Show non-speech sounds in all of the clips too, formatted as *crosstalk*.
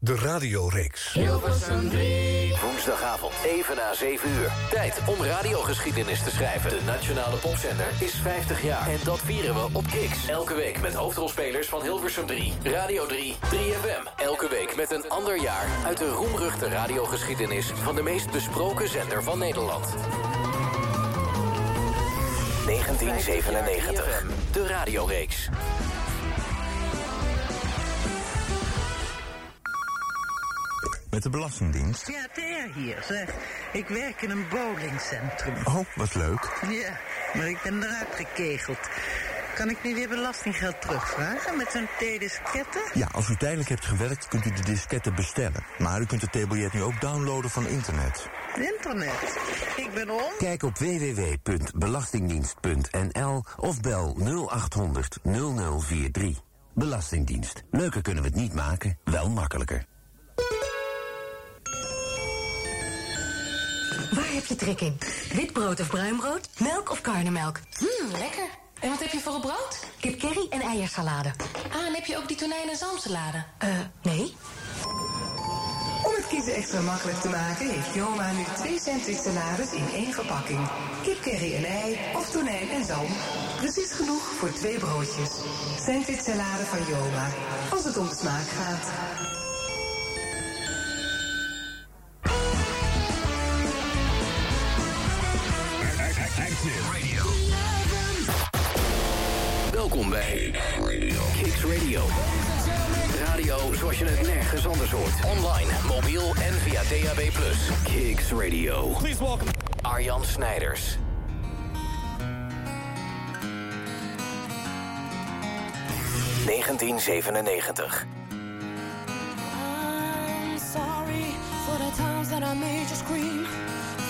De radioreeks. Hilversum 3. Woensdagavond, even na 7 uur. Tijd om radiogeschiedenis te schrijven. De Nationale Popzender is 50 jaar. En dat vieren we op Kicks. Elke week met hoofdrolspelers van Hilversum 3. Radio 3, 3FM. Elke week met een ander jaar uit de roemruchte radiogeschiedenis... van de meest besproken zender van Nederland. 1997. De radioreeks. Met de Belastingdienst? Ja, Thea hier, zeg. Ik werk in een bowlingcentrum. Oh, wat leuk. Ja, maar ik ben eruit gekegeld. Kan ik nu weer belastinggeld terugvragen met zo'n T-disketten? Ja, als u tijdelijk hebt gewerkt, kunt u de disketten bestellen. Maar u kunt het theebiljet nu ook downloaden van internet. Internet? Ik ben om. Kijk op www.belastingdienst.nl of bel 0800 0043. Belastingdienst. Leuker kunnen we het niet maken, wel makkelijker. Waar heb je trek in? Witbrood of bruinbrood? Melk of karnemelk? Mmm, lekker. En wat heb je voor een brood? Kip curry en eiersalade. Ah, en heb je ook die tonijn en zalmsalade? Eh, nee. Om het kiezen extra makkelijk te maken... heeft Joma nu twee sandwich salades in één verpakking. Kip curry en ei of tonijn en zalm. Precies genoeg voor twee broodjes. Sandwich salade van Joma. Als het om de smaak gaat. Radio. Welkom bij Kicks Radio. Radio zoals je het nergens anders hoort. Online, mobiel en via DAB+. Kicks Radio. Please welcome Arjan Snijders. ...1997. I'm sorry for the times that I made you scream,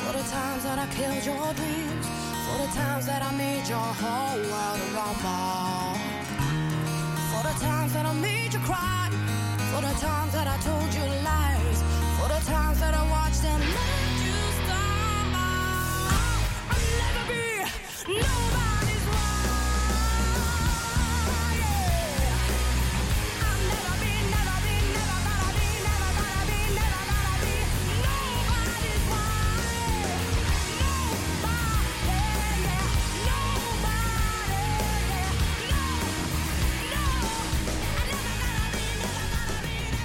for the times that I killed your dreams, for the times that I made your whole world a rumble, for the times that I made you cry, for the times that I told you lies, for the times that I watched and let you stumble. I'll never be nobody's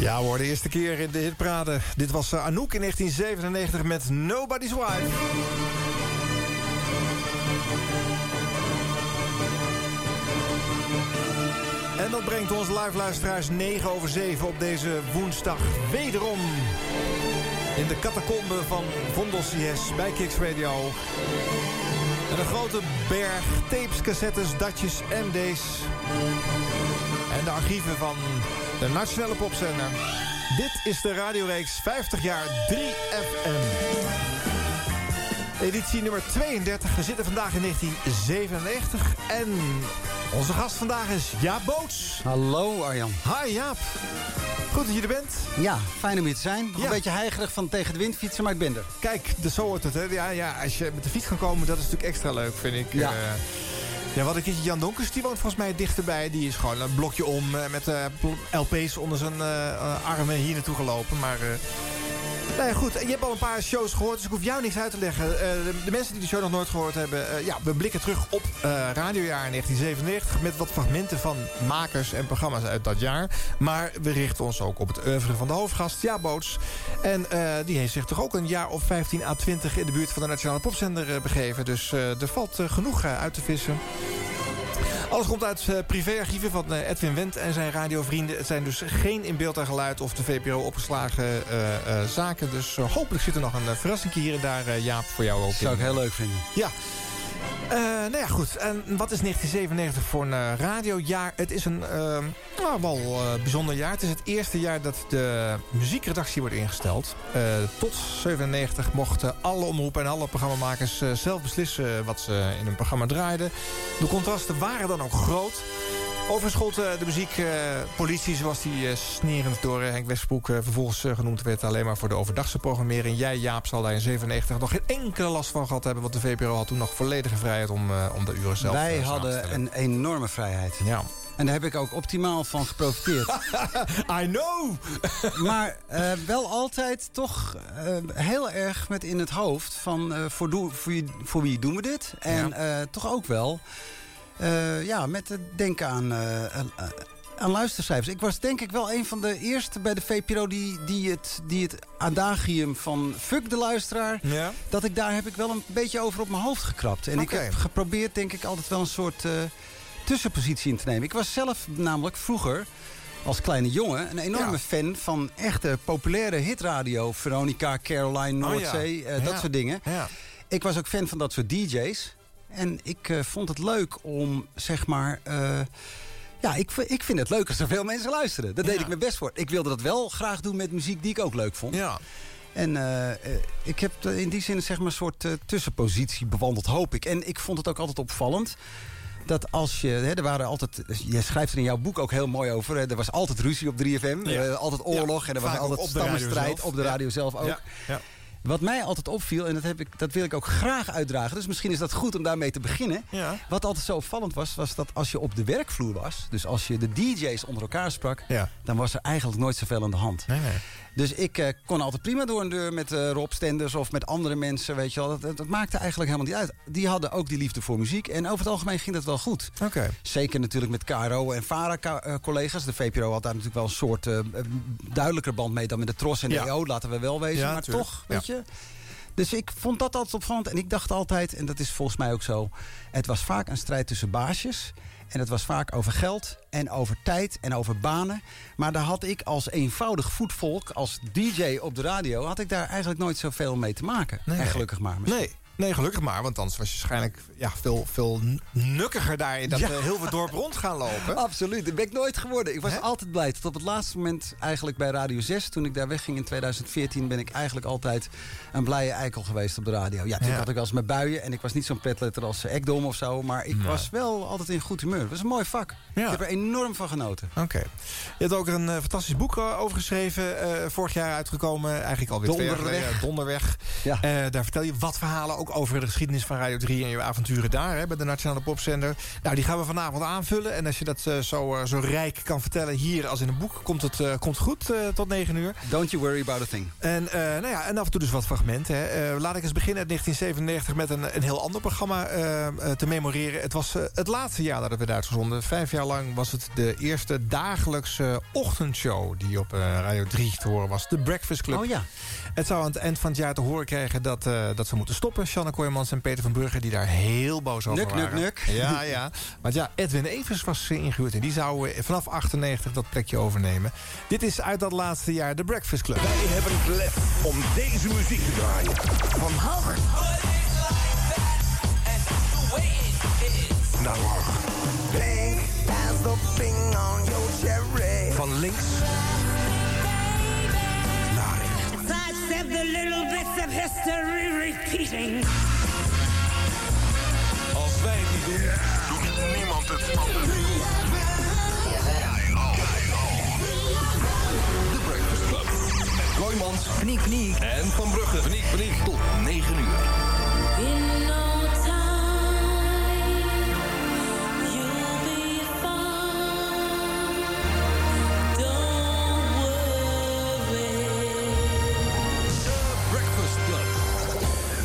Ja hoor, de eerste keer in de hitparade. Dit was eh, Anouk in 1997 met Nobody's Wife. En dat brengt ons live luisteraars 9 over 7 op deze woensdag wederom. In de catacombe van Vondel CS bij Kicks Radio. En een grote berg tapes, cassettes, datjes, MD's. En de archieven van de Nationale Popzender. Dit is de radioreeks 50 jaar 3FM. Editie nummer 32. We zitten vandaag in 1997. En onze gast vandaag is Jaap Boots. Hallo Arjan. Hi Jaap. Goed dat je er bent. Ja, fijn om hier te zijn. Ja. Een beetje heigerig van tegen de wind fietsen, maar ik ben er. Kijk, dus zo wordt het. Hè. Ja, ja, als je met de fiets kan komen, dat is natuurlijk extra leuk, vind ik. Ja. Eh, ja, wat ik Jan Donkers, die woont volgens mij dichterbij. Die is gewoon een blokje om eh, met eh, LP's onder zijn eh, armen hier naartoe gelopen. Maar nou ja, goed. Je hebt al een paar shows gehoord, dus ik hoef jou niks uit te leggen. Eh, de, mensen die de show nog nooit gehoord hebben... eh, ja, we blikken terug op eh, radiojaar 1997... met wat fragmenten van makers en programma's uit dat jaar. Maar we richten ons ook op het oeuvre van de hoofdgast, Ja Boots. En die heeft zich toch ook een jaar of 15 à 20... in de buurt van de Nationale Popzender begeven. Dus er valt genoeg uit te vissen. Alles komt uit privéarchieven van Edwin Wendt en zijn radiovrienden. Het zijn dus geen in beeld en geluid of de VPRO opgeslagen zaken. Dus eh, hopelijk zit er nog een uh, verrassing hier en daar, uh, Jaap, voor jou ook Zou in. ik heel leuk vinden. Ja. Uh, nou ja, goed. En wat is 1997 voor een uh, radiojaar? Het is een uh, nou, wel uh, bijzonder jaar. Het is het eerste jaar dat de muziekredactie wordt ingesteld. Tot 97 mochten alle omroepen en alle programmamakers zelf beslissen wat ze in hun programma draaiden. De contrasten waren dan ook groot. Overigens eh, de muziek eh, politie, zoals die eh, snerend door eh, Henk Westbroek eh, vervolgens eh, genoemd werd, alleen maar voor de overdagse programmering. Jij, Jaap, zal daar in 97 nog geen enkele last van gehad hebben, want de VPRO had toen nog vrijheid om, eh, om de uren zelf Wij eh, hadden een enorme vrijheid. Ja. En daar heb ik ook optimaal van geprofiteerd. *laughs* I know! *laughs* maar eh, wel altijd toch heel erg met in het hoofd van eh, voor, voor, wie- voor wie doen we dit? En toch ook wel ja, met het denken aan, aan, luistercijfers. Ik was denk ik wel een van de eerste bij de VPRO die, die, het, die het adagium van fuck de luisteraar... Ja. dat ik daar heb ik wel een beetje over op mijn hoofd gekrapt. En ik heb geprobeerd denk ik altijd wel een soort... eh, tussenpositie in te nemen. Ik was zelf namelijk vroeger als kleine jongen een enorme Ja. fan van echte populaire hitradio. Veronica, Caroline, Oh ja. Noordzee, eh, dat soort dingen. Ik was ook fan van dat soort DJ's. En ik eh, vond het leuk om, zeg maar... ja, ik, ik vind het leuk als er veel mensen luisteren. Daar deed ik mijn best voor. Ik wilde dat wel graag doen met muziek die ik ook leuk vond. Ja. En eh, eh, ik heb in die zin zeg maar, een soort eh, tussenpositie bewandeld, hoop ik. En ik vond het ook altijd opvallend dat als je... Hè, er waren altijd, je schrijft er in jouw boek ook heel mooi over. Hè, er was altijd ruzie op 3FM. Ja. altijd oorlog. Ja, en er was altijd stammenstrijd op de radio zelf ook. Ja. Wat mij altijd opviel, en dat, heb ik, dat wil ik ook graag uitdragen... dus misschien is dat goed om daarmee te beginnen. Ja. Wat altijd zo opvallend was, was dat als je op de werkvloer was... dus als je de DJ's onder elkaar sprak... Ja. dan was er eigenlijk nooit zoveel aan de hand. Nee, nee. Dus ik eh, kon altijd prima door een deur met eh, Rob Stenders of met andere mensen. Weet je wel. Dat, dat, dat maakte eigenlijk helemaal niet uit. Die hadden ook die liefde voor muziek. En over het algemeen ging dat wel goed. Oké. Zeker natuurlijk met KRO en VARA-collega's. De VPRO had daar natuurlijk wel een soort eh, duidelijker band mee dan met de TROS en de Ja. EO. Laten we wel wezen. Ja, maar tuurlijk. toch, weet je. Dus ik vond dat altijd opvallend. En ik dacht altijd, en dat is volgens mij ook zo... het was vaak een strijd tussen baasjes. En het was vaak over geld en over tijd en over banen. Maar daar had ik als eenvoudig voetvolk, als DJ op de radio... had ik daar eigenlijk nooit zoveel mee te maken. Nee, en gelukkig maar. misschien. Nee. Nee, gelukkig maar, want anders was je waarschijnlijk ja, veel, veel nukkiger daar in dat Ja. eh, heel veel dorp rond gaan lopen. *laughs* Absoluut, dat ben ik nooit geworden. Ik was altijd blij. Tot op het laatste moment eigenlijk bij Radio 6. Toen ik daar wegging in 2014 ben ik eigenlijk altijd een blije eikel geweest op de radio. Ja, Ja. had ik wel eens mijn buien. En ik was niet zo'n petletter als eh, Ekdom of zo. Maar ik was wel altijd in goed humeur. Het was een mooi vak. Ja. Ik heb er enorm van genoten. Oké. Je hebt ook een eh, fantastisch boek over geschreven. vorig jaar uitgekomen. Eigenlijk alweer twee jaar Donderweg. geleden. Donderweg. Ja. Daar vertel je wat verhalen ook over de geschiedenis van Radio 3 en je avonturen daar hè, bij de Nationale Popzender. Nou, die gaan we vanavond aanvullen. En als je dat eh, zo, eh, zo rijk kan vertellen hier als in een boek, komt het eh, komt goed tot 9 uur. Don't you worry about a thing. En, nou ja, en af en toe dus wat fragmenten. Hè. Laat ik eens beginnen uit 1997 met een, een heel ander programma te memoreren. Het was het laatste jaar dat het werd uitgezonden. Vijf jaar lang was het de eerste dagelijkse ochtendshow die op Radio 3 te horen was. De Breakfast Club. Oh ja. Het zou aan het eind van het jaar te horen krijgen dat, dat ze moeten stoppen. Shanna Kooijmans en Peter van Brugge die daar heel boos over Nuk, nuk, waren. nuk. Ja, ja. Want ja, Edwin Evers was eh, ingehuurd en die zou eh, vanaf 98 dat plekje overnemen. Dit is uit dat laatste jaar de Breakfast Club. Wij hebben gelet om deze muziek te draaien. Van hoog naar laag. Pink as the thing on your cherry. Van links The little bits of history repeating. Als wij het niet doen, doet niemand het. De Breakfast Club. En Van Brugge. Paniek. Tot 9 uur.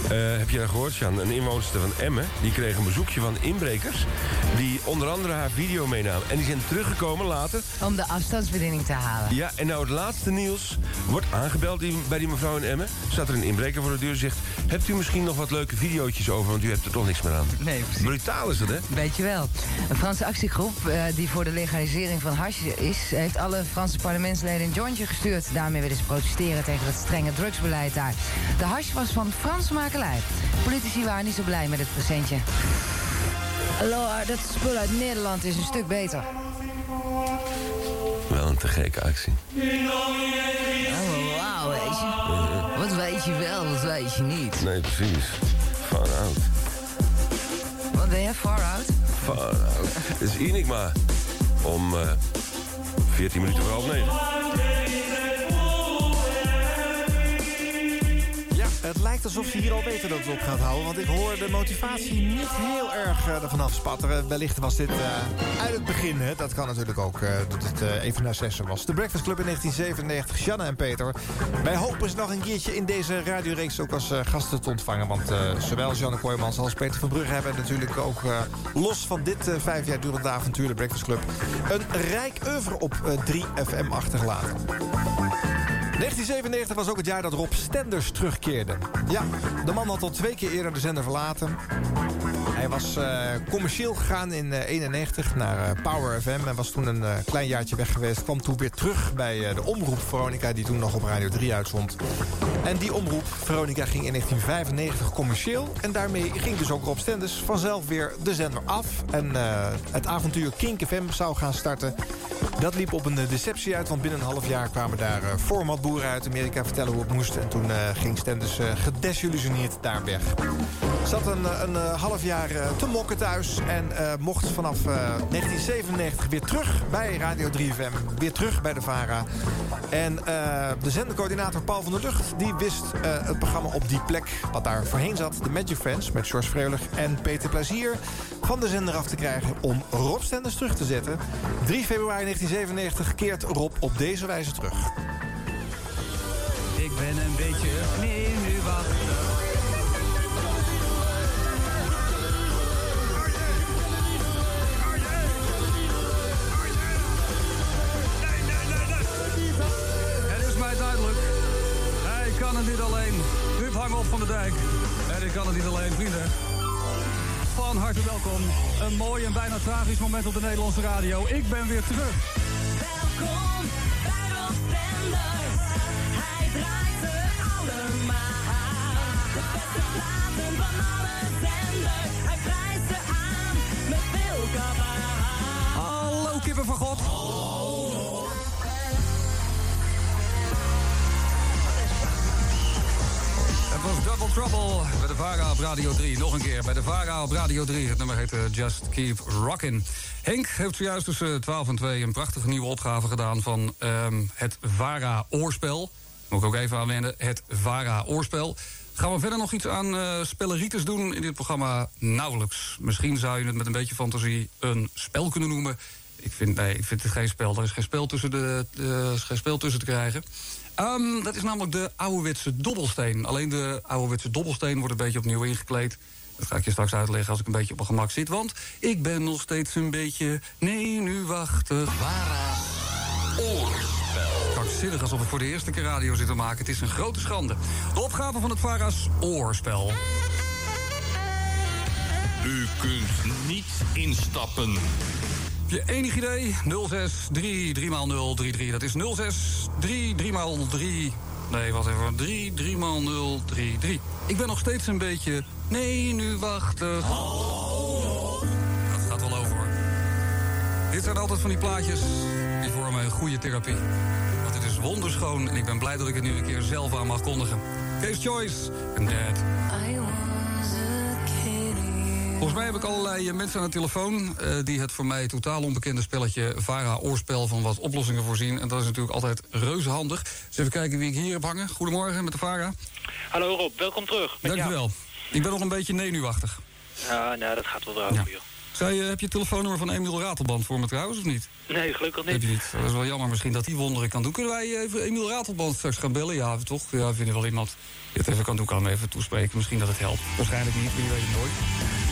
Eh, heb je dat gehoord, Jan? Een inwoonster van Emmen... die kreeg een bezoekje van inbrekers... die onder andere haar video meenamen. En die zijn teruggekomen later. Om de afstandsbediening te halen. Ja, en nou het laatste nieuws. Wordt aangebeld die, bij die mevrouw in Emmen. Staat er een inbreker voor de deur en zegt... hebt u misschien nog wat leuke videootjes over... want u hebt er toch niks meer aan. Nee, precies. Brutaal is dat, hè? Weet je wel. Een Franse actiegroep eh, die voor de legalisering van hash is... heeft alle Franse parlementsleden een jointje gestuurd. Daarmee willen ze protesteren tegen het strenge drugsbeleid daar. De hash was van Franse Politici waren niet zo blij met het presentje. Laura, dat spul uit Nederland is een stuk beter. Wel een te gekke actie. Oh, wauw, weet je. Wat weet je wel, wat weet je niet. Nee, precies. Far out. Wat ben jij, far out? Far out. Het is Enigma. om eh 14 minuten voor half negen. Het lijkt alsof ze hier al weten dat het op gaat houden. Want ik hoor de motivatie niet heel erg eh, ervan afspatteren. Wellicht was dit eh, uit het begin. Hè? Dat kan natuurlijk ook, eh, dat het even na zessen was. De Breakfast Club in 1997, Shanna en Peter. Wij hopen ze nog een keertje in deze radioreeks ook als gasten te ontvangen. Want zowel Janne Kooijmans als Peter van Brugge hebben natuurlijk ook... los van dit vijf jaar durende avontuur, de Breakfast Club... een rijk oeuvre op eh, 3FM achtergelaten. 1997 was ook het jaar dat Rob Stenders terugkeerde. Ja, de man had al twee keer eerder de zender verlaten. Hij was eh, commercieel gegaan in 1991 naar eh, Power FM... en was toen een eh, klein jaartje weg geweest. Kwam toen weer terug bij eh, de omroep Veronica... die toen nog op Radio 3 uitzond. En die omroep, Veronica, ging in 1995 commercieel... en daarmee ging dus ook Rob Stenders vanzelf weer de zender af... en eh, het avontuur Kink FM zou gaan starten... Dat liep op een eh, deceptie uit, want binnen een half jaar kwamen daar eh, formatboeren uit Amerika vertellen hoe het moest. En toen eh, ging Stenders gedesillusioneerd daar weg. Zat een, eh, een eh, half jaar eh, te mokken thuis en mocht vanaf eh, 1997 weer terug bij Radio 3FM. Weer terug bij de VARA. En de zendercoördinator Paul van der Lucht die wist het programma op die plek wat daar voorheen zat. De Magic Friends met George Freulich en Peter Plezier van de zender af te krijgen om Rob Stenders terug te zetten. 3 februari 1997 keert Rob op deze wijze terug. Ik ben een beetje zenuwachtig. Het kan het niet alleen. Huub Hangel van de Dijk. En ik kan het niet alleen, vrienden. Van harte welkom. Een mooi en bijna tragisch moment op de Nederlandse radio. Ik ben weer terug. Welkom bij Rob Stenders. Hij draait ze allemaal. De beste platen van alle zenders. Hij prijst ze aan met veel kabaal. Hallo kippen van God. Het was Double Trouble bij de VARA op Radio 3. Nog een keer bij de VARA op Radio 3. Het nummer heet eh, Just Keep Rockin'. Henk heeft zojuist tussen 12 en 2 een prachtige nieuwe opgave gedaan... van ehm, het VARA-oorspel. Moet ik ook even aanwenden, het VARA-oorspel. Gaan we verder nog iets aan spelleritis doen in dit programma? Nauwelijks. Misschien zou je het met een beetje fantasie een spel kunnen noemen. Ik vind, nee, ik vind het geen spel. Er is geen spel tussen, de, is geen spel tussen te krijgen. Ehm, dat is namelijk de ouderwetse dobbelsteen. Alleen de ouderwetse dobbelsteen wordt een beetje opnieuw ingekleed. Dat ga ik je straks uitleggen als ik een beetje op mijn gemak zit. Want ik ben nog steeds een beetje... Nee, nu wachten. Vara Oorspel. Krankzinnig alsof ik voor de eerste keer radio zit te maken. Het is een grote schande. De opgave van het Vara's Oorspel. U kunt niet instappen. Heb je enig idee? 06 3 3 x 0 3 3. Dat is 06 3 3 x 3. Nee, wat even. 3 3 x 0 3 3. Ik ben nog steeds een beetje. Nee, nu wachten. Dat gaat wel over hoor. Dit zijn altijd van die plaatjes die vormen een goede therapie. Want het is wonderschoon en ik ben blij dat ik het nu een keer zelf aan mag kondigen. Case Choice en Dad. Volgens mij heb ik allerlei eh, mensen aan de telefoon... eh, die het voor mij totaal onbekende spelletje VARA-oorspel van wat oplossingen voorzien. En dat is natuurlijk altijd reuze handig. Dus even kijken wie ik hier heb hangen. Goedemorgen met de VARA. Hallo Rob, welkom terug. Met Dankjewel. Ik ben nog een beetje nenuwachtig. Ja, nou, dat gaat wel erover, joh. Zij, heb je het telefoonnummer van Emiel Ratelband voor me trouwens, of niet? Nee, gelukkig Heb niet. je niet. Dat is wel jammer misschien dat hij wonderen kan doen. Kunnen wij even Emiel Ratelband straks gaan bellen? Ja, toch? Ja, vinden wel iemand die het even kan doen. Kan hem even toespreken. Misschien dat het helpt. Waarschijnlijk niet, maar je weet het nooit.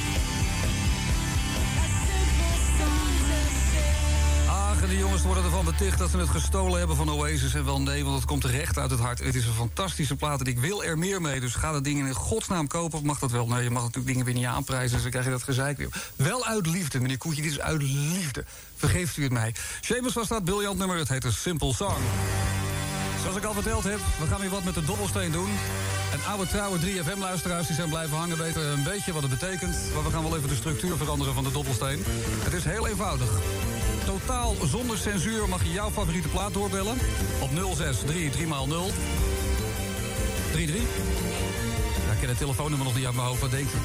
Worden ervan beticht dat ze het gestolen hebben van Oasis. En wel nee, want het komt recht uit het hart. Het is een fantastische plaat en ik wil er meer mee. Dus ga dat ding in godsnaam kopen. Of mag dat wel? Nee, je mag natuurlijk dingen weer niet aanprijzen. Dus dan krijg je dat gezeik weer. Wel uit liefde, meneer Koetje. Dit is uit liefde. Vergeeft u het mij. Seamus was dat, briljant nummer. Het heet een Simple Song. Zoals ik al verteld heb, we gaan weer wat met de dobbelsteen doen. En oude trouwe 3FM-luisteraars die zijn blijven hangen weten een beetje wat het betekent. Maar we gaan wel even de structuur veranderen van de dobbelsteen. Het is heel eenvoudig. Totaal zonder censuur mag je jouw favoriete plaat doorbellen. Op 063 3x0 33. Ja, ik ken het telefoonnummer nog niet uit mijn hoofd, wat denkt u?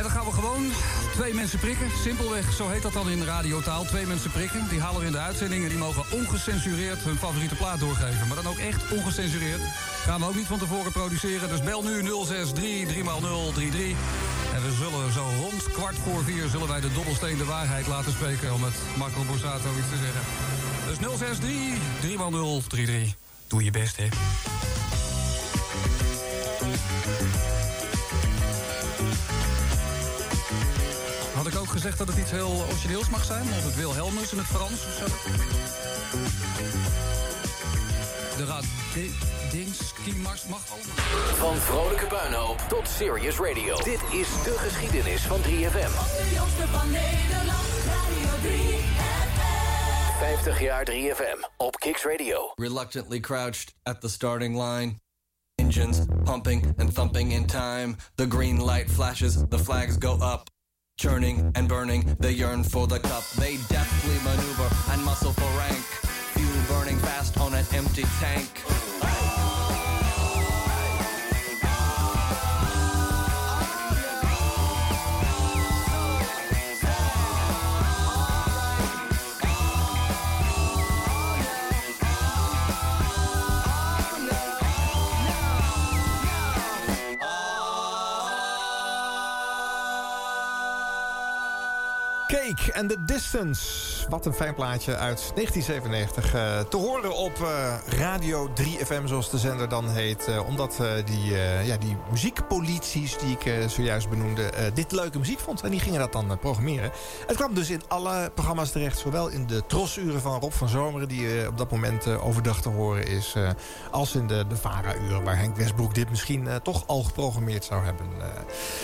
En dan gaan we gewoon twee mensen prikken. Simpelweg, zo heet dat dan in radiotaal. Twee mensen prikken. Die halen we in de uitzending en die mogen ongecensureerd hun favoriete plaat doorgeven. Maar dan ook echt ongecensureerd. Gaan we ook niet van tevoren produceren. Dus bel nu 063 3x033. En we zullen zo rond kwart voor vier zullen wij de dobbelsteen de waarheid laten spreken. Om met Marco Borsato iets te zeggen. Dus 063 3x033. Doe je best, hè. Gezegd dat het iets heel origineels mag zijn? Of het Wilhelmus in het Frans of zo? De raad Dingski Mars mag allemaal. Van vrolijke puinhoop tot serious radio. Dit is de geschiedenis van 3FM. De jongste van Nederland, Radio 3FM. 50 jaar 3FM op Kicks Radio. Reluctantly crouched at the starting line. Engines pumping and thumping in time. The green light flashes, the flags go up. Churning and burning, they yearn for the cup. They deftly maneuver and muscle for rank. Fuel burning fast on an empty tank. And the Distance. Wat een fijn plaatje uit 1997. eh, te horen op eh, Radio 3FM, zoals de zender dan heet. eh, omdat die, ja, die muziekpolities die ik zojuist benoemde... dit leuke muziek vond. En die gingen dat dan programmeren. Het kwam dus in alle programma's terecht. Zowel in de trosuren van Rob van Zomeren... die op dat moment overdag te horen is... als in de, de VARA-uren... waar Henk Westbroek dit misschien toch al geprogrammeerd zou hebben.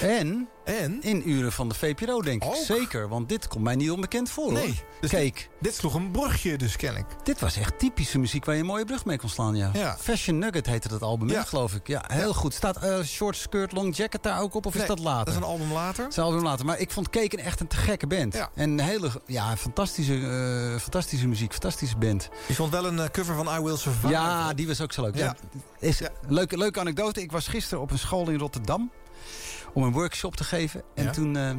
En, en in uren van de VPRO, denk ik. Zeker, want dit komt mij niet onbekend voor. Nee, hoor. dus Kijk. Dit sloeg een brugje dus, ken ik. Dit was echt typische muziek waar je een mooie brug mee kon slaan, ja. Ja. Fashion Nugget heette dat album, Ja. geloof ik. Ja, heel goed. Staat eh, Short Skirt Long Jacket daar ook op, of is dat later? Dat is een album later. Dat is een album later. Maar ik vond Keken echt een te gekke band. Ja. En een hele, ja, fantastische, eh, fantastische muziek, fantastische band. Je vond wel een eh, cover van I Will Survive. Ja, die was ook zo leuk. Is, leuke, leuke anekdote. Ik was gisteren op een school in Rotterdam om een workshop te geven. En Ja. toen eh,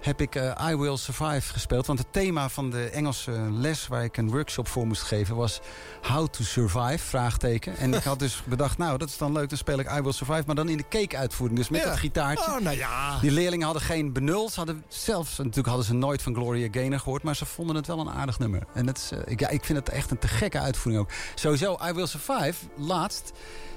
heb ik eh, I Will Survive gespeeld. Want het thema van de Engelse les waar ik een workshop voor moest geven was How to Survive, vraagteken. En ik had dus *laughs* bedacht, nou dat is dan leuk, dan speel ik I Will Survive. Maar dan in de cake uitvoering, dus met Ja. dat gitaartje. Oh, nou ja. Die leerlingen hadden geen benul. Ze hadden zelfs, natuurlijk hadden ze nooit van Gloria Gaynor gehoord. Maar ze vonden het wel een aardig nummer. En het is, eh, ik, ja, ik vind het echt een te gekke uitvoering ook. Sowieso, I Will Survive, laatst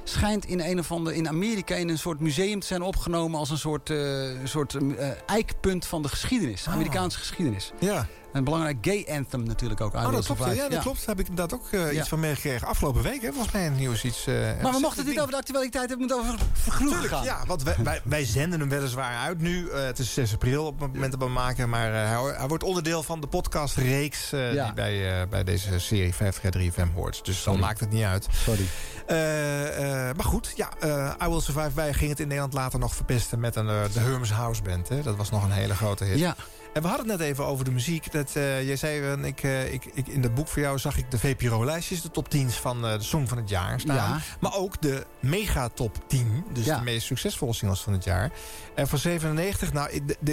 schijnt in een of andere in Amerika in een soort museum te zijn opgenomen als een soort, eh, soort eh, eikpunt van de geschiedenis, Amerikaanse geschiedenis. Ja. Een belangrijk gay anthem natuurlijk ook. Oh, dat klopt. Ja, dat Ja. klopt. Daar heb ik inderdaad ook eh, Ja. iets van meegekregen. Afgelopen week, hè, volgens mij in het nieuws iets. eh, Maar we mochten het niet over de actualiteit hebben, we moeten over Tuurlijk, gaan. ja, want wij, wij, wij zenden hem weliswaar uit nu. Eh, het is 6 april op het moment dat we hem maken. Maar hij, hij wordt onderdeel van de podcastreeks Ja. die bij, bij deze serie 50 jaar 3FM hoort. Dus dan maakt het niet uit. Sorry. Maar goed, ja, I Will Survive. Wij gingen het in Nederland later nog verpesten met een, de Hermes House Band. Hè. Dat was nog een hele grote hit. Ja. En we hadden het net even over de muziek. Dat, eh, jij zei, eh, ik, ik, ik, in het boek voor jou zag ik de VPRO-lijstjes, de top 10's van eh, de Song van het jaar staan. Ja. Maar ook de mega top 10, dus Ja. de meest succesvolle singles van het jaar. En van 97, nou,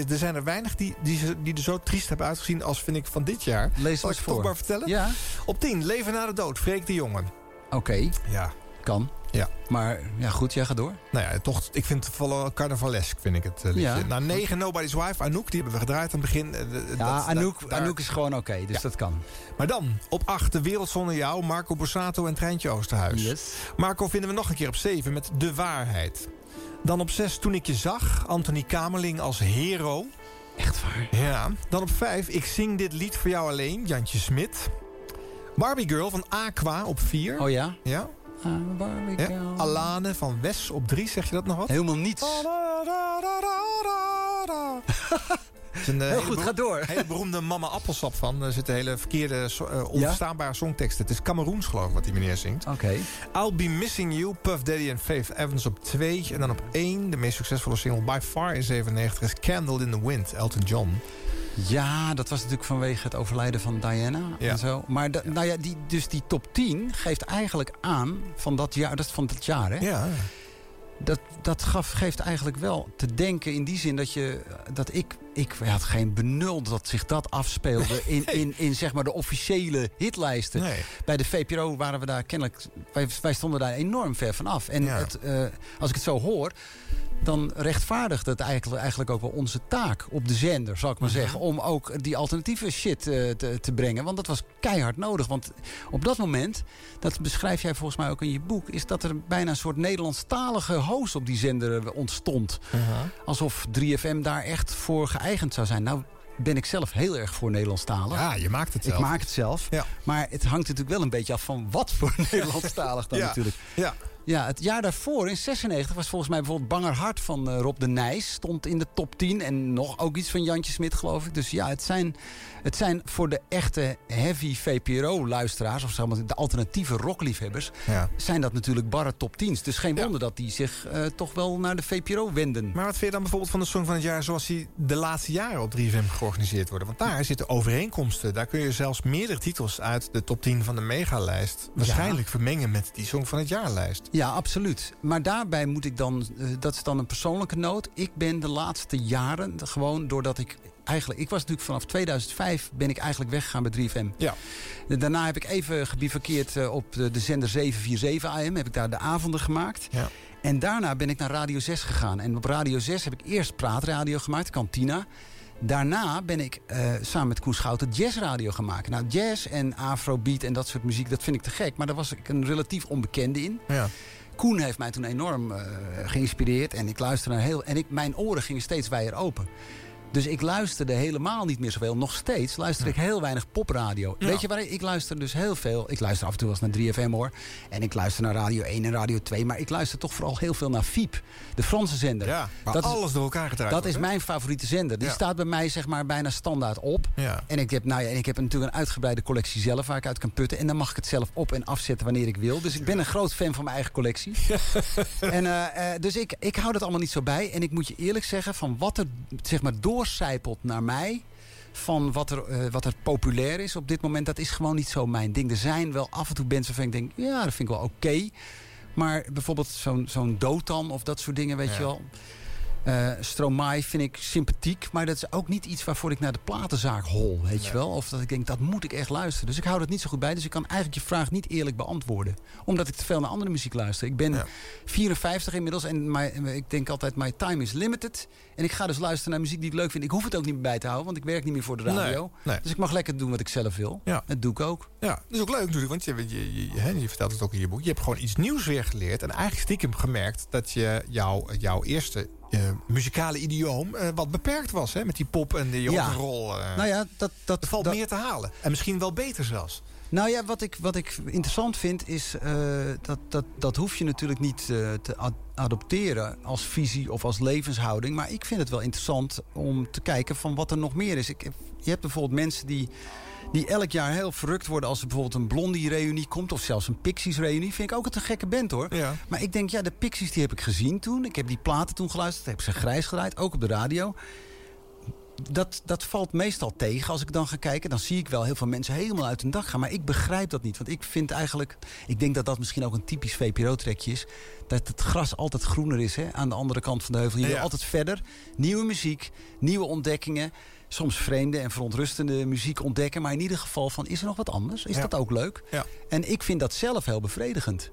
er zijn er weinig die, die, die er zo triest hebben uitgezien als vind ik van dit jaar. Lees Zal ik het voor. toch maar vertellen? Ja. Op 10, Leven na de dood, Freek de Jonge. Oké, Ja. kan. Ja. Maar ja, goed, jij gaat door. Nou ja, toch, ik vind het carnavalesk, vind ik het eh, liedje. Ja. Nou, 9, Nobody's Wife, Anouk, die hebben we gedraaid aan het begin. Eh, Ja, dat- Anouk, dat- daar- Anouk is gewoon oké, dus Ja. dat kan. Maar dan, op 8, De Wereld Zonder Jou, Marco Borsato en Treintje Oosterhuis. Yes. Marco vinden we nog een keer op 7 met De Waarheid. Dan op 6, Toen ik je zag, Anthony Kamerling als hero. Echt waar? Ja. Dan op 5, Ik zing dit lied voor jou alleen, Jantje Smit. Barbie Girl van Aqua op 4. Oh ja? Ja. Ja. girl. Alane van Wes op 3, zeg je dat nog wat? Helemaal niets. *laughs* Een, eh, Heel goed, beroem- ga door. hele beroemde Mama Appelsap van. Er zitten hele verkeerde, eh, onverstaanbare songteksten. Het is Cameroens geloof ik wat die meneer zingt. Oké. I'll Be Missing You, Puff Daddy en Faith Evans op 2. En dan op 1, de meest succesvolle single by far in 97 is Candle in the Wind, Elton John. Ja, dat was natuurlijk vanwege het overlijden van Diana Ja. en zo. Maar da- nou ja, die, dus die top 10 geeft eigenlijk aan van dat jaar, dat is van dat jaar, hè? Ja. dat, dat gaf, geeft eigenlijk wel te denken in die zin dat je dat ik ik had geen benul dat zich dat afspeelde in, in, in zeg maar de officiële hitlijsten. Nee. Bij de VPRO waren we daar kennelijk wij, wij stonden daar enorm ver vanaf. En Ja. het, eh, als ik het zo hoor, dan rechtvaardigt het eigenlijk, eigenlijk ook wel onze taak op de zender, zal ik maar Mhm. zeggen. Om ook die alternatieve shit eh, te, te brengen. Want dat was keihard nodig. Want op dat moment, dat beschrijf jij volgens mij ook in je boek, is dat er bijna een soort Nederlandstalige host op die zender eh, ontstond. Alsof 3FM daar echt voor geëigend zou zijn. Nou ben ik zelf heel erg voor Nederlandstalig. Ja, je maakt het Ik zelf. maak het zelf. Ja. Maar het hangt natuurlijk wel een beetje af van wat voor *laughs* Nederlandstalig dan Ja. natuurlijk. Ja. Ja, het jaar daarvoor, in 96, was volgens mij bijvoorbeeld Banger Hart van eh, Rob de Nijs. Stond in de top 10. En nog ook iets van Jantje Smit, geloof ik. Dus ja, het zijn, het zijn voor de echte heavy VPRO-luisteraars... of zeg maar de alternatieve rockliefhebbers... Ja. zijn dat natuurlijk barre top 10's. Dus geen wonder dat die zich eh, toch wel naar de VPRO wenden. Maar wat vind je dan bijvoorbeeld van de Song van het Jaar... zoals die de laatste jaren op 3FM georganiseerd worden? Want daar zitten overeenkomsten. Daar kun je zelfs meerdere titels uit de top 10 van de megalijst... waarschijnlijk vermengen met die Song van het Jaarlijst. Ja, absoluut. Maar daarbij moet ik dan, eh, dat is dan een persoonlijke noot. Ik ben de laatste jaren gewoon doordat ik eigenlijk, ik was natuurlijk vanaf 2005 ben ik eigenlijk weggegaan bij 3FM. Ja. Daarna heb ik even gebivakkeerd eh, op de, de zender 747 AM, heb ik daar de avonden gemaakt. Ja. En daarna ben ik naar Radio 6 gegaan. En op Radio 6 heb ik eerst praatradio gemaakt, Cantina. Daarna ben ik eh, samen met Koen Schouten jazzradio gemaakt. Nou, jazz en afrobeat en dat soort muziek, dat vind ik te gek. Maar daar was ik een relatief onbekende in. Ja. Koen heeft mij toen enorm eh, geïnspireerd. En ik luisterde naar heel. En ik, mijn oren gingen steeds wijder open. Dus ik luisterde helemaal niet meer zoveel. Nog steeds luister ik heel weinig popradio. Ja. Weet je waar ik, ik luister dus heel veel. Ik luister af en toe wel eens naar 3FM hoor. En ik luister naar Radio 1 en Radio 2. Maar ik luister toch vooral heel veel naar Fiep. De Franse zender. Ja, dat is, alles door elkaar gedraaid dat wordt, is mijn favoriete zender. Die Ja. staat bij mij zeg maar bijna standaard op. Ja. En ik heb, nou ja, ik heb natuurlijk een uitgebreide collectie zelf waar ik uit kan putten. En dan mag ik het zelf op en afzetten wanneer ik wil. Dus ik ben een groot fan van mijn eigen collectie. *laughs* en, eh, eh, dus ik, ik hou dat allemaal niet zo bij. En ik moet je eerlijk zeggen, van wat er zeg maar doorcijpelt naar mij. Van wat er, eh, wat er populair is op dit moment, dat is gewoon niet zo mijn ding. Er zijn wel af en toe bands waarvan ik denk, ja, dat vind ik wel oké. Maar bijvoorbeeld zo'n zo'n Dotan of dat soort dingen, weet Ja. je wel. Eh Stromae vind ik sympathiek, maar dat is ook niet iets waarvoor ik naar de platenzaak hol, weet je wel. Of dat ik denk, dat moet ik echt luisteren. Dus ik hou dat niet zo goed bij. Dus ik kan eigenlijk je vraag niet eerlijk beantwoorden. Omdat ik te veel naar andere muziek luister. Ik ben 54 inmiddels en my- ik denk altijd, my time is limited. En ik ga dus luisteren naar muziek die ik leuk vind. Ik hoef het ook niet meer bij te houden, want ik werk niet meer voor de radio. Nee, nee. Dus ik mag lekker doen wat ik zelf wil. Ja. Dat doe ik ook. Ja, dat is ook leuk natuurlijk, want je, je, je, je vertelt het ook in je boek. Je hebt gewoon iets nieuws weer geleerd. En eigenlijk stiekem gemerkt dat je jouw, jouw eerste muzikale idioom eh, wat beperkt was. Hè, met die pop en die Ja. rol. eh. Nou ja, dat, dat, er valt dat- meer te halen. En misschien wel beter zelfs. Nou ja, wat ik, wat ik interessant vind is... eh, dat, dat, dat hoef je natuurlijk niet eh, te ad- adopteren als visie of als levenshouding. Maar ik vind het wel interessant om te kijken van wat er nog meer is. Ik, heb- je hebt bijvoorbeeld mensen die, die elk jaar heel verrukt worden... als er bijvoorbeeld een Blondie-reunie komt of zelfs een Pixies-reunie. Vind ik ook een gekke band hoor. Ja. Maar ik denk, ja, de Pixies die heb ik gezien toen. Ik heb die platen toen geluisterd. Heb ze grijs gedraaid, ook op de radio dat, dat valt meestal tegen. Als ik dan ga kijken, dan zie ik wel heel veel mensen helemaal uit hun dak gaan. Maar ik begrijp dat niet. Want ik vind eigenlijk... Ik denk dat dat misschien ook een typisch VPRO-trekje is. Dat het gras altijd groener is hè, aan de andere kant van de heuvel. Je wil Ja. altijd verder. Nieuwe muziek, nieuwe ontdekkingen. Soms vreemde en verontrustende muziek ontdekken. Maar in ieder geval van, is er nog wat anders? Is Ja. dat ook leuk? Ja. En ik vind dat zelf heel bevredigend.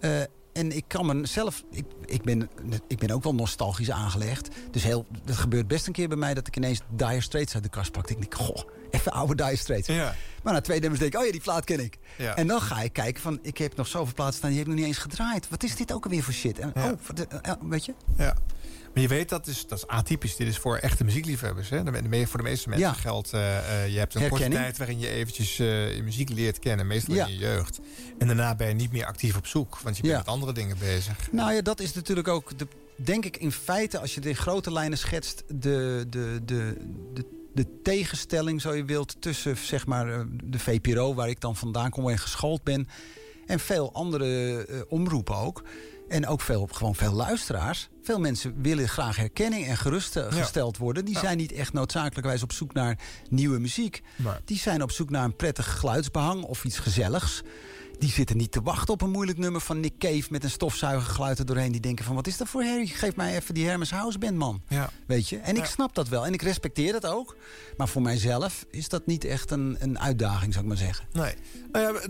Eh, en ik kan mezelf. Ik, ik, ben, ik ben ook wel nostalgisch aangelegd. Dus heel, het gebeurt best een keer bij mij dat ik ineens Dire Straits uit de kast pak. Ik denk, goh, even oude Dire Straits. Ja. Maar na twee nummers denk ik, oh ja, die plaat ken ik. Ja. En dan ga ik kijken van, ik heb nog zoveel plaatsen staan, die heb ik nog niet eens gedraaid. Wat is dit ook alweer voor shit? En, Ja. Oh, wat, eh, eh, weet je? Ja. Maar je weet, dat is, dat is atypisch. Dit is voor echte muziekliefhebbers. Hè? De, de, voor de meeste mensen Ja. geldt... eh, eh, je hebt een korte tijd waarin je eventjes eh, je muziek leert kennen. Meestal Ja. in je jeugd. En daarna ben je niet meer actief op zoek. Want je bent Ja. met andere dingen bezig. Nou ja, dat is natuurlijk ook, de, denk ik in feite, als je in grote lijnen schetst, de, de, de, de, de tegenstelling, zo je wilt, tussen zeg maar de VPRO, waar ik dan vandaan kom en geschoold ben, en veel andere omroepen ook. En ook veel, gewoon veel luisteraars. Veel mensen willen graag herkenning en gerustgesteld worden. Die zijn niet echt noodzakelijkerwijs op zoek naar nieuwe muziek. Maar- Die zijn op zoek naar een prettig geluidsbehang of iets gezelligs. Die zitten niet te wachten op een moeilijk nummer van Nick Cave... met een stofzuigergeluid er doorheen. Die denken van, wat is dat voor herrie? Geef mij even die Hermes House Band, man. Ja. Weet je? En ik Ja. snap dat wel. En ik respecteer dat ook. Maar voor mijzelf is dat niet echt een, een uitdaging, zou ik maar zeggen. Nee. Nou ja,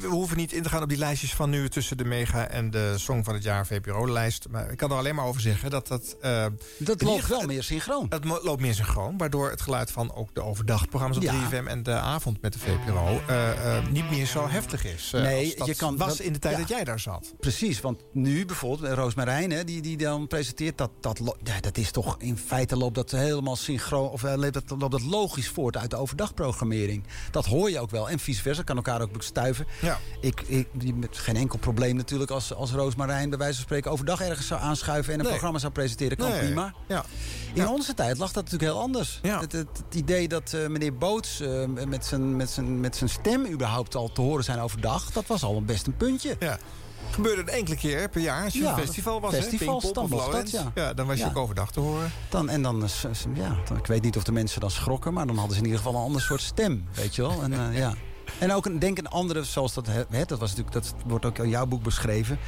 we hoeven niet in te gaan op die lijstjes van nu... tussen de Mega en de Song van het Jaar VPRO-lijst. Maar ik kan er alleen maar over zeggen dat dat... eh, Dat loopt wel meer synchroon. Het loopt meer synchroon, waardoor het geluid van ook de overdagprogramma's op Ja. 3FM en de avond met de VPRO eh, eh, niet meer zo heftig is. eh, Nee, dat je kan- was dat- in de tijd ja. dat jij daar zat. Precies, want nu bijvoorbeeld, Roosmarijn, hè, die, die dan presenteert, dat, dat, ja, dat is toch in feite loopt dat helemaal synchroon, of eh, loopt dat, loopt dat logisch voort uit de overdagprogrammering. Dat hoor je ook wel. En vice versa, kan elkaar ook bestuiven. Ja. Ik, ik, die- met geen enkel probleem natuurlijk als, als Roosmarijn bij wijze van spreken overdag ergens zou aanschuiven en een Nee. programma zou presenteren, kan Nee. prima. Ja. In onze tijd lag dat natuurlijk heel anders. Ja. Het, het, het idee dat eh, meneer Boots eh, met, zijn, met, zijn, met zijn stem überhaupt al te horen zijn overdag, dat was al best een puntje. Ja. Gebeurde een enkele keer per jaar als je Ja, een festival was. dat, Lowlands. ja. dan was je Ja. ook overdag te horen. Dan, en dan, eh, ja, dan- ik weet niet of de mensen dan schrokken, maar dan hadden ze in ieder geval een ander soort stem, weet je wel. En, eh, ja. en ook een, denk een andere, zoals dat, hè, dat, was natuurlijk, dat wordt ook in jouw boek beschreven.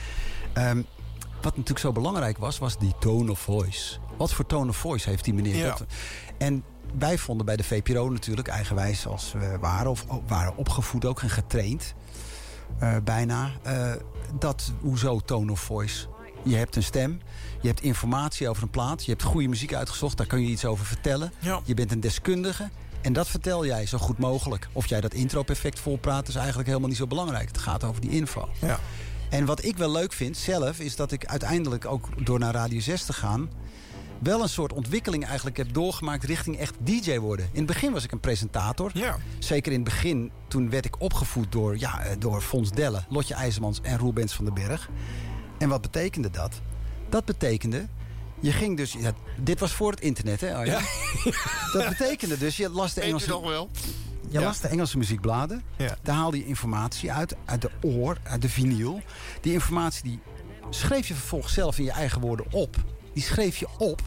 Ehm, wat natuurlijk zo belangrijk was, was die tone of voice. Wat voor tone of voice heeft die meneer? Ja. Dat- en wij vonden bij de VPRO natuurlijk, eigenwijs als we waren, of waren opgevoed ook en getraind, eh, bijna, eh, dat, hoezo tone of voice? Je hebt een stem, je hebt informatie over een plaat, je hebt goede muziek uitgezocht, daar kun je iets over vertellen. Ja. Je bent een deskundige en dat vertel jij zo goed mogelijk. Of jij dat intro perfect volpraat is eigenlijk helemaal niet zo belangrijk. Het gaat over die info. Ja. En wat ik wel leuk vind zelf, is dat ik uiteindelijk ook door naar Radio 6 te gaan... wel een soort ontwikkeling eigenlijk heb doorgemaakt richting echt DJ worden. In het begin was ik een presentator. Ja. Zeker in het begin, toen werd ik opgevoed door, ja, eh, door Fons Delle, Lotje IJzermans en Roel Bens van den Berg. En wat betekende dat? Dat betekende, je ging dus... Ja, dit was voor het internet, hè Arjan? *laughs* Dat betekende dus, je las de Weet je Engelse... nog wel? Je Ja. las de Engelse muziekbladen. Ja. Daar haalde je informatie uit, uit de oor, uit de vinyl. Die informatie die schreef je vervolgens zelf in je eigen woorden op. Die schreef je op.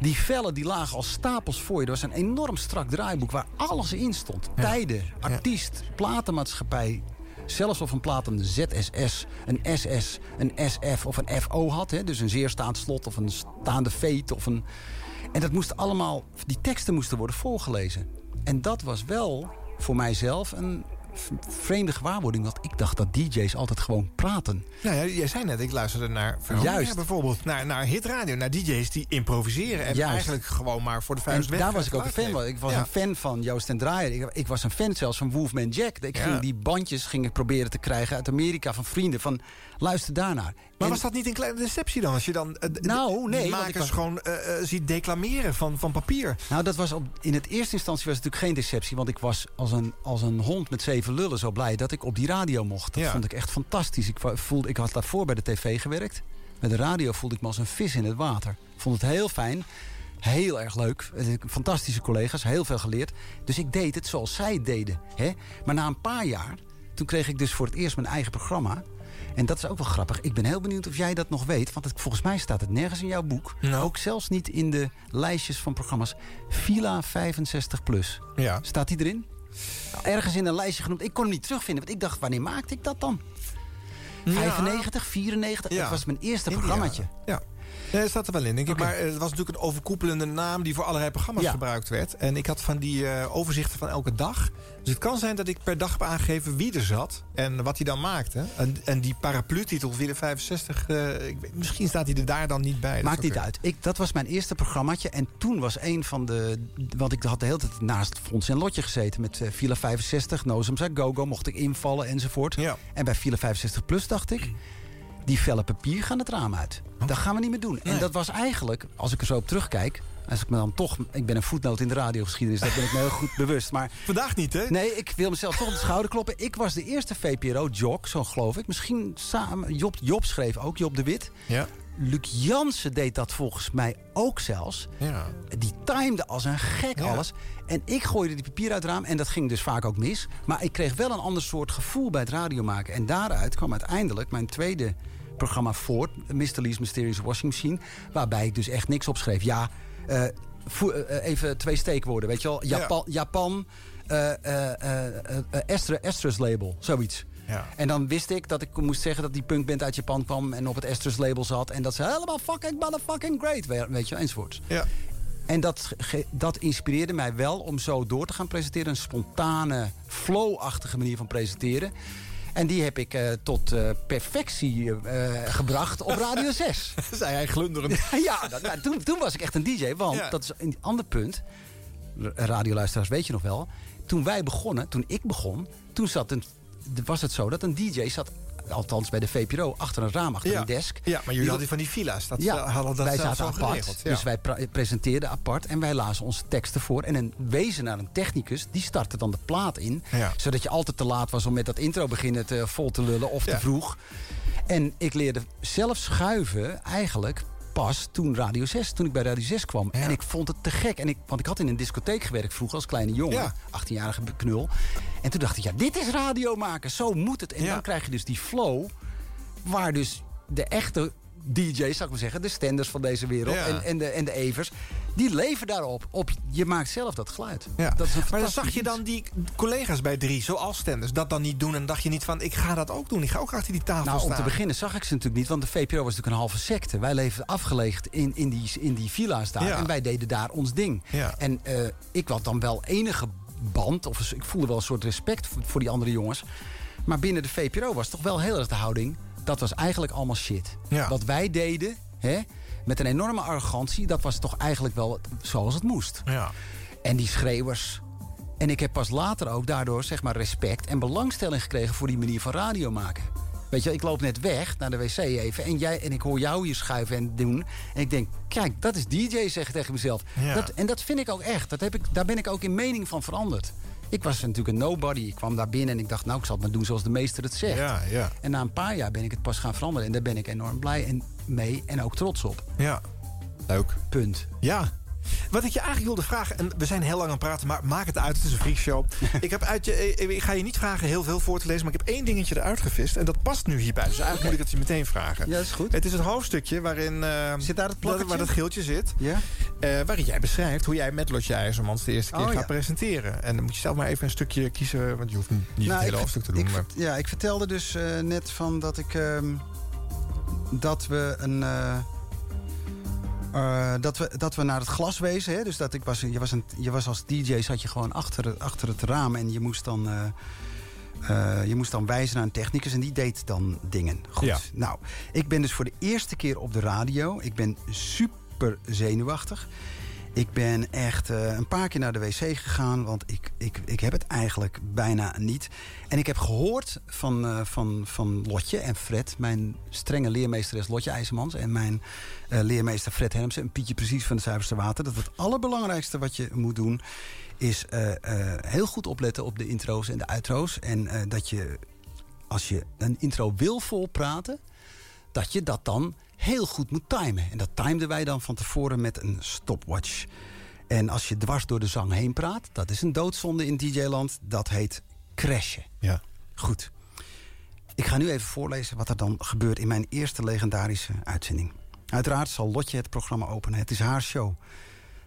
Die vellen die lagen als stapels voor je. Er was een enorm strak draaiboek waar alles in stond. Tijden, artiest, platenmaatschappij. Zelfs of een plaat een ZSS, een SS, een SF of een FO had. Hè? Dus een zeer staand slot of een staande veet. Of een... En dat moest allemaal, die teksten moesten worden voorgelezen. En dat was wel voor mijzelf een vreemde gewaarwording. Want ik dacht dat DJ's altijd gewoon praten. Nou ja, jij zei net, ik luisterde naar Juist. bijvoorbeeld. Naar, naar hitradio, naar DJ's die improviseren. En Juist. eigenlijk gewoon maar voor de En vuist weg. daar was ik ook een fan van. Ik was een fan van Joost en Draaier. Ik, ik was een fan zelfs van Wolfman Jack. Ik Ja. ging die bandjes ging ik proberen te krijgen uit Amerika van vrienden. Van luister daarnaar. Maar En- was dat niet een kleine deceptie dan? Als je dan eh, Nou, nee, makers was- gewoon eh, eh, ziet declameren van, van papier. Nou, dat was op, in het eerste instantie was het natuurlijk geen deceptie. Want ik was als een, als een hond met zeven lullen zo blij dat ik op die radio mocht. Dat Ja. vond ik echt fantastisch. Ik, voelde, ik had daarvoor bij de tv gewerkt. Met de radio voelde ik me als een vis in het water. Ik vond het heel fijn. Heel erg leuk. Fantastische collega's. Heel veel geleerd. Dus ik deed het zoals zij deden. Hè? Maar na een paar jaar, toen kreeg ik dus voor het eerst mijn eigen programma. En dat is ook wel grappig. Ik ben heel benieuwd of jij dat nog weet. Want het, volgens mij staat het nergens in jouw boek. Nou. Ook zelfs niet in de lijstjes van programma's. Villa 65 plus. Ja. Staat die erin? Nou, ergens in een lijstje genoemd. Ik kon hem niet terugvinden. Want ik dacht, wanneer maakte ik dat dan? 95, 94? Ja. Dat was mijn eerste programmaatje. Ja. Ja, dat staat er wel in, denk ik. Maar eh, het was natuurlijk een overkoepelende naam die voor allerlei programma's Ja. gebruikt werd. En ik had van die eh, overzichten van elke dag. Dus het kan zijn dat ik per dag heb aangegeven wie er zat en wat hij dan maakte. En, en die paraplu-titel, Villa 65, eh, ik weet, misschien staat hij er daar dan niet bij. Maakt niet uit. Ik, dat was mijn eerste programmaatje. En toen was een van de... Want ik had de hele tijd naast Fons en Lotje gezeten... met eh, Villa 65, Nozem zei Go-Go, mocht ik invallen enzovoort. Ja. En bij Villa 65 Plus dacht ik... die velle papier gaan het raam uit. Dat gaan we niet meer doen. En dat was eigenlijk, als ik er zo op terugkijk... als ik me dan toch... Ik ben een voetnoot in de radiogeschiedenis, dat ben ik me heel goed bewust. Maar *laughs* Vandaag niet, hè? Nee, ik wil mezelf toch op de schouder kloppen. Ik was de eerste VPRO-jog, zo geloof ik. Misschien samen... Job, Job schreef ook, Job de Wit. Ja. Luc Jansen deed dat volgens mij ook zelfs. Ja. Die timede als een gek Ja. alles. En ik gooide die papier uit het raam. En dat ging dus vaak ook mis. Maar ik kreeg wel een ander soort gevoel bij het radiomaken. En daaruit kwam uiteindelijk mijn tweede programma voort. Mr. Lee's Mysterious Washing Machine. Waarbij ik dus echt niks opschreef. Ja, eh, even twee steekwoorden. Weet je wel? Japan, Japan eh, eh, Estra, Estrus label. Zoiets. Ja. En dan wist ik dat ik moest zeggen dat die punkband uit Japan kwam... en op het Esters label zat. En dat ze helemaal fucking motherfucking great we- weet je, enzovoorts. Ja. En dat, dat inspireerde mij wel om zo door te gaan presenteren. Een spontane, flow-achtige manier van presenteren. En die heb ik eh, tot eh, perfectie eh, gebracht op Radio *laughs* 6. Zei hij glunderend. ja, dat- nou, toen, toen was ik echt een DJ. Want Ja. dat is een ander punt. Radioluisteraars weet je nog wel. Toen wij begonnen, toen ik begon... toen zat een, was het zo dat een DJ zat... althans bij de VPRO, achter een raam, achter Ja. een desk. Ja, maar jullie Die- hadden van die villa's. Dat ja, eh, hadden dat wij zaten apart. geregeld. Ja. Dus wij presenteerden apart en wij lazen onze teksten voor. En een wezen naar een technicus, die startte dan de plaat in. Ja. Zodat je altijd te laat was om met dat intro beginnen te, vol te lullen of te vroeg. En ik leerde zelf schuiven eigenlijk pas toen Radio 6, toen ik bij Radio 6 kwam. En ik vond het te gek. En ik, want ik had in een discotheek gewerkt vroeger als kleine jongen. Ja. 18-jarige knul. En toen dacht ik, ja, dit is radio maken. Zo moet het. En Ja. dan krijg je dus die flow waar dus de echte DJ's, zou ik maar zeggen, de standers van deze wereld Ja. en, en, de, en de evers, die leven daarop. Op, je maakt zelf dat geluid. Ja. Dat is een maar dan zag je dan die collega's bij drie, zoals Stenders, dat dan niet doen. En dacht je niet van, ik ga dat ook doen. Ik ga ook achter die tafel Nou, om staan. te beginnen zag ik ze natuurlijk niet, want de VPRO was natuurlijk een halve secte. Wij leefden afgelegd in, in, die, in die villa's daar Ja. en wij deden daar ons ding. En eh, ik had dan wel enige band, of ik voelde wel een soort respect voor, voor die andere jongens. Maar binnen de VPRO was toch wel heel erg de houding, dat was eigenlijk allemaal shit. Ja. Wat wij deden, hè, met een enorme arrogantie, dat was toch eigenlijk wel zoals het moest. Ja. En die schreeuwers. En ik heb pas later ook daardoor zeg maar respect en belangstelling gekregen voor die manier van radio maken. Weet je, ik loop net weg naar de wc even en, jij, en ik hoor jou hier schuiven en doen. En ik denk, kijk, dat is DJ, zeg ik tegen mezelf. Ja. Dat, en dat vind ik ook echt. Dat heb ik, daar ben ik ook in mening van veranderd. Ik was natuurlijk een nobody. Ik kwam daar binnen en ik dacht, nou, ik zal het maar doen zoals de meester het zegt. Ja, ja. En na een paar jaar ben ik het pas gaan veranderen. En daar ben ik enorm blij en mee en ook trots op. Ja. Leuk. Punt. Ja. Wat ik je eigenlijk wilde vragen, en we zijn heel lang aan het praten, maar maak het uit, het is een freakshow. *laughs* ik, heb uit je, eh, ik ga je niet vragen heel veel voor te lezen, maar ik heb één dingetje eruit gevist. En dat past nu hierbij, dus eigenlijk moet ik het je meteen vragen. Ja, is goed. Het is een hoofdstukje waarin... eh, Zit daar het dat, plakketje? waar dat geeltje zit. Ja? eh, waarin jij beschrijft hoe jij met Lotje IJzermans de eerste keer Oh, gaat ja. presenteren. En dan moet je zelf maar even een stukje kiezen, want je hoeft niet Nou, het hele ik- hoofdstuk te doen. Ik, maar... ver- ja, ik vertelde dus net van dat ik. ehm, dat we een. Eh, dat, we, dat we naar het glas wezen. Hè? Dus dat ik was, je, was een, je was als DJ, zat je gewoon achter, het- achter het raam en je moest dan. eh, eh, je moest dan wijzen naar een technicus en die deed dan dingen. Goed. Ja. Nou, ik ben dus voor de eerste keer op de radio. Ik ben super zenuwachtig. Ik ben echt eh, een paar keer naar de wc gegaan, want ik, ik, ik heb het eigenlijk bijna niet. En ik heb gehoord van, eh, van, van Lotje en Fred, mijn strenge leermeesteres Lotje IJzermans... en mijn eh, leermeester Fred Hermsen, een pietje precies van het zuiverste water... dat het allerbelangrijkste wat je moet doen is heel goed opletten op de intro's en de outro's. En dat je, als je een intro wil volpraten dat je dat dan heel goed moet timen. En dat timeden wij dan van tevoren met een stopwatch. En als je dwars door de zang heen praat, dat is een doodzonde in DJ-land. Dat heet crashen. Ja. Goed. Ik ga nu even voorlezen wat er dan gebeurt in mijn eerste legendarische uitzending. Uiteraard zal Lotje het programma openen. Het is haar show.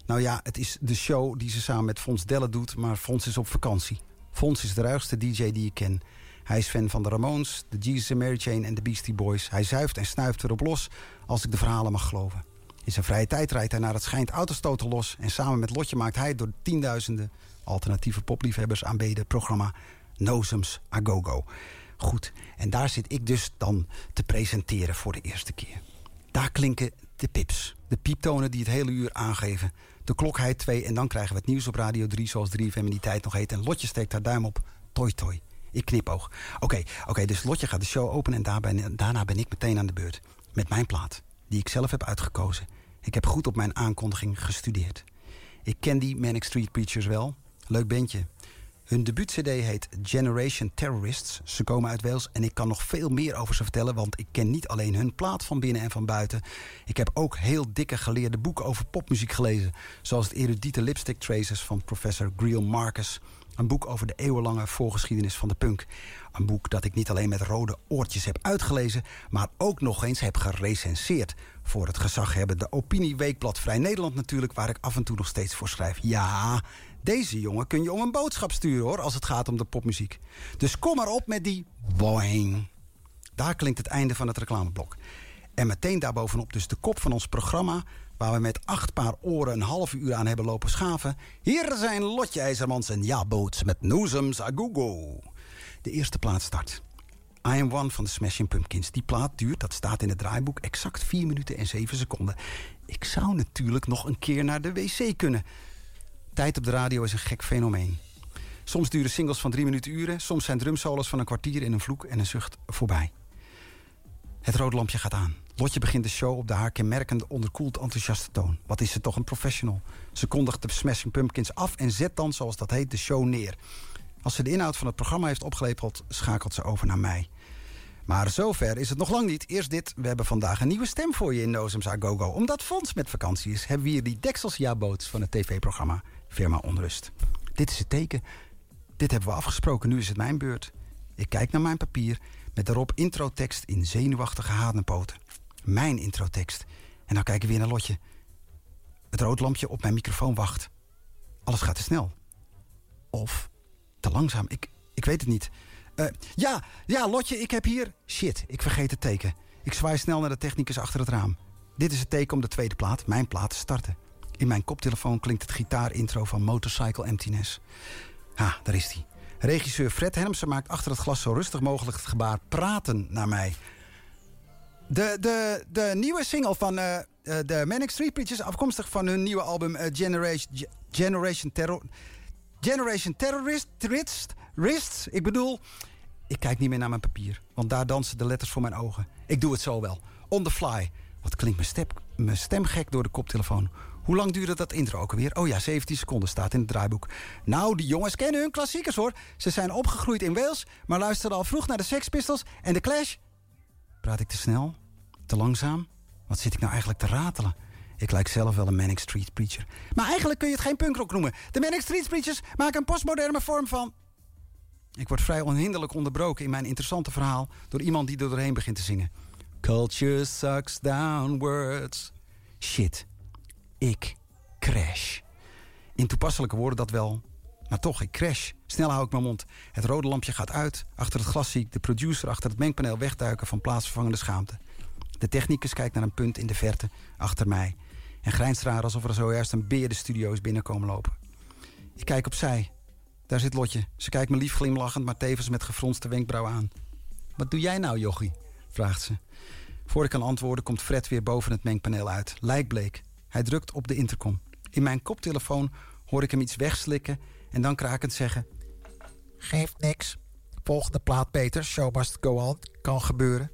Nou ja, het is de show die ze samen met Fons Delle doet, maar Fons is op vakantie. Fons is de ruigste DJ die ik ken. Hij is fan van de Ramones, de Jesus and Mary Chain en de Beastie Boys. Hij zuift en snuift erop los, als ik de verhalen mag geloven. In zijn vrije tijd rijdt hij naar het schijnt autostoten los... en samen met Lotje maakt hij door tienduizenden alternatieve popliefhebbers aanbeden... programma Nozums A Go Go. Goed, en daar zit ik dus dan te presenteren voor de eerste keer. Daar klinken de pips. De pieptonen die het hele uur aangeven. De klok heidt twee en dan krijgen we het nieuws op Radio 3... zoals 3FM in die tijd nog heet. En Lotje steekt haar duim op. Toi toi. Ik knipoog. Oké, oké, dus Lotje gaat de show openen... en daarna ben ik meteen aan de beurt. Met mijn plaat, die ik zelf heb uitgekozen. Ik heb goed op mijn aankondiging gestudeerd. Ik ken die Manic Street Preachers wel. Leuk bandje. Hun debuut-cd heet Generation Terrorists. Ze komen uit Wales en ik kan nog veel meer over ze vertellen... want ik ken niet alleen hun plaat van binnen en van buiten. Ik heb ook heel dikke geleerde boeken over popmuziek gelezen... zoals het erudite Lipstick Traces van professor Greil Marcus... Een boek over de eeuwenlange voorgeschiedenis van de punk. Een boek dat ik niet alleen met rode oortjes heb uitgelezen... maar ook nog eens heb gerecenseerd. Voor het gezaghebbende opinieweekblad Vrij Nederland natuurlijk... waar ik af en toe nog steeds voor schrijf. Ja, Deze jongen kun je om een boodschap sturen hoor, als het gaat om de popmuziek. Dus kom maar op met die boing. Daar klinkt het einde van het reclameblok. En meteen daarbovenop dus de kop van ons programma... waar we met acht paar oren een half uur aan hebben lopen schaven. Hier zijn Lotje IJzermans en Ja-Boots met Noezems Agogo. De eerste plaat start. I Am One van de Smashing Pumpkins. Die plaat duurt, dat staat in het draaiboek, exact 4 minuten en 7 seconden. Ik zou natuurlijk nog een keer naar de wc kunnen. Tijd op de radio is een gek fenomeen. Soms duren singles van drie minuten uren. Soms zijn drumsolos van een kwartier in een vloek en een zucht voorbij. Het rode lampje gaat aan. Lotje begint de show op de haar kenmerkende onderkoeld enthousiaste toon. Wat is ze toch een professional. Ze kondigt de Smashing Pumpkins af en zet dan, zoals dat heet, de show neer. Als ze de inhoud van het programma heeft opgelepeld, schakelt ze over naar mij. Maar zover is het nog lang niet. Eerst dit, we hebben vandaag een nieuwe stem voor je in Nozems Go Go. Omdat Fons met vakantie is, hebben we hier die deksels ja-boots van het tv-programma Firma Onrust. Dit is het teken. Dit hebben we afgesproken, nu is het mijn beurt. Ik kijk naar mijn papier met daarop introtekst in zenuwachtige hadenpoten. Mijn introtekst. En dan kijken we weer naar Lotje. Het roodlampje op mijn microfoon wacht. Alles gaat te snel. Of te langzaam. Ik, ik weet het niet. Eh, ja, ja, Lotje, ik heb hier... Shit, ik vergeet het teken. Ik zwaai snel naar de technicus achter het raam. Dit is het teken om de tweede plaat, mijn plaat, te starten. In mijn koptelefoon klinkt het gitaarintro van Motorcycle Emptiness. Ha, daar is hij. Regisseur Fred Hermsen maakt achter het glas zo rustig mogelijk het gebaar praten naar mij. De, de, de nieuwe single van eh, de Manic Street Preachers... afkomstig van hun nieuwe album eh, Generation, Generation Terror... Generation Terrorist, Terrorist, Rists. Ik bedoel, ik kijk niet meer naar mijn papier. Want daar dansen de letters voor mijn ogen. Ik doe het zo wel. On the fly. Wat klinkt mijn, mijn stem gek door de koptelefoon. Hoe lang duurde dat intro ook alweer? Oh ja, 17 seconden staat in het draaiboek. Nou, die jongens kennen hun klassiekers hoor. Ze zijn opgegroeid in Wales, maar luisterden al vroeg naar de Sex Pistols en de Clash. Praat ik te snel? Te langzaam? Wat zit ik nou eigenlijk te ratelen? Ik lijk zelf wel een Manic Street Preacher. Maar eigenlijk kun je het geen punkrock noemen. De Manic Street Preachers maken een postmoderne vorm van... Ik word vrij onhinderlijk onderbroken in mijn interessante verhaal... door iemand die er doorheen begint te zingen. Culture sucks downwards. Shit. Ik crash. In toepasselijke woorden dat wel. Maar toch, ik crash. Snel hou ik mijn mond. Het rode lampje gaat uit. Achter het glas zie ik de producer achter het mengpaneel wegduiken van plaatsvervangende schaamte. De technicus kijkt naar een punt in de verte, achter mij. En grijnst raar alsof er zojuist een beer de studio is binnenkomen lopen. Ik kijk opzij. Daar zit Lotje. Ze kijkt me lief glimlachend, maar tevens met gefronste wenkbrauw aan. Wat doe jij nou, jochie? vraagt ze. Voor ik kan antwoorden komt Fred weer boven het mengpaneel uit. Lijkbleek. Hij drukt op de intercom. In mijn koptelefoon hoor ik hem iets wegslikken en dan krakend zeggen... Geeft niks. Volgende plaat, Peter. Show must go on. Kan gebeuren.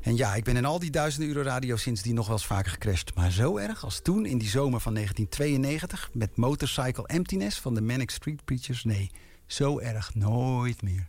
En ja, ik ben in al die duizenden uren radio sindsdien nog wel eens vaker gecrashed. Maar zo erg als toen in die zomer van 1992... met Motorcycle Emptiness van de Manic Street Preachers. Nee, zo erg nooit meer.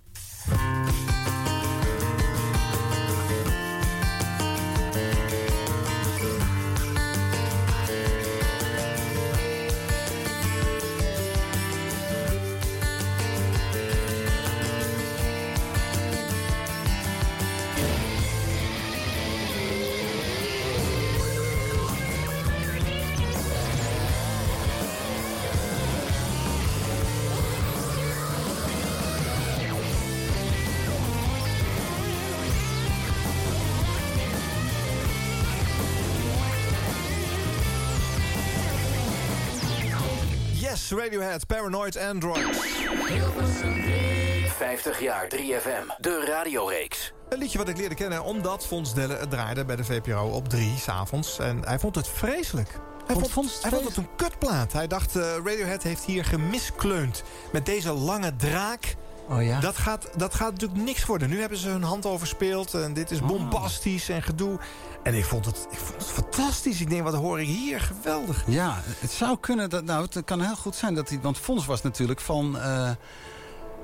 Yes, Radiohead, Paranoid Android. 50 jaar 3FM, de radioreeks. Een liedje wat ik leerde kennen omdat Fons Delle het draaide bij de VPRO op 3 s'avonds. En hij vond het vreselijk. Hij vond, vond het hij vond het een kutplaat. Hij dacht, eh, Radiohead heeft hier gemiskleund. Met deze lange draak. Oh ja? Dat gaat, dat gaat natuurlijk niks worden. Nu hebben ze hun hand overspeeld. En dit is Oh. bombastisch en gedoe. En ik vond, het, ik vond het fantastisch. Ik denk, wat hoor ik hier? Geweldig. Ja, het zou kunnen. Dat, nou, het kan heel goed zijn dat hij. Want Fons was natuurlijk van. eh,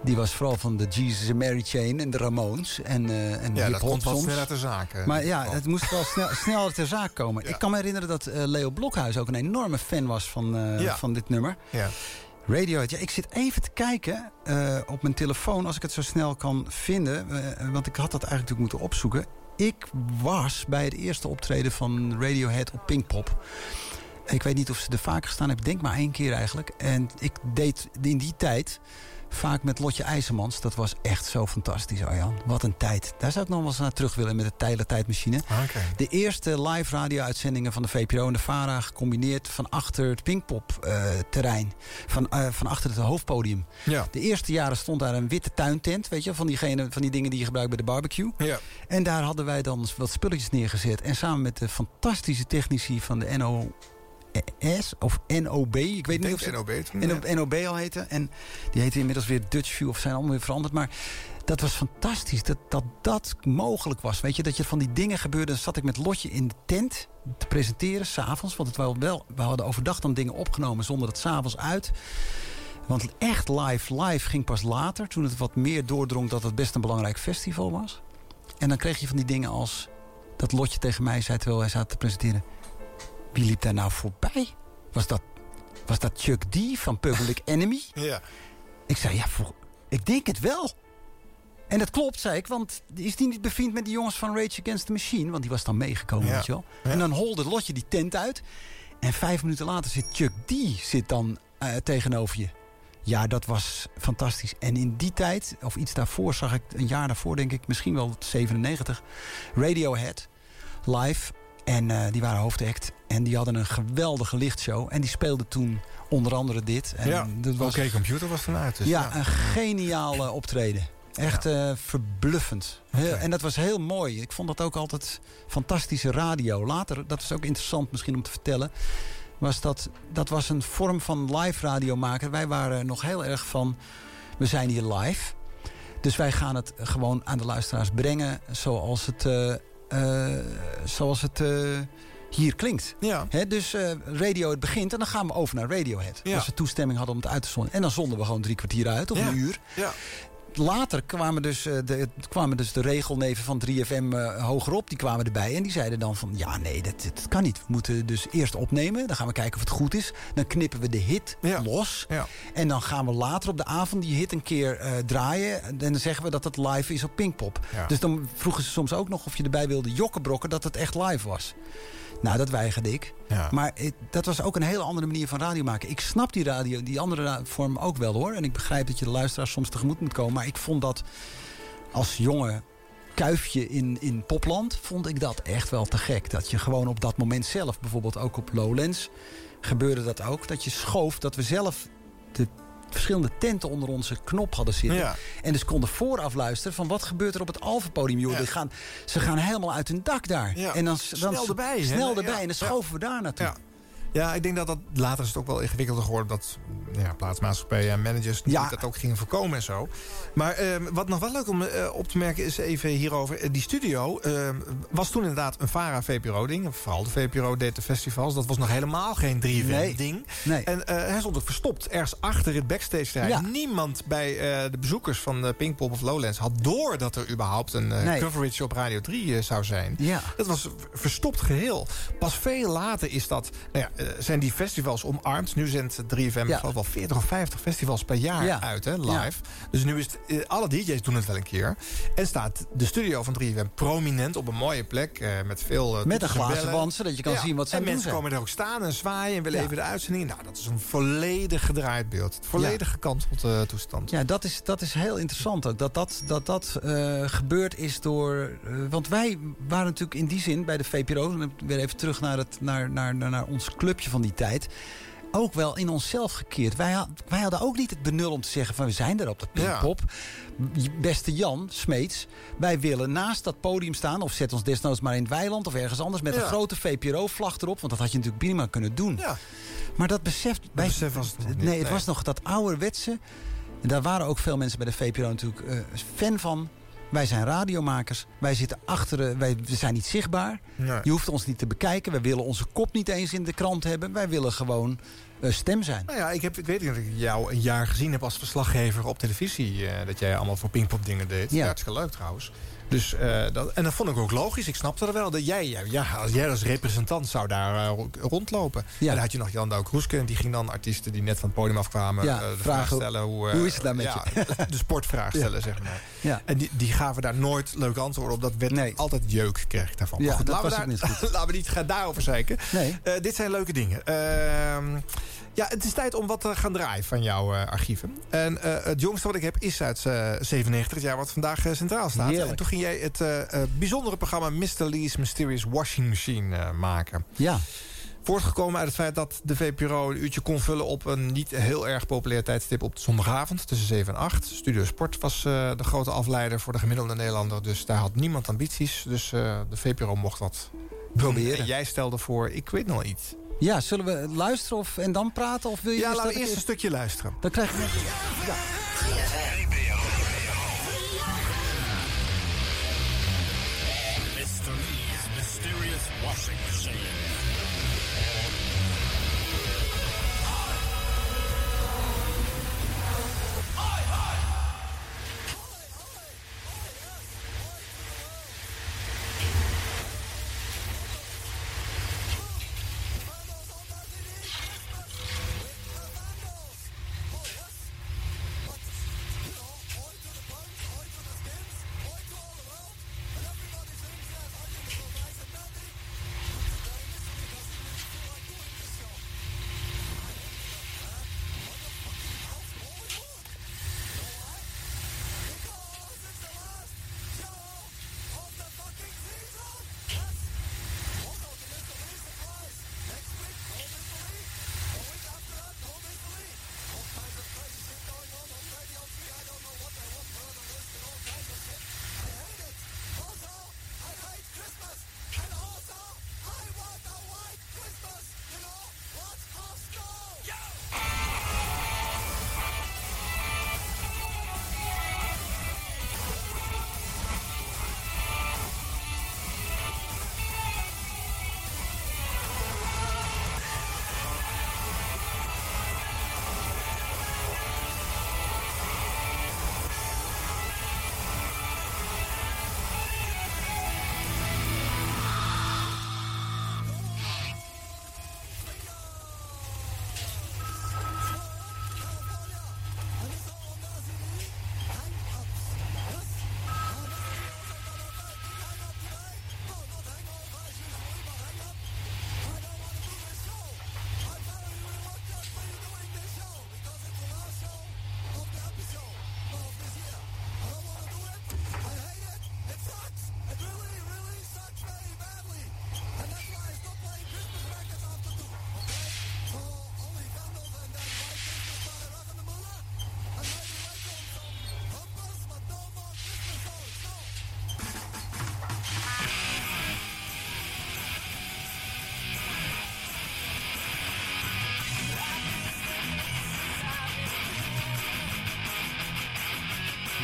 die was vooral van de Jesus and Mary Chain en de Ramones. En, eh en Ja, dat komt wel sneller ter zake. Maar ja, het moest wel snel, sneller ter zaak komen. Ik kan me herinneren dat eh, Leo Blokhuis ook een enorme fan was van, Ja. van dit nummer. Ja. Radiohead. Ja, ik zit even te kijken eh, op mijn telefoon als ik het zo snel kan vinden. eh, want ik had dat eigenlijk moeten opzoeken. Ik was bij het eerste optreden van Radiohead op Pinkpop. Ik weet niet of ze er vaker gestaan hebben. Denk maar één keer eigenlijk. En ik deed in die tijd vaak met Lotje IJzermans. Dat was echt zo fantastisch, Arjan. Wat een tijd. Daar zou ik nog wel eens naar terug willen met de Tijler Tijdmachine. Oké. De eerste live radio-uitzendingen van de VPRO en de VARA... gecombineerd van achter het Pinkpop-terrein. van, eh, van achter het hoofdpodium. Ja. De eerste jaren stond daar een witte tuintent. Weet je, van, diegene, van die dingen die je gebruikt bij de barbecue. Ja. En daar hadden wij dan wat spulletjes neergezet. En samen met de fantastische technici van de NO... Of NOB. Ik weet niet of ze NOB. NOB al heette. En die heette inmiddels weer Dutch View of zijn allemaal weer veranderd. Maar dat was fantastisch dat dat, dat mogelijk was. Weet je, dat je van die dingen gebeurde. Dan zat ik met Lotje in de tent te presenteren, s'avonds. Want het wel, wel, we hadden overdag dan dingen opgenomen zonder het s'avonds uit. Want echt live, live ging pas later. Toen het wat meer doordrong dat het best een belangrijk festival was. En dan kreeg je van die dingen als... Dat Lotje tegen mij zei terwijl hij zat te presenteren... Wie liep daar nou voorbij? Was dat, was dat Chuck D van Public *laughs* Enemy? Ja. Ik zei, ja, vol- ik denk het wel. En dat klopt, zei ik, want is die niet bevriend met die jongens van Rage Against the Machine? Want die was dan meegekomen, Ja. weet je wel. En dan holde Lotje die tent uit. En vijf minuten later zit Chuck D zit dan eh, tegenover je. Ja, dat was fantastisch. En in die tijd, of iets daarvoor, zag ik een jaar daarvoor, denk ik, misschien wel 97, Radiohead live. En eh, die waren hoofdact. En die hadden een geweldige lichtshow. En die speelden toen onder andere dit. En ja. dat was, Oké, computer was vanuit. Dus, ja, een geniaal eh, optreden. Echt eh, verbluffend. Heel- En dat was heel mooi. Ik vond dat ook altijd fantastische radio. Later, dat is ook interessant misschien om te vertellen... was dat, dat was een vorm van live radio maken. Wij waren nog heel erg van... we zijn hier live. Dus wij gaan het gewoon aan de luisteraars brengen... zoals het, eh, eh, zoals het hier klinkt. Ja. Dus eh, radio het begint en dan gaan we over naar Radiohead. Ja. Als we toestemming hadden om het uit te zonden. En dan zonden we gewoon drie kwartier uit of Ja. een uur. Ja. Later kwamen dus, eh, de, kwamen dus de regelneven van 3FM eh, hogerop. Die kwamen erbij en die zeiden dan van... ja, nee, dat, dat kan niet. We moeten dus eerst opnemen. Dan gaan we kijken of het goed is. Dan knippen we de hit los. Ja. En dan gaan we later op de avond die hit een keer draaien. En dan zeggen we dat het live is op Pinkpop. Ja. Dus dan vroegen ze soms ook nog of je erbij wilde jokkenbrokken... dat het echt live was. Nou, dat weigerde ik. Ja. Maar dat was ook een hele andere manier van radio maken. Ik snap die radio, die andere vorm ook wel hoor. En ik begrijp dat je de luisteraars soms tegemoet moet komen. Maar ik vond dat als jonge kuifje in, in popland... vond ik dat echt wel te gek. Dat je gewoon op dat moment zelf, bijvoorbeeld ook op Lowlands... gebeurde dat ook. Dat je schoof, dat we zelf de verschillende tenten onder onze knop hadden zitten. Ja. En dus konden vooraf luisteren van wat gebeurt er op het Alpha-podium. Joh, Ja. gaan, ze gaan helemaal uit hun dak daar. Ja. En dan, dan Snel erbij? Snel erbij. En dan schoven we daar naartoe. Ja. Ik denk dat dat later is het ook wel ingewikkelder geworden. Dat ja, plaatsmaatschappijen en managers Ja. dat ook gingen voorkomen en zo. Maar ehm, wat nog wel leuk om eh, op te merken is even hierover. Eh, die studio ehm, was toen inderdaad een VARA-VPRO-ding. Vooral de VPRO deed de festivals. Dat was nog helemaal geen 3FM-ding. Nee. En eh, hij stond ook verstopt ergens achter het backstage terrein. Ja. Niemand bij de bezoekers van Pinkpop of Lowlands had door dat er überhaupt een Nee. coverage op Radio 3 eh, zou zijn. Ja. Dat was verstopt geheel. Pas veel later is dat, nou ja, zijn die festivals omarmd. Nu zendt 3FM Ja. wel 40 of 50 festivals per jaar Ja. uit, hè, live. Ja. Dus nu is het, eh, alle DJ's doen het wel een keer. En staat de studio van 3FM prominent op een mooie plek. eh, met veel eh, Met een en glazen wand, zodat je kan zien wat ze En aan het mensen doen komen er ook staan en zwaaien en willen even de uitzending. Nou, dat is een volledig gedraaid beeld. Volledig gekanteld eh, toestand. Ja, dat is, dat is heel interessant ook. Dat dat, dat, dat eh, gebeurd is door... eh, want wij waren natuurlijk in die zin bij de VPRO... en weer even terug naar, het, naar, naar, naar, naar ons clubje van die tijd... ook wel in onszelf gekeerd. Wij, wij hadden ook niet het benul om te zeggen van... we zijn er op de Pinkpop. Beste Jan Smeets, wij willen naast dat podium staan... of zet ons desnoods maar in het weiland of ergens anders... met Ja. een grote VPRO-vlag erop. Want dat had je natuurlijk prima kunnen doen. Ja. Maar dat beseft... wij- besef was het nog niet, Nee, het nee. was nog dat ouderwetse... En daar waren ook veel mensen bij de VPRO natuurlijk eh, fan van. Wij zijn radiomakers. Wij zitten achter. Wij we zijn niet zichtbaar. Nee. Je hoeft ons niet te bekijken. Wij willen onze kop niet eens in de krant hebben. Wij willen gewoon eh, stem zijn. Nou ja, ik, heb, ik weet dat ik jou een jaar gezien heb als verslaggever op televisie. eh, dat jij allemaal voor Pinkpop dingen deed. Ja. Hartstikke leuk trouwens. Dus, eh, dat, en dat vond ik ook logisch. Ik snapte er wel. Dat jij, ja, als jij als representant zou daar eh, ro- rondlopen. En dan had je nog Jan Douw Kroeske. En die ging dan artiesten die net van het podium afkwamen... Ja, eh, de vraag vragen, stellen. Hoe, hoe is het daar met ja, je? *laughs* De sportvraag stellen, zeg maar. Ja. En die, die gaven daar nooit leuke antwoorden op. Dat werd altijd jeuk, kreeg ik daarvan. Ja, goed, dat laten, we daar, niet goed. *laughs* laten we niet gaan daarover zeiken. Nee. Dit zijn leuke dingen. Ja, het is tijd om wat te gaan draaien van jouw eh, archieven. En eh, het jongste wat ik heb is uit eh, 97, het jaar wat vandaag centraal staat. Heerlijk. En toen ging jij het bijzondere programma Mr. Lee's Mysterious Washing Machine maken. Ja. Voortgekomen uit het feit dat de VPRO een uurtje kon vullen... op een niet heel erg populair tijdstip op de zondagavond... tussen 7 en 8. Studio Sport was de grote afleider voor de gemiddelde Nederlander. Dus daar had niemand ambities. Dus de VPRO mocht wat Proberen. En jij stelde voor, ik weet nog iets. Ja, zullen we luisteren of, en dan praten? Of wil je Ja, eerst laten we eerst een stukje luisteren. Dan krijg je. Ja.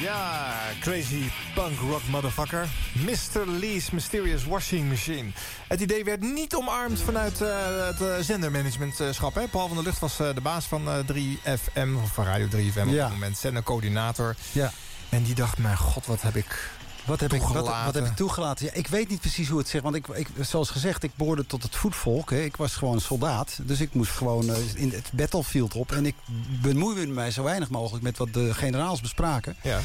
Ja, crazy punk rock motherfucker. Mr. Lee's Mysterious Washing Machine. Het idee werd niet omarmd vanuit eh, het uh, zendermanagementschap. Hè? Paul van der Lucht was uh, de baas van uh, 3FM, of van Radio 3FM op het moment. Zendercoördinator. Ja. En die dacht, mijn god, wat heb ik Wat heb, ik, wat, heb ik toegelaten? Ja, ik weet niet precies hoe het zegt. Want ik, ik, zoals gezegd, ik behoorde tot het voetvolk. Hè. Ik was gewoon soldaat. Dus ik moest gewoon eh, in het battlefield op. En ik bemoeide mij zo weinig mogelijk met wat de generaals bespraken. Ja.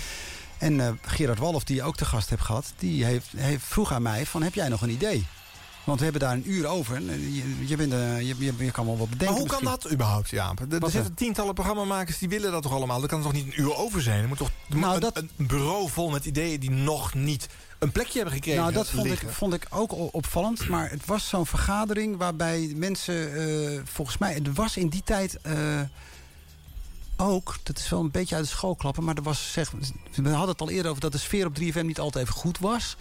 En eh, Gerard Walf, die je ook te gast hebt gehad... die heeft, heeft, vroeg aan mij van, heb jij nog een idee? Want we hebben daar een uur over. En Je, je, bent, eh, je, je, je kan wel wat bedenken. Maar hoe kan dat überhaupt, Jaap? Er, er zitten tientallen programmamakers die willen dat toch allemaal? Er kan toch niet een uur over zijn? Er moet toch er Nou, een, dat- een bureau vol met ideeën die nog niet een plekje hebben gekregen Nou, dat vond ik, vond ik ook opvallend. Maar het was zo'n vergadering waarbij mensen... eh, volgens mij, er was in die tijd... eh, ook, dat is wel een beetje uit de school klappen... maar er was, zeg, we hadden het al eerder over dat de sfeer op 3FM niet altijd even goed was.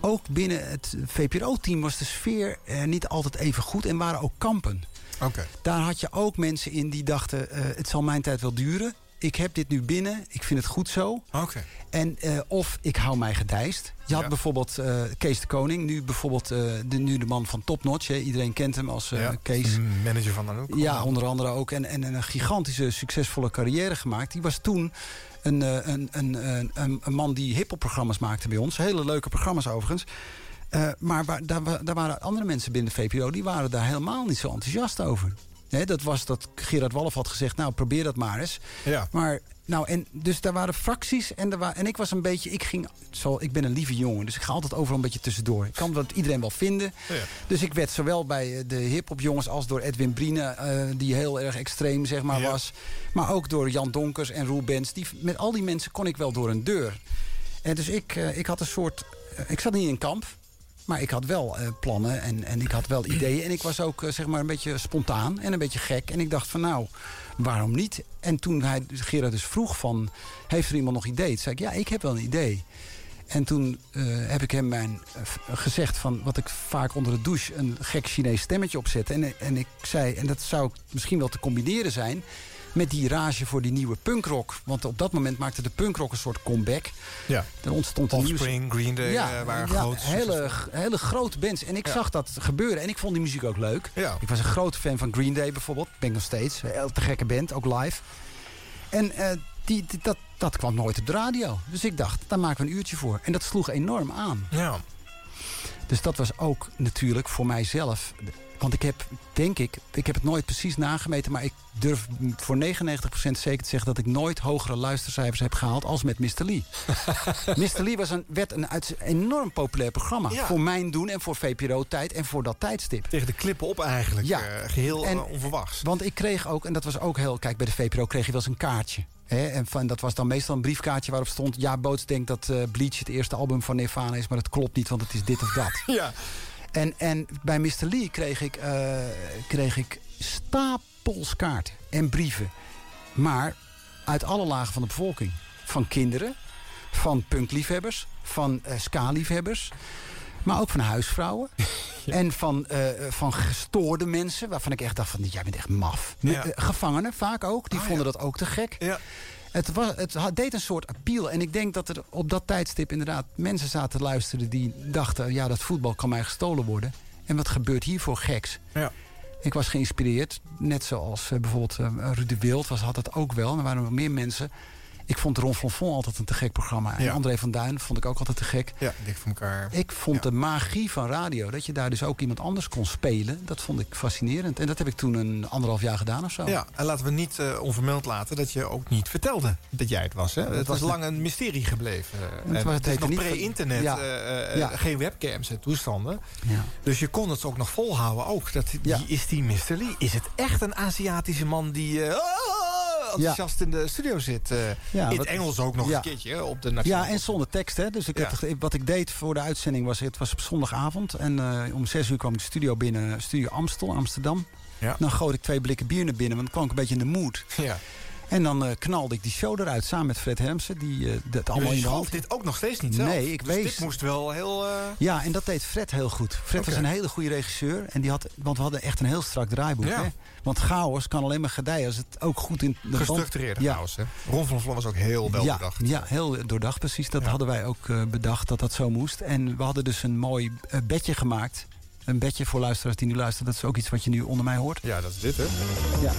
Ook binnen het VPRO-team was de sfeer eh, niet altijd even goed... en waren ook kampen. Oké. Daar had je ook mensen in die dachten... eh, het zal mijn tijd wel duren. ik heb dit nu binnen, ik vind het goed zo. Oké. En eh, of ik hou mij gedijst. Je had Ja. bijvoorbeeld Kees de Koning, nu bijvoorbeeld de, nu de man van Top Notch. Hè. Iedereen kent hem als eh, Ja, Kees. Manager van Anouk. Ja, onder andere ook. En, en een gigantische, succesvolle carrière gemaakt. Die was toen een, eh, een, een, een, een, man die hiphopprogramma's maakte bij ons. Hele leuke programma's overigens. Eh, maar waar, daar, wa- daar waren andere mensen binnen de VPRO... die waren daar helemaal niet zo enthousiast over. Dat was dat Gerard Walf had gezegd... nou, probeer dat maar eens. Ja. Maar, nou, en, dus daar waren fracties. En, er wa en ik was een beetje... Ik, ging, zo, ik ben een lieve jongen, dus ik ga altijd overal een beetje tussendoor. Ik kan wat iedereen wel vinden. Ja. Dus ik werd zowel bij eh, de hip-hop jongens als door Edwin Brine, eh, die heel erg extreem zeg maar, Ja. was. Maar ook door Jan Donkers en Roel Benz. Die, met al die mensen kon ik wel door een deur. En dus ik, eh, ik had een soort. ik zat niet in een kamp. Maar ik had wel plannen en, en ik had wel ideeën. En ik was ook zeg maar een beetje spontaan en een beetje gek. En ik dacht van nou, waarom niet? En toen hij, Gerard dus vroeg van... heeft er iemand nog ideeën? Toen zei ik, ja, ik heb wel een idee. En toen eh, heb ik hem mijn, eh, gezegd van wat ik vaak onder de douche... een gek Chinees stemmetje opzet. En, en ik zei, en dat zou misschien wel te combineren zijn... met die rage voor die nieuwe punkrock. Want op dat moment maakte de punkrock een soort comeback. Ja. Er ontstond een. Offspring, Green Day Ja, eh, waren ja, groot. hele, hele grote bands. En ik Ja. zag dat gebeuren. En ik vond die muziek ook leuk. Ja. Ik was een grote fan van Green Day bijvoorbeeld. Ben ik nog steeds. Heel te gekke band, ook live. En eh, die, die- dat, dat kwam nooit op de radio. Dus ik dacht, daar maken we een uurtje voor. En dat sloeg enorm aan. Ja. Dus dat was ook natuurlijk voor mijzelf. Want ik heb, denk ik, ik heb het nooit precies nagemeten... maar ik durf voor 99% zeker te zeggen... dat ik nooit hogere luistercijfers heb gehaald als met Mr. Lee. *laughs* Mr. Lee was een, werd een uit- enorm populair programma. Ja. Voor mijn doen en voor VPRO-tijd en voor dat tijdstip. Tegen de klippen op eigenlijk. Ja. eh, geheel En- eh, onverwachts. Want ik kreeg ook, en dat was ook heel... Kijk, bij de VPRO kreeg je wel eens een kaartje. En van, dat was dan meestal een briefkaartje waarop stond... ja, Boots denkt dat eh, Bleach het eerste album van Nirvana is... maar dat klopt niet, want het is dit of dat. *laughs* Ja. En, en bij Mr. Lee kreeg ik, eh, kreeg ik stapels kaarten en brieven. Maar uit alle lagen van de bevolking. Van kinderen, van punkliefhebbers, van eh ska-liefhebbers... maar ook van huisvrouwen. *laughs* En van, eh, van gestoorde mensen, waarvan ik echt dacht van... jij bent echt maf. Ja. Gevangenen vaak ook, die Ah, vonden ja. dat ook te gek. Ja. Het, was, het deed een soort appeal. En ik denk dat er op dat tijdstip inderdaad mensen zaten te luisteren... die dachten, ja, dat voetbal kan mij gestolen worden. En wat gebeurt hier voor geks? Ja. Ik was geïnspireerd, net zoals eh, bijvoorbeeld uh, Ruud de Wild was, had dat ook wel. Er waren nog meer mensen. Ik vond Ron Flonfon altijd een te gek programma. En Ja. André van Duin vond ik ook altijd te gek. Ja, dik voor elkaar. Ik vond Ja. de magie van radio, dat je daar dus ook iemand anders kon spelen... dat vond ik fascinerend. En dat heb ik toen een anderhalf jaar gedaan of zo. Ja, en laten we niet eh, onvermeld laten dat je ook niet vertelde dat jij het was. Hè? het was was lang een mysterie gebleven. En was- het het is heette nog pre-internet, Ja. eh, eh, geen webcams en toestanden. Ja. Dus je kon het ook nog volhouden. Ook. Dat, die. Is die Mr. Lee? Is het echt een Aziatische man die eh, enthousiast in de studio zit? Eh, Ja, in het Engels ook nog ja. een keertje op de nationale Ja, en zonder tekst. Hè? Dus ik Ja. toch- wat ik deed voor de uitzending was... het was op zondagavond. En eh, om zes uur kwam ik de studio binnen. Studio Amstel, Amsterdam. Ja. Dan goot ik twee blikken bier naar binnen. Want dan kwam ik een beetje in de mood. Ja. En dan eh, knalde ik die show eruit samen met Fred Hermsen. Die eh, dat allemaal Dus in de hand. dit ook nog steeds niet zelf? Nee, ik dus wees- dit moest wel heel... eh, Ja, en dat deed Fred heel goed. Fred was een hele goede regisseur. En die had, want we hadden echt een heel strak draaiboek. Ja. Hè? Want chaos kan alleen maar gedijen als het ook goed in de gestructureerde Ja. chaos. Hè? Ron van Vlon was ook heel wel ja, bedacht. Ja, heel doordacht precies. Dat Ja. hadden wij ook bedacht dat dat zo moest. En we hadden dus een mooi bedje gemaakt. Een bedje voor luisteraars die nu luisteren. Dat is ook iets wat je nu onder mij hoort. Ja, dat is dit, hè? Ja.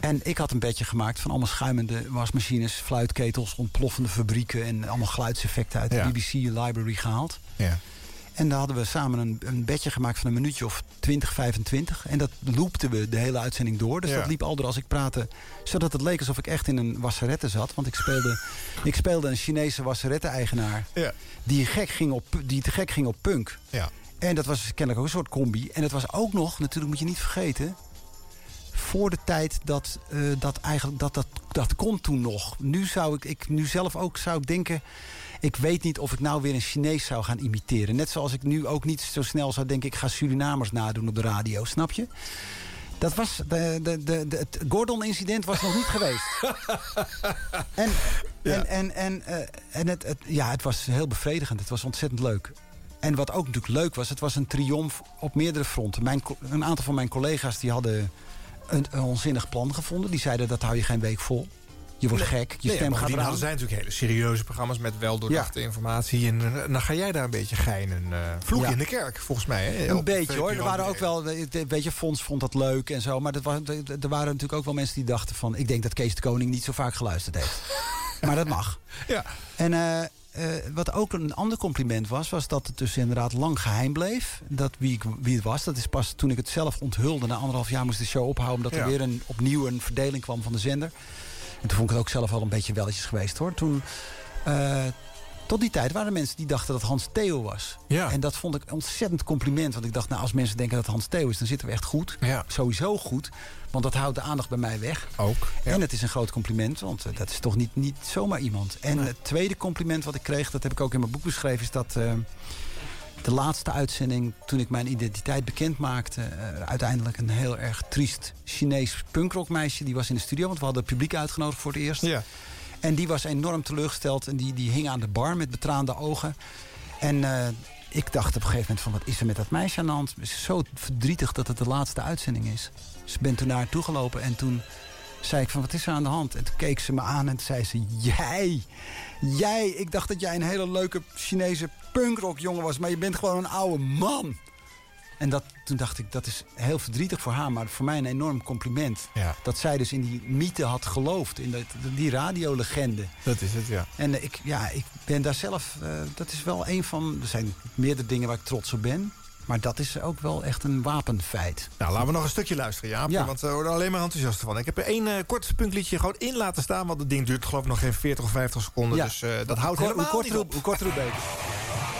En ik had een bedje gemaakt van allemaal schuimende wasmachines, fluitketels, ontploffende fabrieken en allemaal geluidseffecten uit Ja. de BBC Library gehaald. Ja. En daar hadden we samen een, een bedje gemaakt van een minuutje of 20, 25. En dat loopten we de hele uitzending door. Dus Ja. dat liep al door als ik praatte. Zodat het leek alsof ik echt in een wasserette zat. Want ik speelde, *laughs* ik speelde een Chinese wasserette-eigenaar. Ja. Die, gek ging op, die te gek ging op punk. Ja. En dat was kennelijk ook een soort combi. En het was ook nog, natuurlijk moet je niet vergeten... voor de tijd dat eh, dat eigenlijk dat, dat, dat kon toen nog. Nu zou ik, ik nu zelf ook zou ik denken... ik weet niet of ik nou weer een Chinees zou gaan imiteren. Net zoals ik nu ook niet zo snel zou denken... ik ga Surinamers nadoen op de radio, snap je? Dat was, de, de, de, de- het Gordon-incident was nog niet geweest. *laughs* En, en, en, en, eh, en het, het, ja, het was heel bevredigend. Het was ontzettend leuk. En wat ook natuurlijk leuk was, het was een triomf op meerdere fronten. Mijn, een aantal van mijn collega's die hadden een, een onzinnig plan gevonden. Die zeiden dat hou je geen week vol. Je wordt gek, je Nee, stem gaat eraan. hadden zij natuurlijk hele serieuze programma's met weldoordachte informatie. En eh, dan ga jij daar een beetje geinen. eh vloek Ja. in de kerk, volgens mij. Hè? Een beetje hoor. Er waren ook wel, eh, weet je, Fons vond dat leuk en zo. Maar dat was, er waren natuurlijk ook wel mensen die dachten van... ik denk dat Kees de Koning niet zo vaak geluisterd heeft. *laughs* maar dat mag. Ja. En eh, wat ook een ander compliment was... was dat het dus inderdaad lang geheim bleef. Dat wie, ik, wie het was. Dat is pas toen ik het zelf onthulde. Na anderhalf jaar moest de show ophouden... omdat Ja. er weer een, opnieuw een verdeling kwam van de zender. En toen vond ik het ook zelf wel een beetje welletjes geweest hoor. Toen... eh, tot die tijd waren er mensen die dachten dat Hans Theo was. Ja. En dat vond ik een ontzettend compliment. Want ik dacht, nou, als mensen denken dat Hans Theo is... dan zitten we echt goed. Ja. Sowieso goed. Want dat houdt de aandacht bij mij weg. Ook. ja. En het is een groot compliment, want eh, dat is toch niet, niet zomaar iemand. En het tweede compliment wat ik kreeg, dat heb ik ook in mijn boek beschreven... is dat eh, de laatste uitzending, toen ik mijn identiteit bekend maakte... eh, uiteindelijk een heel erg triest Chinees punkrockmeisje... die was in de studio, want we hadden het publiek uitgenodigd voor het eerst. Ja. En die was enorm teleurgesteld en die, die hing aan de bar met betraande ogen. En eh, ik dacht op een gegeven moment van, wat is er met dat meisje aan de hand? Ze is zo verdrietig dat het de laatste uitzending is. Dus ik ben toen naar haar toegelopen en toen zei ik van, wat is er aan de hand? En toen keek ze me aan en zei ze, jij, jij, ik dacht dat jij een hele leuke Chinese punkrockjongen was, maar je bent gewoon een oude man. En dat, toen dacht ik, dat is heel verdrietig voor haar, maar voor mij een enorm compliment. Ja. Dat zij dus in die mythe had geloofd, in dat, die radiolegende. Dat is het, ja. En eh, ik, ja, ik ben daar zelf, eh, dat is wel een van, er zijn meerdere dingen waar ik trots op ben. Maar dat is ook wel echt een wapenfeit. Nou, laten we nog een stukje luisteren, Jaap. Ja. Want we worden alleen maar enthousiast van. Ik heb er één eh, kort punkliedje gewoon in laten staan. Want het ding duurt geloof ik nog geen 40 of 50 seconden. Ja. Dus eh, dat houdt Hoe helemaal korter, niet hoe, op. hoe korter, hoe beter. *laughs*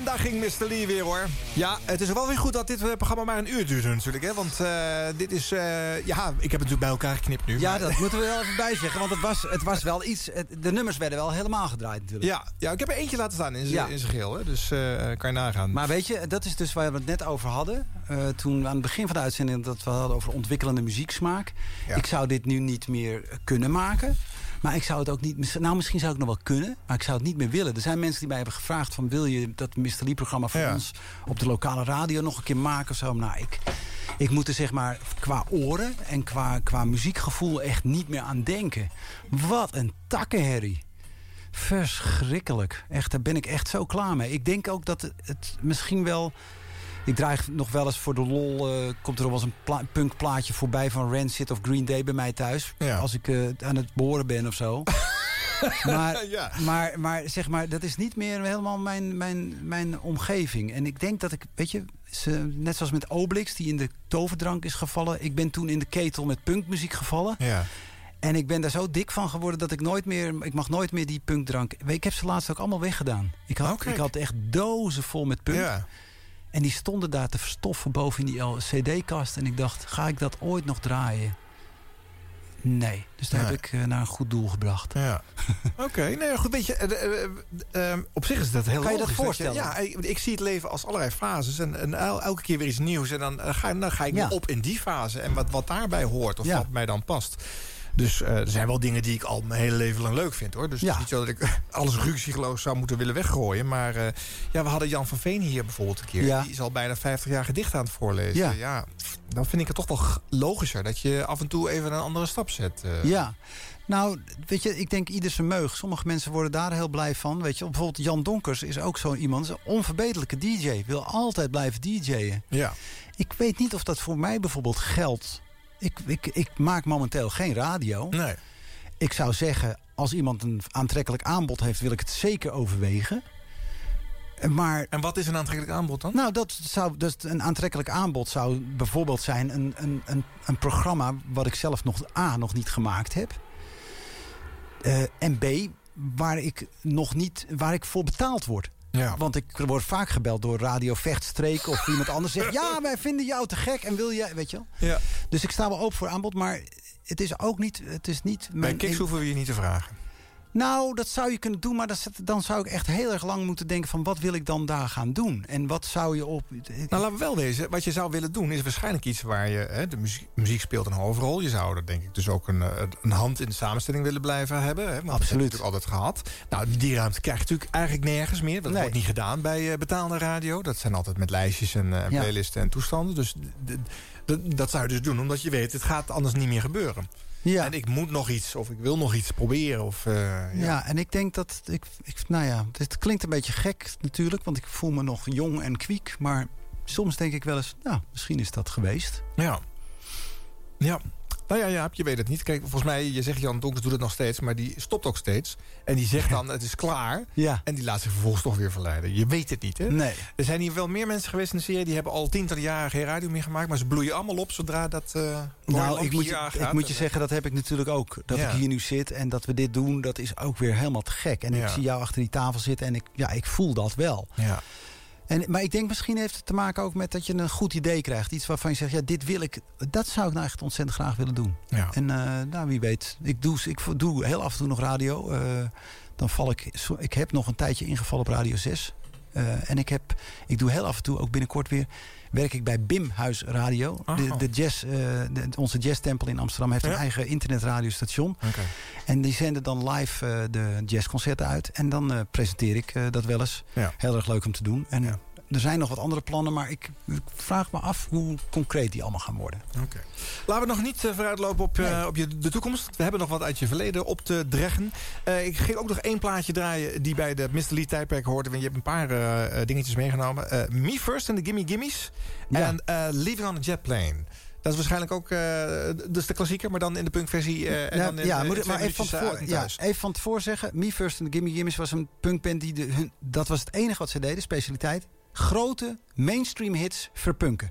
En daar ging Mr. Lee weer hoor. Ja, het is wel weer goed dat dit eh, programma maar een uur duurt natuurlijk. Hè? Want eh, dit is... eh, ja, ik heb het natuurlijk bij elkaar geknipt nu. Ja, maar- dat moeten we wel *laughs* even bijzeggen. Want het was, het was wel iets... het- de nummers werden wel helemaal gedraaid natuurlijk. Ja, ja, ik heb er eentje laten staan in zijn Ja. geheel. Hè? Dus kan je nagaan. Maar weet je, dat is dus waar we het net over hadden. Toen aan het begin van de uitzending dat we hadden over ontwikkelende muzieksmaak. Ik zou dit nu niet meer kunnen maken. Maar ik zou het ook niet... Nou, misschien zou ik nog wel kunnen. Maar ik zou het niet meer willen. Er zijn mensen die mij hebben gevraagd van... wil je dat Mr. Lee-programma voor Ja. ons op de lokale radio nog een keer maken of zo? Nou, ik, ik moet er zeg maar qua oren en qua, qua muziekgevoel echt niet meer aan denken. Wat een takkenherrie. Verschrikkelijk. Echt, daar ben ik echt zo klaar mee. Ik denk ook dat het misschien wel... Ik draai nog wel eens voor de lol... eh, komt er wel eens een pla punkplaatje voorbij van Rancid of Green Day bij mij thuis. Als ik eh, aan het boren ben of zo. *laughs* maar, Ja. maar, maar zeg maar, dat is niet meer helemaal mijn, mijn, mijn omgeving. En ik denk dat ik, weet je, ze, net zoals met Obelix, die in de toverdrank is gevallen. Ik ben toen in de ketel met punkmuziek gevallen. Ja. En ik ben daar zo dik van geworden dat ik nooit meer... Ik mag nooit meer die punkdrank... Ik heb ze laatst ook allemaal weggedaan. Ik had, Oké. ik had echt dozen vol met punk. Ja. En die stonden daar te verstoffen boven in die cd-kast. En ik dacht, ga ik dat ooit nog draaien? Nee. Dus daar Nee. heb ik eh, naar een goed doel gebracht. Ja. *laughs* Oké, nee, goed, weet je, eh, eh, op zich is dat heel Kan je dat voorstellen? ja, ik, ik zie het leven als allerlei fases. En, en el- elke keer weer iets nieuws. En dan, ga, dan ga ik Ja. op in die fase. En wat, wat daarbij hoort, of Ja. wat mij dan past. Dus eh, er zijn wel dingen die ik al mijn hele leven lang leuk vind, hoor. Dus het Ja. is niet zo dat ik alles rugziegeloos zou moeten willen weggooien. Maar eh, ja, we hadden Jan van Veen hier bijvoorbeeld een keer. Ja. Die is al bijna 50 jaar gedicht aan het voorlezen. Ja. dan vind ik het toch wel logischer dat je af en toe even een andere stap zet. eh. Ja. Nou, weet je, ik denk ieder zijn meug. Sommige mensen worden daar heel blij van. Weet je, bijvoorbeeld Jan Donkers is ook zo iemand. Een onverbeterlijke DJ. Wil altijd blijven DJ'en. Ja. Ik weet niet of dat voor mij bijvoorbeeld geldt. Ik, ik, ik maak momenteel geen radio. Nee. Ik zou zeggen, als iemand een aantrekkelijk aanbod heeft... wil ik het zeker overwegen. Maar, En wat is een aantrekkelijk aanbod dan? nou, dat zou, dus een aantrekkelijk aanbod zou bijvoorbeeld zijn... Een, een, een, een programma wat ik zelf nog A, nog niet gemaakt heb. Eh, en B, waar ik nog niet, waar ik voor betaald word. Ja. Want ik word vaak gebeld door Radio Vechtstreek of iemand anders zegt... ja, wij vinden jou te gek en wil jij, weet je wel. Ja. Dus ik sta wel open voor aanbod, maar het is ook niet... Het is niet Bij mijn Kiks hoeven we je niet te vragen. Nou, dat zou je kunnen doen, maar dat, dan zou ik echt heel erg lang moeten denken van wat wil ik dan daar gaan doen? En wat zou je op... Nou, laten we wel wezen. Wat je zou willen doen is waarschijnlijk iets waar je... Hè, de muziek, muziek speelt een hoofdrol. Je zou er denk ik dus ook een, eh, een hand in de samenstelling willen blijven hebben. Hè, want Dat heb je Absoluut. natuurlijk altijd gehad. Nou, die ruimte krijg je natuurlijk eigenlijk nergens meer. Dat Nee. wordt niet gedaan bij eh, betaalde radio. Dat zijn altijd met lijstjes en, Ja. playlisten en toestanden. Dus dat zou je dus doen, omdat je weet... het gaat anders niet meer gebeuren. Ja. En ik moet nog iets, of ik wil nog iets proberen. Of, eh, ja. Ja. en ik denk dat... Ik, ik, nou ja, het klinkt een beetje gek natuurlijk, want ik voel me nog jong en kwiek. Maar soms denk ik wel eens, nou, misschien is dat geweest. Ja. Ja. Nou ja, ja, je weet het niet. Kijk, volgens mij, je zegt Jan Donkers doet het nog steeds... maar die stopt ook steeds. En die zegt *laughs* dan, het is klaar. Ja. En die laat zich vervolgens toch weer verleiden. Je weet het niet, hè? Nee. Er zijn hier wel meer mensen geweest in de serie... die hebben al tientallen jaren geen radio meer gemaakt... maar ze bloeien allemaal op zodra dat uh, Nou, ik moet, je, ik moet je zeggen, dat heb ik natuurlijk ook. Dat Ja. ik hier nu zit en dat we dit doen, dat is ook weer helemaal te gek. En Ja. ik zie jou achter die tafel zitten en ik, ja, ik voel dat wel. Ja. En, maar ik denk misschien heeft het te maken ook met dat je een goed idee krijgt. Iets waarvan je zegt, ja, dit wil ik, dat zou ik nou echt ontzettend graag willen doen. Ja. En eh, nou, wie weet, ik doe, ik doe heel af en toe nog radio. Eh, dan val ik, ik heb nog een tijdje ingevallen op Radio 6. Eh, en ik, heb, ik doe heel af en toe, ook binnenkort weer, werk ik bij BIM Huis Radio. De, Oh. de jazz, eh, de, onze jazztempel in Amsterdam heeft Ja. een eigen internetradiostation. Oké. En die zenden dan live eh, de jazzconcerten uit. En dan eh, presenteer ik dat wel eens. Ja. Heel erg leuk om te doen. En er zijn nog wat andere plannen, maar ik, ik vraag me af hoe concreet die allemaal gaan worden. Oké. Laten we nog niet eh, vooruitlopen op, eh, op je, de toekomst. We hebben nog wat uit je verleden op te dreggen. Eh, ik ging ook nog één plaatje draaien die bij de Mr. Lee tijdperk hoorde. Want je hebt een paar dingetjes meegenomen. Me First en de Gimme Gimmies. En eh, Living on a Jet Plane. Dat is waarschijnlijk ook dus de klassieker, maar dan in de punkversie. en ja, dan in, ja, moet ik maar even van, tevoren, ja, even van tevoren zeggen. Me First en de Gimme Gimmes was een punkband die de, hun, dat was het enige wat ze deden, specialiteit. Grote mainstream hits verpunken.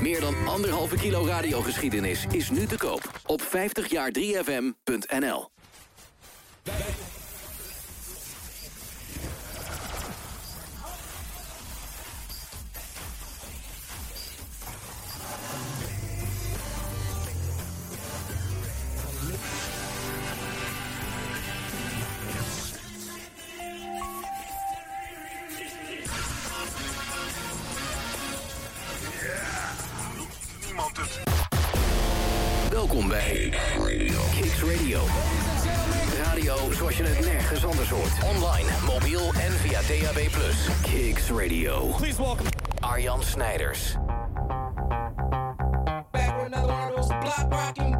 meer dan anderhalve kilo radiogeschiedenis is nu te koop op 50jaar3fm.nl. hoort. Online, mobiel en via DAB+. Kicks Radio. Please welcome Arjan Snijders. Back with another one of those block rocking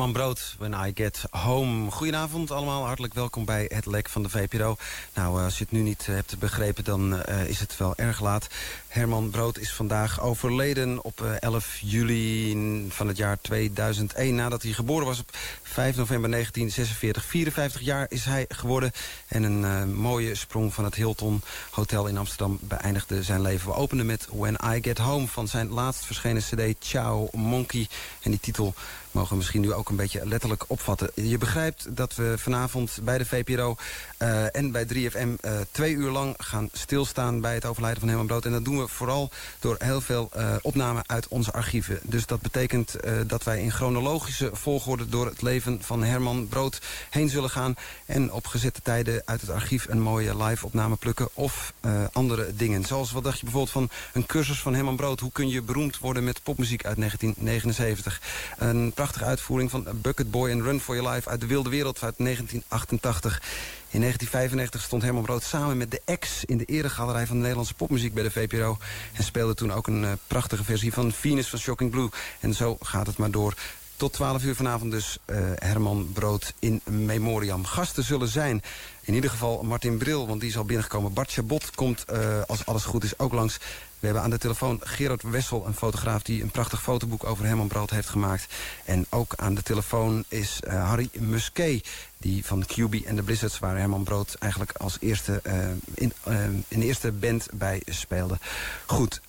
Herman Brood, When I Get Home. Goedenavond allemaal, hartelijk welkom bij het lek van de VPRO. Nou, eh, als je het nu niet eh, hebt begrepen, dan eh, is het wel erg laat. Herman Brood is vandaag overleden op eh, 11 juli van het jaar 2001... nadat hij geboren was op 5 november 1946. 54 jaar is hij geworden. En een eh, mooie sprong van het Hilton Hotel in Amsterdam beëindigde zijn leven. We openden met When I Get Home van zijn laatst verschenen cd Ciao Monkey. En die titel mogen we misschien nu ook een beetje letterlijk opvatten. Je begrijpt dat we vanavond bij de VPRO eh, en bij 3FM eh, twee uur lang gaan stilstaan bij het overlijden van Herman Brood. En dat doen we vooral door heel veel eh, opnamen uit onze archieven. Dus dat betekent dat wij in chronologische volgorde door het leven van Herman Brood heen zullen gaan. En op gezette tijden uit het archief een mooie live opname plukken of andere dingen. Zoals wat dacht je bijvoorbeeld van een cursus van Herman Brood. Hoe kun je beroemd worden met popmuziek uit 1979. Een prachtige uitvoering van Bucket Boy en Run for Your Life uit de Wilde Wereld uit 1988. In 1995 stond Herman Brood samen met de ex in de eregalerij van de Nederlandse popmuziek bij de VPRO. En speelde toen ook een eh, prachtige versie van Venus van Shocking Blue. En zo gaat het maar door. Tot 12 uur vanavond dus eh, Herman Brood in memoriam. Gasten zullen zijn in ieder geval Martin Bril, want die is al binnengekomen. Bart Chabot komt, eh, als alles goed is, ook langs. We hebben aan de telefoon Gerard Wessel, een fotograaf... die een prachtig fotoboek over Herman Brood heeft gemaakt. En ook aan de telefoon is eh, Harry Musquet... die van QB en de Blizzards... waar Herman Brood eigenlijk als eerste, eh, in, eh, in de eerste band bij speelde. Goed,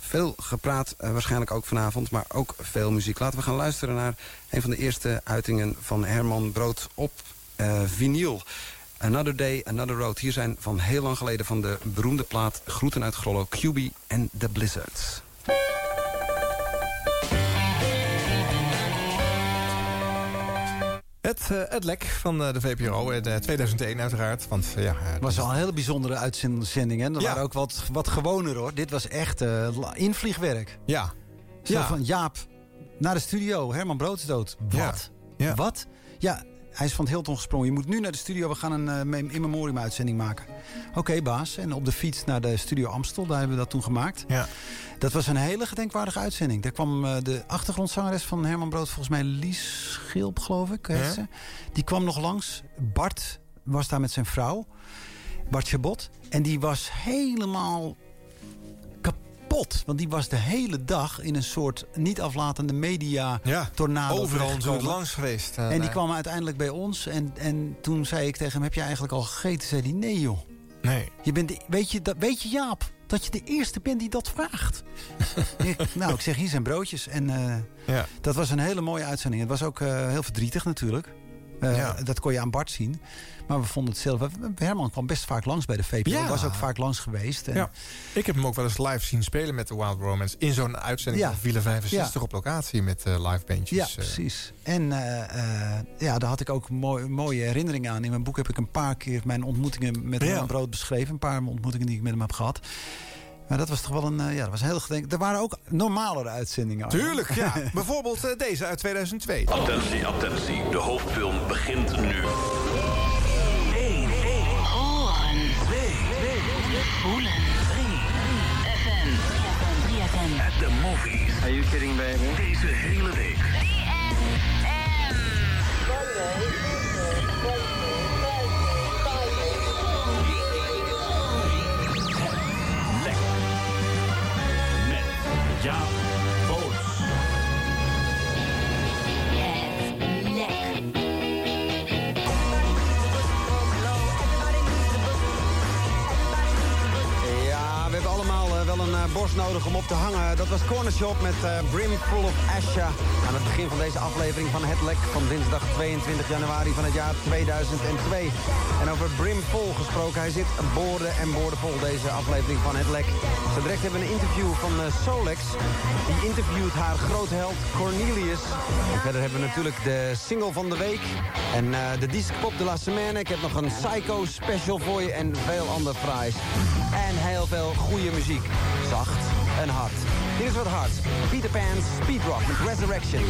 veel gepraat waarschijnlijk ook vanavond... maar ook veel muziek. Laten we gaan luisteren naar een van de eerste uitingen... van Herman Brood op vinyl... Another Day, Another Road. Hier zijn van heel lang geleden van de beroemde plaat Groeten uit Grollo, QB en The Blizzards. Het, eh, het lek van eh, de VPRO in eh, 2001 uiteraard. Want eh, ja, Het was al een hele bijzondere uitzending. Hè? Dat waren ook wat, wat gewoner hoor. Dit was echt eh, invliegwerk. Ja. Zo Ja. van Jaap, naar de studio. Herman Brood is dood. Wat? Ja. Wat? Ja, hij is van het Hilton gesprongen. Je moet nu naar de studio. We gaan een in memoriam uitzending maken. Oké, baas. En op de fiets naar de studio Amstel. Daar hebben we dat toen gemaakt. Ja. Dat was een hele gedenkwaardige uitzending. Daar kwam eh, de achtergrondzangeres van Herman Brood... volgens mij Lies Schilp, geloof ik. heet Ja. ze. Die kwam nog langs. Bart was daar met zijn vrouw. Bart Chabot. En die was helemaal kapot. Want die was de hele dag in een soort niet aflatende media tornado overal terechtgekomen. natuurlijk langs geweest. eh, En die kwam uiteindelijk bij ons. En, en toen zei ik tegen hem, heb je eigenlijk al gegeten? Zei hij, nee joh. Nee. Je bent de- weet, je, dat, weet je Jaap, dat je de eerste bent die dat vraagt? *laughs* ik, nou, ik zeg, hier zijn broodjes. En eh, Ja. dat was een hele mooie uitzending. Het was ook eh, heel verdrietig natuurlijk. Eh, Ja. Dat kon je aan Bart zien. Maar we vonden het zelf... Herman kwam best vaak langs bij de VPRO. Ja. Was ook vaak langs geweest. En, Ja. Ik heb hem ook wel eens live zien spelen met de Wild Romance. In zo'n uitzending van Wielen 65 Ja. op locatie met eh, live bandjes. Ja, eh. precies. En ja, daar had ik ook mooi, mooie herinneringen aan. In mijn boek heb ik een paar keer mijn ontmoetingen met. Herman Brood beschreven. Een paar ontmoetingen die ik met hem heb gehad. Maar dat was toch wel een... eh, ja, dat was heel gedenk. Er waren ook normalere uitzendingen. Tuurlijk, ja. *laughs* Bijvoorbeeld eh, deze uit 2002. Attentie, attentie. De hoofdfilm begint nu. Horen. Voelen. 3FM. 3FM. At the movies. Are you kidding, baby? Met borst nodig om op te hangen. Dat was Corner Shop met eh, Brim Full of Asha. Aan het begin van deze aflevering van Het Lek van dinsdag 22 januari van het jaar 2002. En over Brim Full gesproken, hij zit boorden en boorden vol deze aflevering van Het Lek. Zo direct hebben we een interview van eh, Solex. Die interviewt haar grootheld Cornelius. En verder hebben we natuurlijk de single van de week. En eh, de disc pop de la semaine. Ik heb nog een Psycho special voor je en veel ander fraais. En heel veel goede muziek. Zacht en hard. Hier is wat hard. Peter Pan's Speedrock Resurrection.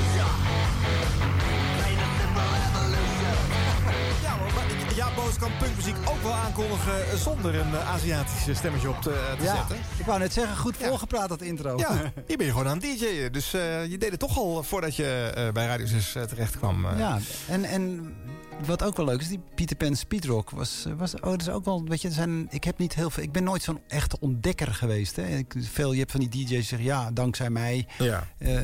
Ja, maar Ja, Boos kan punkmuziek ook wel aankondigen zonder een eh, Aziatisch stemmetje op te, eh, te Ja, zetten. ik wou net zeggen, goed volgepraat dat intro. Ja, *laughs* hier ben je gewoon aan het DJ'en. Dus eh, je deed het toch al voordat je eh, bij Radio 6 eh, terecht kwam. eh. Ja, en, en wat ook wel leuk is, die Peter Pan Speedrock was, was oh, dat is ook wel, weet je, zijn, ik heb niet heel veel, ik ben nooit zo'n echte ontdekker geweest. Hè. Ik, veel, je hebt van die DJ's die zeggen, ja, dankzij mij, Ja. eh,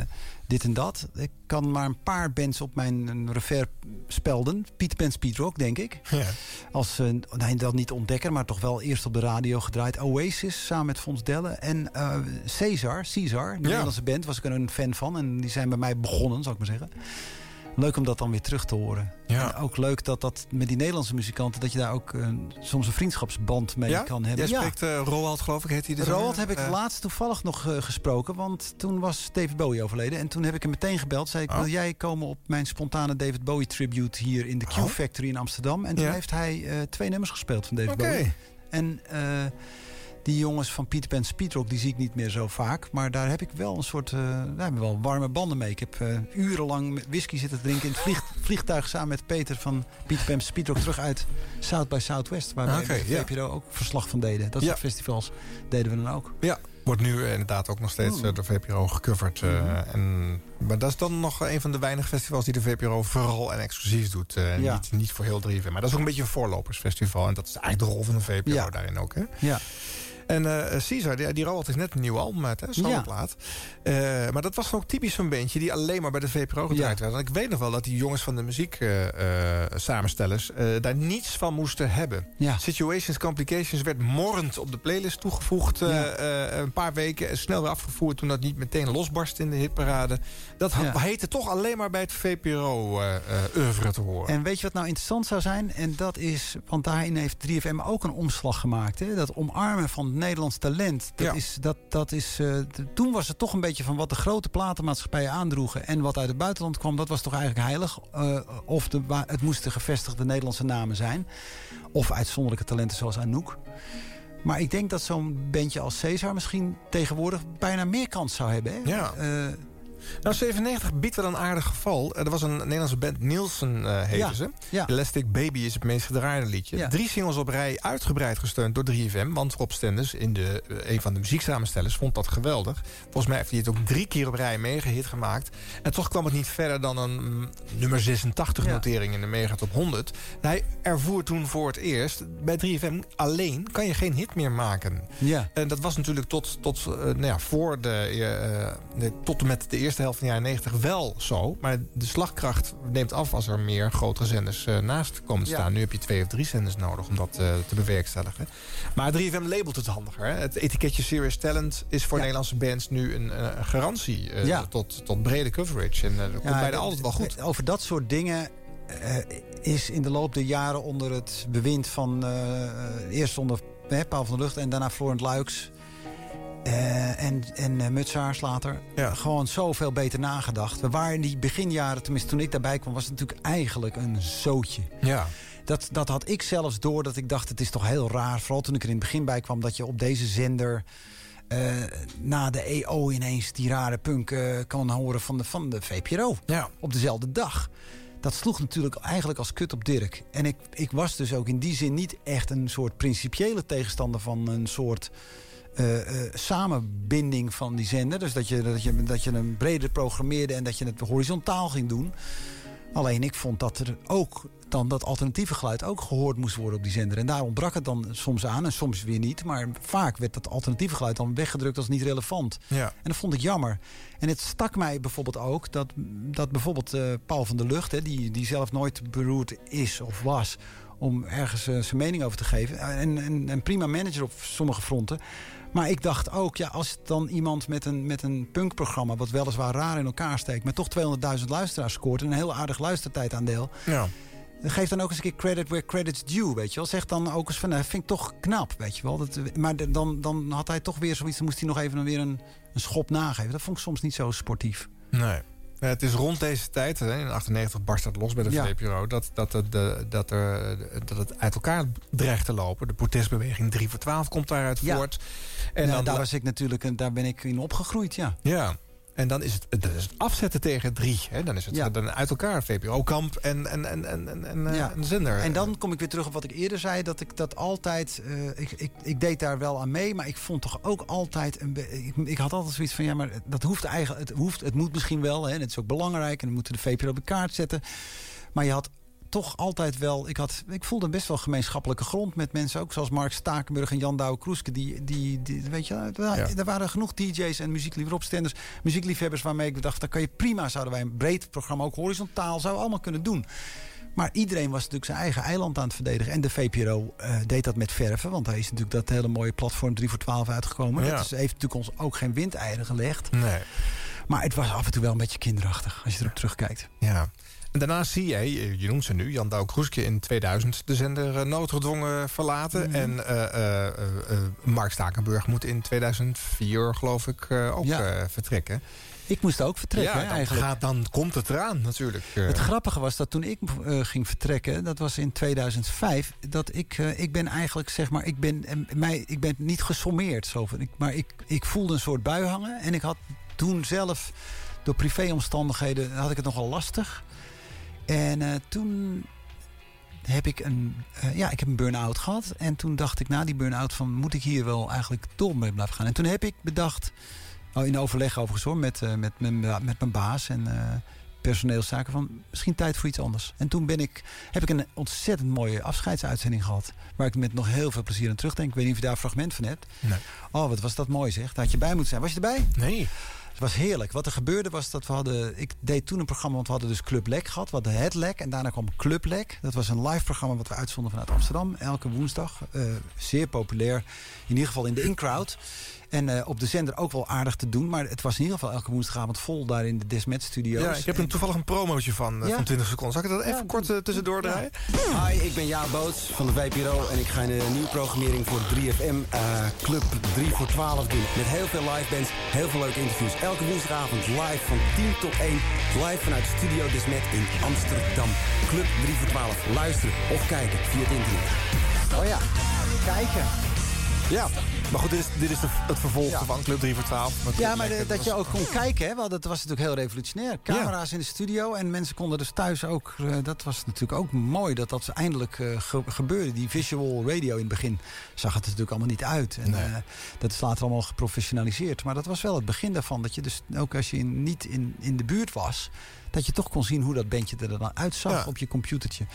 dit en dat. Ik kan maar een paar bands op mijn refer spelden. Peter Pan Speedrock, denk ik. Ja. Als, eh, nee, dan niet ontdekker, maar toch wel eerst op de radio gedraaid. Oasis, samen met Fons Delle. En eh Caesar, Caesar, de Nederlandse band, was ik er een fan van. En die zijn bij mij begonnen, zou ik maar zeggen. Leuk om dat dan weer terug te horen. Ja. En ook leuk dat dat met die Nederlandse muzikanten... dat je daar ook eh, soms een vriendschapsband mee ja? kan hebben. Jij spreekt eh, Roald, geloof ik, heet hij. de Roald heb ik laatst toevallig nog eh, gesproken. Want toen was David Bowie overleden. En toen heb ik hem meteen gebeld. Zei ik, Oh. wil jij komen op mijn spontane David Bowie tribute... hier in de Q Oh. Factory in Amsterdam? En toen Ja. heeft hij twee nummers gespeeld van David Oké. Bowie. En die jongens van Peter Pan Speedrock, die zie ik niet meer zo vaak. Maar daar heb ik wel een soort, eh, daar hebben we wel warme banden mee. Ik heb eh, urenlang met whisky zitten drinken in het vlieg- vliegtuig... samen met Peter van Peter Pan Speedrock terug uit South by Southwest. Waar wij Oké, bij ja. VPRO ook verslag van deden. Dat Ja. soort festivals deden we dan ook. Ja, wordt nu eh, inderdaad ook nog steeds Hmm. eh, door VPRO gecoverd. Mhm. en, maar dat is dan nog een van de weinige festivals die de VPRO vooral en exclusief doet. Ja. niet, niet voor heel 3FM. Maar dat is ook een beetje een voorlopersfestival. En dat is eigenlijk de rol van de VPRO Ja. daarin ook. Hè? Ja. En eh Caesar, die, die Roald heeft net een nieuw album uit, hè? Soloplaat. Eh, maar dat was ook typisch zo'n bandje die alleen maar bij de VPRO gedraaid werd. En ik weet nog wel dat die jongens van de muziek eh, samenstellers daar niets van moesten hebben. Ja. Situations Complications werd morrend op de playlist toegevoegd. Ja. een paar weken en snel weer afgevoerd toen dat niet meteen losbarst in de hitparade. Dat Ja. heette toch alleen maar bij het VPRO eh eh oeuvre te horen. En weet je wat nou interessant zou zijn? En dat is, want daarin heeft 3FM ook een omslag gemaakt. Hè? Dat omarmen van Nederlands talent. Dat Ja. is, dat, dat is, t- toen was het toch een beetje van wat de grote platenmaatschappijen aandroegen. En wat uit het buitenland kwam, dat was toch eigenlijk heilig. Eh, of de, het moesten gevestigde Nederlandse namen zijn. Of uitzonderlijke talenten zoals Anouk. Maar ik denk dat zo'n bandje als Caesar misschien tegenwoordig bijna meer kans zou hebben. Hè? Ja. Eh, Nou, 97 biedt wel een aardig geval. Er was een Nederlandse band, Nielsen eh heten Ja, ze. ja. Elastic Baby is het meest gedraaide liedje. Ja. Drie singles op rij, uitgebreid gesteund door 3FM. Want Rob Stenders, in de, eh, een van de muzieksamenstellers, vond dat geweldig. Volgens mij heeft hij het ook drie keer op rij megahit gemaakt. En toch kwam het niet verder dan een mm, nummer 86 Ja. notering in de megatop 100. Hij ervoer toen voor het eerst, bij 3FM alleen kan je geen hit meer maken. Ja. En dat was natuurlijk tot, tot, eh, nou ja, voor de, eh, de- tot en met de eerste helft van de jaren 90 wel zo. Maar de slagkracht neemt af als er meer grotere zenders eh, naast komen te Ja. staan. Nu heb je twee of drie zenders nodig om dat eh, te bewerkstelligen. Maar 3FM labelt het handiger. Hè? Het etiketje Serious Talent is voor Nederlandse bands nu een, eh, een garantie Ja. tot, tot brede coverage. En dat komt bijna altijd wel goed. Over dat soort dingen is in de loop der jaren onder het bewind van... eerst onder Paul van der Lucht en daarna Florent Luiks... eh, en en eh, Mutsaars later. Gewoon zoveel beter nagedacht. We waren in die beginjaren, tenminste toen ik daarbij kwam... was het natuurlijk eigenlijk een zootje. Ja. Dat, dat had ik zelfs door dat ik dacht, het is toch heel raar... vooral toen ik er in het begin bij kwam, dat je op deze zender... eh, na de EO ineens die rare punk kan horen van de, van de VPRO. Ja. Op dezelfde dag. Dat sloeg natuurlijk eigenlijk als kut op Dirk. En ik, ik was dus ook in die zin niet echt een soort principiële tegenstander... van een soort eh, eh, samenbinding van die zender. Dus dat je, dat, je, dat je hem breder programmeerde en dat je het horizontaal ging doen. Alleen ik vond dat er ook dan dat alternatieve geluid ook gehoord moest worden op die zender. En daar ontbrak het dan soms aan en soms weer niet. Maar vaak werd dat alternatieve geluid dan weggedrukt als niet relevant. Ja. En dat vond ik jammer. En het stak mij bijvoorbeeld ook dat, dat bijvoorbeeld eh, Paul van der Lucht... Hè, die, die zelf nooit beroerd is of was om ergens zijn mening over te geven. En, en, en prima manager op sommige fronten. Maar ik dacht ook, ja, als dan iemand met een, met een punkprogramma... wat weliswaar raar in elkaar steekt... maar toch 200.000 luisteraars scoort... en een heel aardig luistertijdaandeel... Ja. Geef dan ook eens een keer credit where credit's due, weet je wel. Zeg dan ook eens van, nou, vind ik toch knap, weet je wel. Dat, maar dan, dan had hij toch weer zoiets... dan moest hij nog even weer een, een schop nageven. Dat vond ik soms niet zo sportief. Nee. Ja, het is rond deze tijd, in 98 barst dat los bij de Ja. VPRO... Dat, dat, het, de, dat, er, dat het uit elkaar dreigt te lopen. De protestbeweging 3 voor 12 komt daaruit Ja. voort. En En nou, dan, daar, was ik natuurlijk, daar ben ik in opgegroeid, ja. Ja, en dan is het, is het afzetten tegen drie. Hè? Dan is het Ja. dan uit elkaar VPRO-kamp en, en, en, en, en, Ja. een zender. En dan kom ik weer terug op wat ik eerder zei. Dat ik dat altijd. eh, ik, ik, ik deed daar wel aan mee. Maar ik vond toch ook altijd. Een ik, ik had altijd zoiets van. Ja, maar dat hoeft eigenlijk. Het, hoeft, het moet misschien wel. Hè, en het is ook belangrijk. En we moeten de VPRO op de kaart zetten. Maar je had toch altijd wel. Ik, had, ik voelde best wel gemeenschappelijke grond met mensen. Ook zoals Mark Stakenburg en Jan Douwe Kroeske. Die, die, die, weet je, er, er waren genoeg DJ's en muziekliefhebbers, muziekliefhebbers waarmee ik dacht, daar kan je prima, zouden wij een breed programma ook horizontaal, zouden we allemaal kunnen doen. Maar iedereen was natuurlijk zijn eigen eiland aan het verdedigen. En de VPRO eh, deed dat met verven. Want daar is natuurlijk dat hele mooie platform 3 voor 12 uitgekomen. Ja. Dat is, heeft natuurlijk ons ook geen windeieren gelegd. Nee. Maar het was af en toe wel een beetje kinderachtig. Als je erop terugkijkt. Ja. En daarna zie jij, je noemt ze nu, Jan Douw Kroeske in 2000 de zender eh, noodgedwongen verlaten. Mhm. En eh, eh, Mark Stakenburg moet in 2004, geloof ik, ook Ja. vertrekken. Ik moest ook vertrekken, ja, dan, eigenlijk. Gaat, dan komt het eraan natuurlijk. Het grappige was dat toen ik ging vertrekken, dat was in 2005, dat ik, ik ben eigenlijk, zeg maar, ik ben, mij, ik ben niet gesommeerd. Zo, ik, maar ik, ik voelde een soort bui hangen. En ik had toen zelf, door privéomstandigheden, had ik het nogal lastig. En eh, toen heb ik een, eh, ja, ik heb een burn-out gehad. En toen dacht ik na die burn-out van, moet ik hier wel eigenlijk door mee blijven gaan? En toen heb ik bedacht, oh, in overleg overigens hoor, met, eh, met, mijn, met mijn baas en personeelszaken, van misschien tijd voor iets anders. En toen ben ik, heb ik een ontzettend mooie afscheidsuitzending gehad. Waar ik met nog heel veel plezier aan terugdenk. Ik weet niet of je daar een fragment van hebt. Nee. Oh, wat was dat mooi zeg. Daar had je bij moeten zijn. Was je erbij? Nee. Het was heerlijk. Wat er gebeurde was dat we hadden... Ik deed toen een programma, want we hadden dus Club Lek gehad. We hadden Het Lek en daarna kwam Club Lek. Dat was een live programma wat we uitzonden vanuit Amsterdam. Elke woensdag. Eh, zeer populair. In ieder geval in de in-crowd. En eh, op de zender ook wel aardig te doen. Maar het was in ieder geval elke woensdagavond vol daar in de Desmet Studios. Ja, ik heb er toevallig een promootje van, eh, Ja. van 20 seconden. Zal ik dat even kort eh, tussendoor draaien? Hi, ik ben Jaap Boots van de VPRO en ik ga een nieuwe programmering voor 3FM eh, Club 3 voor 12 doen. Met heel veel live bands, heel veel leuke interviews. Elke woensdagavond live van 10 tot 1. Live vanuit Studio Desmet in Amsterdam. Club 3 voor 12. Luisteren of kijken via het internet. Oh ja, kijken. Ja, maar goed, dit is, dit is de- het vervolg Ja. van Club 3 voor 12. Met- Ja, maar de- dat je ook kon kijken, hè, want dat was natuurlijk heel revolutionair. Camera's in de studio en mensen konden dus thuis ook... eh, dat was natuurlijk ook mooi dat dat eindelijk eh, ge- gebeurde. Die visual radio in het begin zag het natuurlijk allemaal niet uit. En, eh, dat is later allemaal geprofessionaliseerd. Maar dat was wel het begin daarvan. Dat je dus ook als je in- niet in, in de buurt was... dat je toch kon zien hoe dat bandje er dan uitzag op je computertje.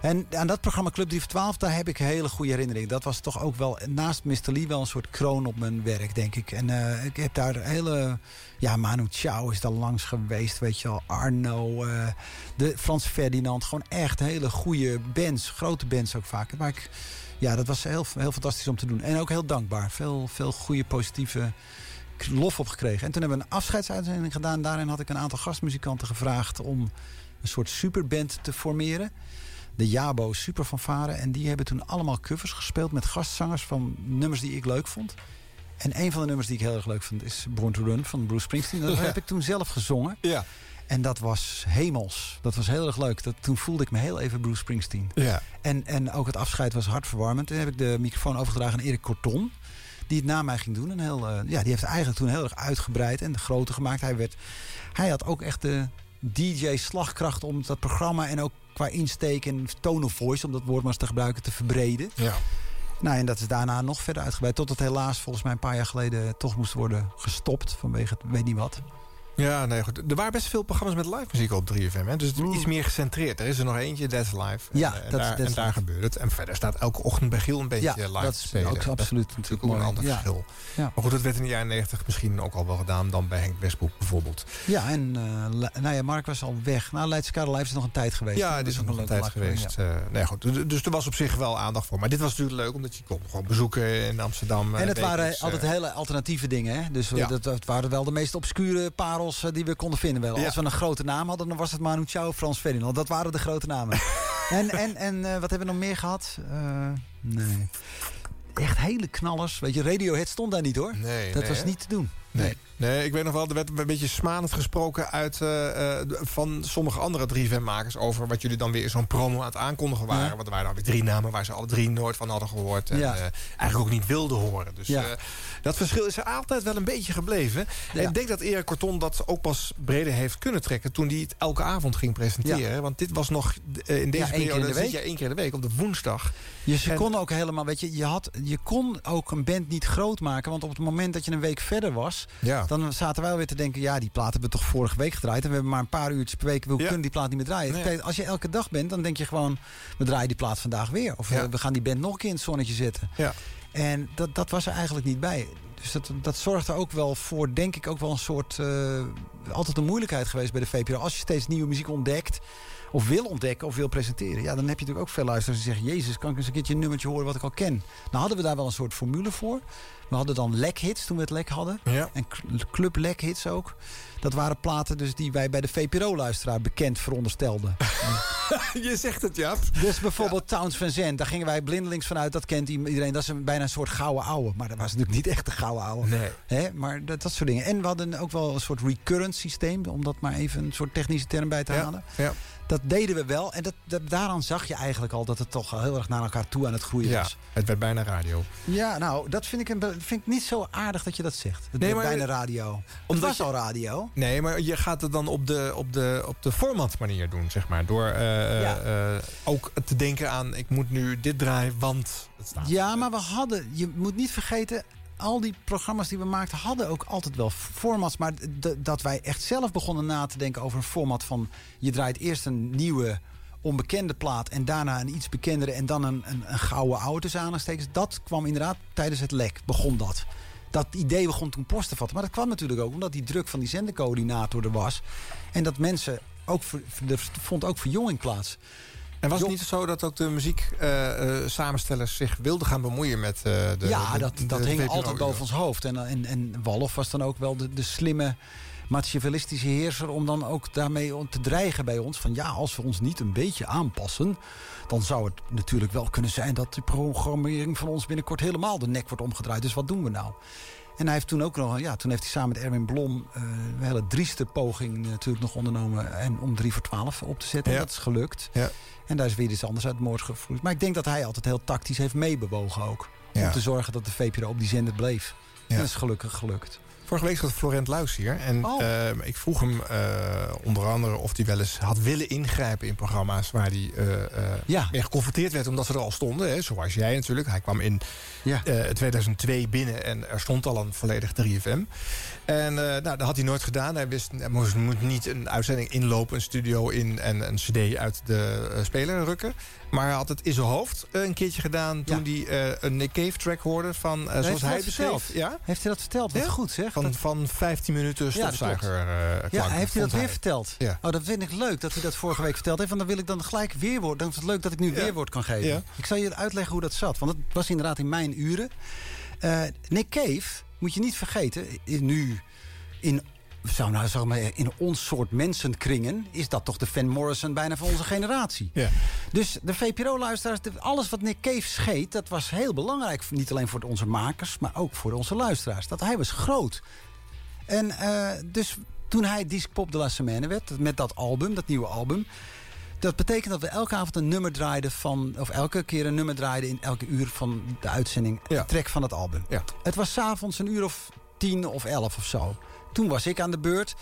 En aan dat programma Club 3 voor 12, daar heb ik hele goede herinneringen. Dat was toch ook wel, naast Mr. Lee, wel een soort kroon op mijn werk, denk ik. En eh, ik heb daar hele... Ja, Manu Chao is daar langs geweest, weet je wel. Arno, eh, de Frans Ferdinand. Gewoon echt hele goede bands. Grote bands ook vaak. Maar ik, ja, dat was heel, heel fantastisch om te doen. En ook heel dankbaar. Veel, veel goede, positieve lof op gekregen. En toen hebben we een afscheidsuitzending gedaan. Daarin had ik een aantal gastmuzikanten gevraagd om een soort superband te formeren. De Jabo Superfanfare. En die hebben toen allemaal covers gespeeld met gastzangers van nummers die ik leuk vond. En een van de nummers die ik heel erg leuk vond is Born to Run van Bruce Springsteen. Dat Ja. *laughs* heb ik toen zelf gezongen. Ja. En dat was hemels. Dat was heel erg leuk. Dat, toen voelde ik me heel even Bruce Springsteen. Ja. En, en ook het afscheid was hartverwarmend. Toen heb ik de microfoon overgedragen aan Erik Corton. Die het na mij ging doen. En heel, eh, ja, die heeft eigenlijk toen heel erg uitgebreid en groter gemaakt. Hij, werd, hij had ook echt de DJ-slagkracht om dat programma... en ook qua insteek en tone of voice, om dat woord maar eens te gebruiken, te verbreden. Ja. Nou, en dat is daarna nog verder uitgebreid. Tot het helaas volgens mij een paar jaar geleden toch moest worden gestopt. Vanwege het weet niet wat. Ja, nee, goed. Er waren best veel programma's met live muziek op 3FM. Hè? Dus het is iets meer gecentreerd. Er is er nog eentje, That's Live. En, Ja, eh, en dat is daar, en gebeurt het. En verder staat elke ochtend bij Giel een beetje Ja, live dat te is spelen. ook absoluut Dat natuurlijk ook een ander Ja. verschil. Ja. Maar goed, dat werd in de jaren 90 misschien ook al wel gedaan dan bij Henk Westbroek bijvoorbeeld. Ja, en eh, Le- nou ja, Mark was al weg. Nou, Leidse Live is nog een tijd geweest. Ja, dit is nog een tijd live geweest. Eh, nee, goed. Dus- Dus er was op zich wel aandacht voor. Maar dit was natuurlijk leuk, omdat je kon gewoon bezoeken in Amsterdam. eh, En het waren altijd eh, hele alternatieve dingen. Hè? Dus dat waren wel de meest obscure parels eh, die we konden vinden. Wel. Als we een grote naam hadden, dan was het Manu Chao, Frans Ferdinand. Dat waren de grote namen. *laughs* en en, en eh, wat hebben we nog meer gehad? Eh, nee. Echt hele knallers. Weet je, Radiohead stond daar niet hoor. Nee, dat nee, was niet te doen. Nee. nee, ik weet nog wel, er werd een beetje smanend gesproken uit, eh, eh, van sommige andere 3FM-makers... over wat jullie dan weer zo'n promo aan het aankondigen waren. Ja. Want er waren dan weer drie namen waar ze alle drie nooit van hadden gehoord. En Ja. eh, eigenlijk ook niet wilden horen. Dus Ja. dat verschil is er altijd wel een beetje gebleven. En ik denk dat Erik Corton dat ook pas breder heeft kunnen trekken... toen hij het elke avond ging presenteren. Want dit was nog in deze keer in periode... de week. één keer in de week op de woensdag. Je ze En- kon ook helemaal, weet je, je, had, je kon ook een band niet groot maken. Want op het moment dat je een week verder was, Ja. dan zaten wij alweer te denken: ja, die plaat hebben we toch vorige week gedraaid. En we hebben maar een paar uurtjes per week. We Ja. kunnen die plaat niet meer draaien. Nee. Als je elke dag bent, dan denk je gewoon: we draaien die plaat vandaag weer. Of Ja. eh, we gaan die band nog een keer in het zonnetje zetten. Ja. En dat, dat was er eigenlijk niet bij. Dus dat, dat zorgde ook wel voor, denk ik, ook wel een soort. eh, altijd een moeilijkheid geweest bij de VPRO. Als je steeds nieuwe muziek ontdekt. Of wil ontdekken of wil presenteren. Ja, dan heb je natuurlijk ook veel luisteraars die zeggen... Jezus, kan ik eens een keertje een nummertje horen wat ik al ken. Nou hadden we daar wel een soort formule voor. We hadden dan lekhits toen we het lek hadden. Ja. En cl- club lekhits ook. Dat waren platen dus die wij bij de VPRO-luisteraar bekend veronderstelden. *laughs* je zegt het, Jaap. Dus bijvoorbeeld Towns Van Zandt, daar gingen wij blindelings vanuit. Dat kent iedereen. Dat is een, bijna een soort gouden ouwe. Maar dat was natuurlijk niet echt een gouden ouwe. Nee. Hè? Maar dat, dat soort dingen. En we hadden ook wel een soort recurrent systeem. Om dat maar even een soort technische term bij te Ja, halen. ja. Dat deden we wel. En dat, dat- daaraan zag je eigenlijk al dat het toch heel erg naar elkaar toe aan het groeien Ja, was. het werd bijna radio. Ja, nou, dat vind ik, een, vind ik niet zo aardig dat je dat zegt. Het Nee, werd maar- bijna radio. Het Omdat was je- al radio. Nee, maar je gaat het dan op de, op de, op de format manier doen, zeg maar. Door eh, Ja. eh, ook te denken aan, ik moet nu dit draaien, want het staat. Ja, maar we hadden, je moet niet vergeten, al die programma's die we maakten hadden ook altijd wel formats. Maar dat wij echt zelf begonnen na te denken over een format van je draait eerst een nieuwe onbekende plaat en daarna een iets bekendere en dan een, een, een gouden oude aanhalingstekens. Dat kwam inderdaad tijdens het lek, begon dat. Dat idee begon toen post te vatten. Maar dat kwam natuurlijk ook omdat die druk van die zendercoördinator er was. En dat mensen ook, er vond ook verjonging plaats. En was het niet zo dat ook de muzieksamenstellers zich wilden gaan bemoeien met eh, de ja, de- dat, de dat hing altijd boven ons hoofd. En, en, en Wallof was dan ook wel de, de slimme machiavellistische heerser... om dan ook daarmee te dreigen bij ons. Van ja, als we ons niet een beetje aanpassen... dan zou het natuurlijk wel kunnen zijn... dat de programmering van ons binnenkort helemaal de nek wordt omgedraaid. Dus wat doen we nou? En hij heeft toen ook nog, ja, toen heeft hij samen met Erwin Blom eh, een hele drieste poging natuurlijk nog ondernomen en om 3 voor 12 op te zetten. Ja. Dat is gelukt. Ja. En daar is weer iets anders uit moord gevloeid. Maar ik denk dat hij altijd heel tactisch heeft meebewogen ook. Om te zorgen dat de VPRO op die zender bleef. En dat is gelukkig gelukt. Vorige week zat Florent Luis hier. En Oh. eh, ik vroeg hem eh, onder andere of hij wel eens had willen ingrijpen in programma's waar hij eh, eh, mee geconfronteerd werd omdat ze er al stonden. Hè, zoals jij natuurlijk. Hij kwam in eh, 2002 binnen en er stond al een volledig 3FM. En nou, dat had hij nooit gedaan. Hij wist, hij moest, moet niet een uitzending inlopen, een studio in en een cd uit de speler rukken. Maar hij had het in zijn hoofd eh, een keertje gedaan toen hij eh, een Nick Cave track hoorde van, eh, zoals hij dat beschreef. Ja? Heeft hij dat verteld? Wat Ja? goed zeg. Van, van 15 minuten Ja, dat stofzuiger. Ja, klanken, heeft hij dat weer verteld? Ja. Oh, dat vind ik leuk dat hij dat vorige week verteld heeft. Want dan wil ik dan gelijk weerwoord. Dan is het leuk dat ik nu weerwoord kan geven. Ja. Ik zal je uitleggen hoe dat zat. Want het was inderdaad in mijn uren. Nick Cave, moet je niet vergeten, nu in, zou nou, zeg maar, in ons soort mensenkringen... is dat toch de Van Morrison bijna van onze generatie. Ja. Dus de VPRO-luisteraars, alles wat Nick Cave scheet... dat was heel belangrijk, niet alleen voor onze makers... maar ook voor onze luisteraars. Dat hij was groot. En eh, dus toen hij Disc Pop de la Semaine werd, met dat album, dat nieuwe album... Dat betekent dat we elke avond een nummer draaiden van... of elke keer een nummer draaiden in elke uur van de uitzending... de track van het album. Het was s'avonds een uur of tien of elf of zo. Toen was ik aan de beurt.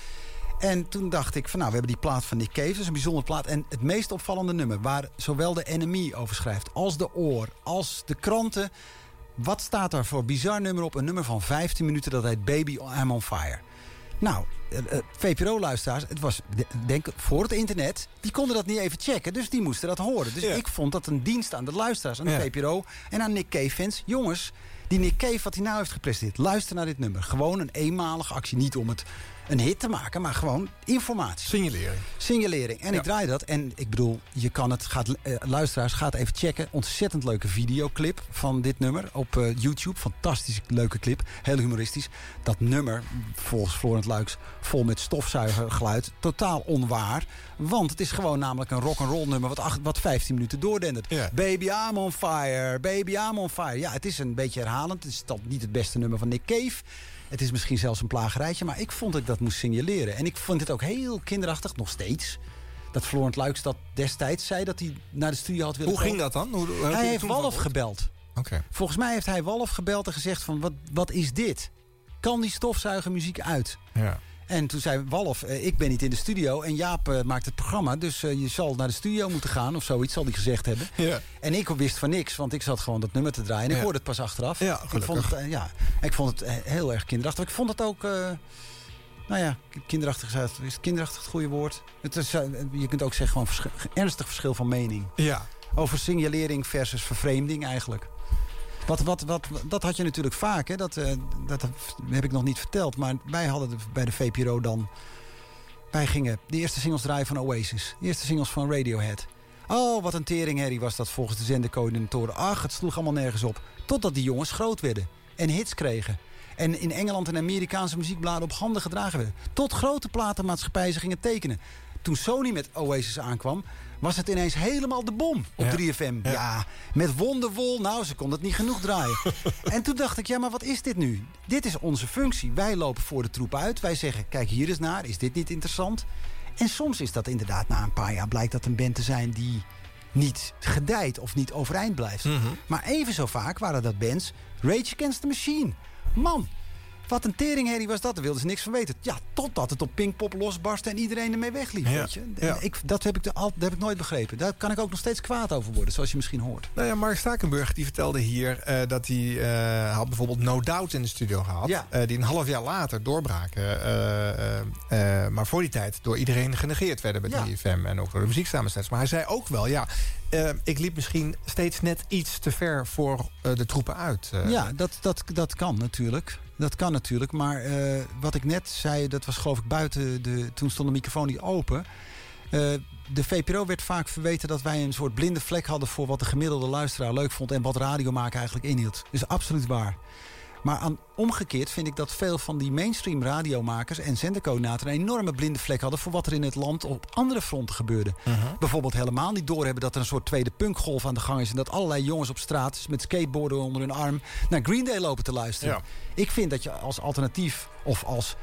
En toen dacht ik van nou, we hebben die plaat van Nick Cave. Dat is een bijzondere plaat. En het meest opvallende nummer... waar zowel de NME over schrijft als de Oor... als de kranten... Wat staat daar voor bizar nummer op? Een nummer van 15 minuten, dat heet Baby I'm on Fire. Nou, eh, eh, VPRO-luisteraars, het was de- denk voor het internet... die konden dat niet even checken, dus die moesten dat horen. Dus ik vond dat een dienst aan de luisteraars, aan de Ja. VPRO... en aan Nick Cave-fans. Jongens, die Nick Cave, wat hij nou heeft gepresteerd... luister naar dit nummer. Gewoon een eenmalige actie, niet om het een hit te maken... maar gewoon informatie. Signalering. Signalering. En ik draai dat. En ik bedoel, je kan het, gaat, eh, luisteraars, gaat even checken. Ontzettend leuke videoclip van dit nummer op eh, YouTube. Fantastisch leuke clip. Heel humoristisch. Dat nummer, volgens Florent Luiks, vol met stofzuigergeluid. Totaal onwaar. Want het is gewoon namelijk een rock'n'roll nummer wat, acht, wat 15 minuten doordendert. Baby I'm on fire, baby I'm on fire. Ja, het is een beetje herhalend. Het is dan niet het beste nummer van Nick Cave. Het is misschien zelfs een plagerijtje, maar ik vond dat ik dat moest signaleren. En ik vond het ook heel kinderachtig, nog steeds. Dat Florent Luiks dat destijds zei dat hij naar de studio had willen Hoe ging dat dan? Hoe, hij heeft Walf gebeld. Oké. Volgens mij heeft hij Walf gebeld en gezegd van wat, wat is dit? Kan die stofzuigermuziek uit? Ja. En toen zei Walf, eh, ik ben niet in de studio en Jaap eh, maakt het programma. Dus eh, je zal naar de studio moeten gaan of zoiets, zal hij gezegd hebben. Ja. En ik wist van niks, want ik zat gewoon dat nummer te draaien. En ik Ja. hoorde het pas achteraf. Ja, ik vond het, ja, ik vond het heel erg kinderachtig. Ik vond het ook, nou ja, kinderachtig is, kinderachtig het goede woord? Het is, je kunt ook zeggen gewoon verschil- ernstig verschil van mening. Ja. Over signalering versus vervreemding eigenlijk. Wat, wat, wat, dat had je natuurlijk vaak, hè? Dat, eh, dat heb ik nog niet verteld. Maar wij hadden de- bij de VPRO dan... Wij gingen de eerste singles draaien van Oasis. De eerste singles van Radiohead. Oh, wat een teringherrie was dat volgens de zendercoördinatoren. Ach, het sloeg allemaal nergens op. Totdat die jongens groot werden. En hits kregen. En in Engeland en Amerikaanse muziekbladen op handen gedragen werden. Tot grote platenmaatschappijen ze gingen tekenen. Toen Sony met Oasis aankwam, was het ineens helemaal de bom op Ja. 3FM. Ja. met Wonderwol, nou, ze konden het niet genoeg draaien. *laughs* en toen dacht ik, ja, maar wat is dit nu? Dit is onze functie. Wij lopen voor de troep uit. Wij zeggen, kijk hier eens naar. Is dit niet interessant? En soms is dat inderdaad, na een paar jaar blijkt dat een band te zijn die niet gedijt of niet overeind blijft. Maar even zo vaak waren dat bands Rage Against the Machine. Man, wat een teringherrie was dat. Daar wilden ze niks van weten. Ja, totdat het op Pinkpop losbarstte en iedereen ermee wegliep. Ja, Weet je? ja. Ik, dat, heb ik de, al, dat heb ik nooit begrepen. Daar kan ik ook nog steeds kwaad over worden, zoals je misschien hoort. Nou ja, Mark Stakenburg die vertelde hier eh, dat hij eh, had bijvoorbeeld No Doubt in de studio gehad. Ja. eh, die een half jaar later doorbraken. maar voor die tijd door iedereen genegeerd werden bij Ja. 3FM. En ook door de muzieksamenstellers. Maar hij zei ook wel, ja, ik liep misschien steeds net iets te ver voor de troepen uit. Ja, dat, dat, dat kan natuurlijk. Dat kan natuurlijk. Maar eh, wat ik net zei, dat was geloof ik buiten de. Toen stond de microfoon niet open. Eh, de VPRO werd vaak verweten dat wij een soort blinde vlek hadden voor wat de gemiddelde luisteraar leuk vond en wat radio maken eigenlijk inhield. Is absoluut waar. Maar aan, omgekeerd vind ik dat veel van die mainstream radiomakers en zendercoördinatoren een enorme blinde vlek hadden voor wat er in het land op andere fronten gebeurde. Bijvoorbeeld helemaal niet doorhebben dat er een soort tweede punkgolf aan de gang is en dat allerlei jongens op straat met skateboarden onder hun arm naar Green Day lopen te luisteren. Ja. Ik vind dat je als alternatief of als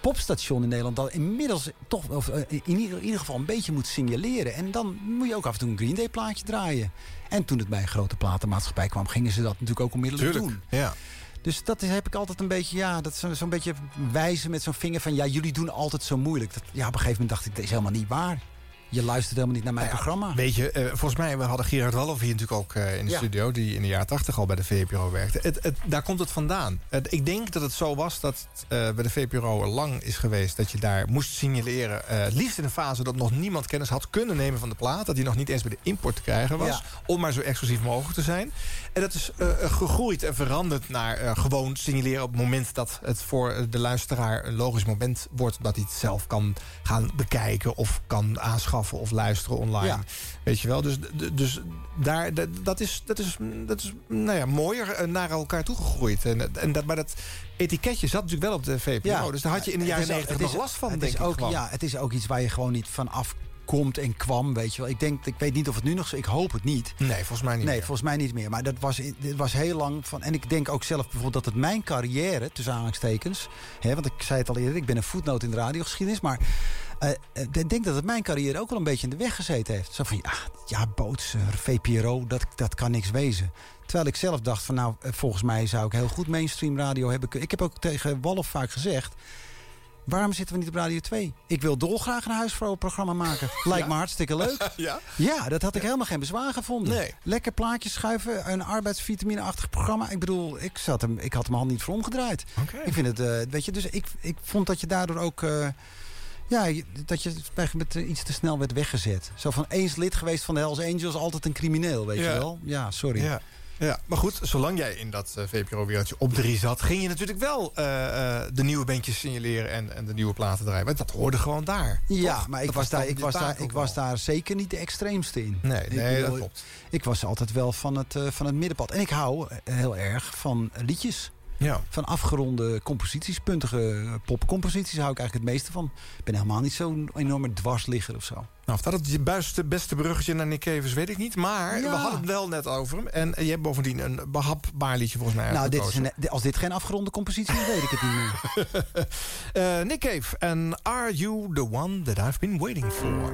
popstation in Nederland... dat inmiddels toch of, eh, in, ieder, in ieder geval een beetje moet signaleren. En dan moet je ook af en toe een Green Day plaatje draaien. En toen het bij een grote platenmaatschappij kwam... gingen ze dat natuurlijk ook onmiddellijk Tuurlijk, doen. ja. Dus dat is, heb ik altijd een beetje, ja, dat zo- zo'n beetje wijzen met zo'n vinger van... ja, jullie doen altijd zo moeilijk. Dat, ja, op een gegeven moment dacht ik, dat is helemaal niet waar. Je luistert helemaal niet naar mijn programma. Weet je, eh, volgens mij, we hadden Gerard Wallof hier natuurlijk ook eh, in de Ja. studio... die in de jaren 80 al bij de VPRO werkte. Het, het, daar komt het vandaan. Het- ik denk dat het zo was dat eh, bij de VPRO lang is geweest... dat je daar moest signaleren, het liefst in een fase... dat nog niemand kennis had kunnen nemen van de plaat... dat die nog niet eens bij de import te krijgen was... Ja. om maar zo exclusief mogelijk te zijn. En dat is gegroeid en veranderd naar gewoon signaleren... op het moment dat het voor de luisteraar een logisch moment wordt... dat hij het zelf kan gaan bekijken of kan aanschaffen of luisteren online. Ja. Weet je wel? Dus, dus daar, dat is, dat is, dat is nou ja, mooier eh, naar elkaar toegegroeid. En, en dat, maar dat etiketje zat natuurlijk wel op de VPRO. dus daar had je in de jaren is ook- 90 het nog last van, het denk is ik ook, gewoon. Ja, het is ook iets waar je gewoon niet van afkomt en kwam, weet je wel. Ik denk, ik weet niet of het nu nog zo... Ik hoop het niet. Nee, volgens mij niet Nee, meer. volgens mij niet meer. Maar dat was, dit was heel lang van... En ik denk ook zelf bijvoorbeeld dat het mijn carrière, tussen aanhalingstekens... Hè, want ik zei het al eerder, ik ben een voetnoot in de radiogeschiedenis... maar eh, ik denk dat het mijn carrière ook wel een beetje in de weg gezeten heeft. Zo van, ja, ja Boots, eh, VPRO, dat, dat kan niks wezen. Terwijl ik zelf dacht van, nou, eh, volgens mij zou ik heel goed mainstream radio hebben kunnen. Ik heb ook tegen Wallof vaak gezegd... Waarom zitten we niet op Radio 2? Ik wil dolgraag een huisvrouwenprogramma maken. *laughs* Lijkt me hartstikke leuk. *laughs* Ja? Ja, dat had ik helemaal geen bezwaar gevonden. Nee. Lekker plaatjes schuiven, een arbeidsvitamine-achtig programma. Ik bedoel, ik, zat hem, ik had hem al niet voor omgedraaid. Ik vind het, eh, weet je, dus ik, ik vond dat je daardoor ook... eh, ja, dat je met eh, iets te snel werd weggezet. Zo van eens lid geweest van de Hells Angels, altijd een crimineel, weet Ja. je wel? Ja, sorry. Ja. Ja, maar goed, zolang jij in dat eh, VPRO-wereldje op drie zat... ging je natuurlijk wel eh, eh, de nieuwe bandjes signaleren en, en de nieuwe platen draaien. Want dat hoorde gewoon daar. Ja, toch? maar ik Dat was, daar, ik, was, daar, ik was daar zeker niet de extreemste in. Nee, Ik nee, dat klopt. Ik was altijd wel van het, van het middenpad. En ik hou heel erg van liedjes. Ja. Van afgeronde composities, puntige popcomposities hou ik eigenlijk het meeste van. Ik ben helemaal niet zo'n enorme dwarsligger of zo. Nou, of dat het beste, beste bruggetje naar Nick Cavers weet ik niet. Maar Ja. we hadden het wel net over hem. En je hebt bovendien een behapbaar liedje volgens mij Nou, dit is een, als dit geen afgeronde compositie is, weet ik het niet meer. *laughs* Eh, Nick Cave en Are You The One That I've Been Waiting For?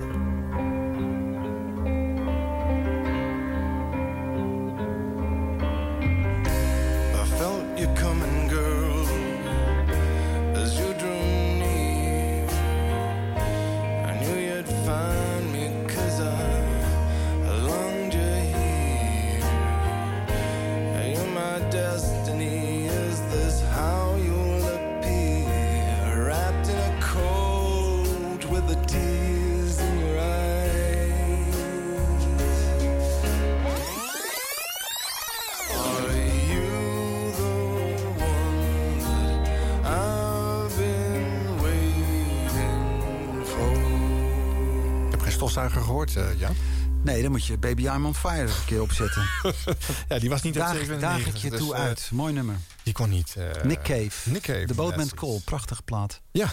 Dan moet je Baby I'm on Fire een keer opzetten. *laughs* ja, die was niet Daag, 97, daag ik je dus, toe eh, uit. Mooi nummer. Die kon niet. eh, Nick Cave. Nick Cave. The Boatman's yes. Call. Prachtige plaat. Ja.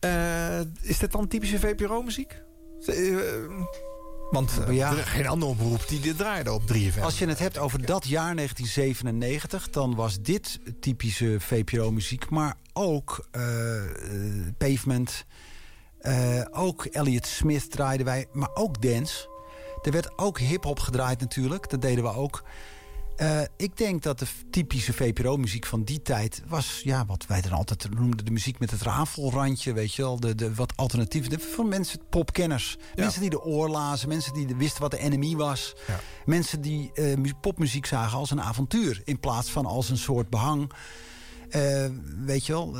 Eh, is dit dan typische VPRO-muziek? Want Ja. er geen andere omroep die dit draaide op 3FM. Als je het hebt over dat jaar 1997, dan was dit typische VPRO-muziek. Maar ook Pavement, ook Elliott Smith draaiden wij, maar ook dance. Er werd ook hip-hop gedraaid natuurlijk, dat deden we ook. Eh, ik denk dat de typische VPRO-muziek van die tijd was... Ja, wat wij dan altijd noemden de muziek met het rafelrandje, weet je wel. De, de wat alternatief, voor mensen, popkenners. Mensen die de oor lazen, mensen die wisten wat de enemy was. Mensen die eh, mu- popmuziek zagen als een avontuur... in plaats van als een soort behang. Eh, weet je wel,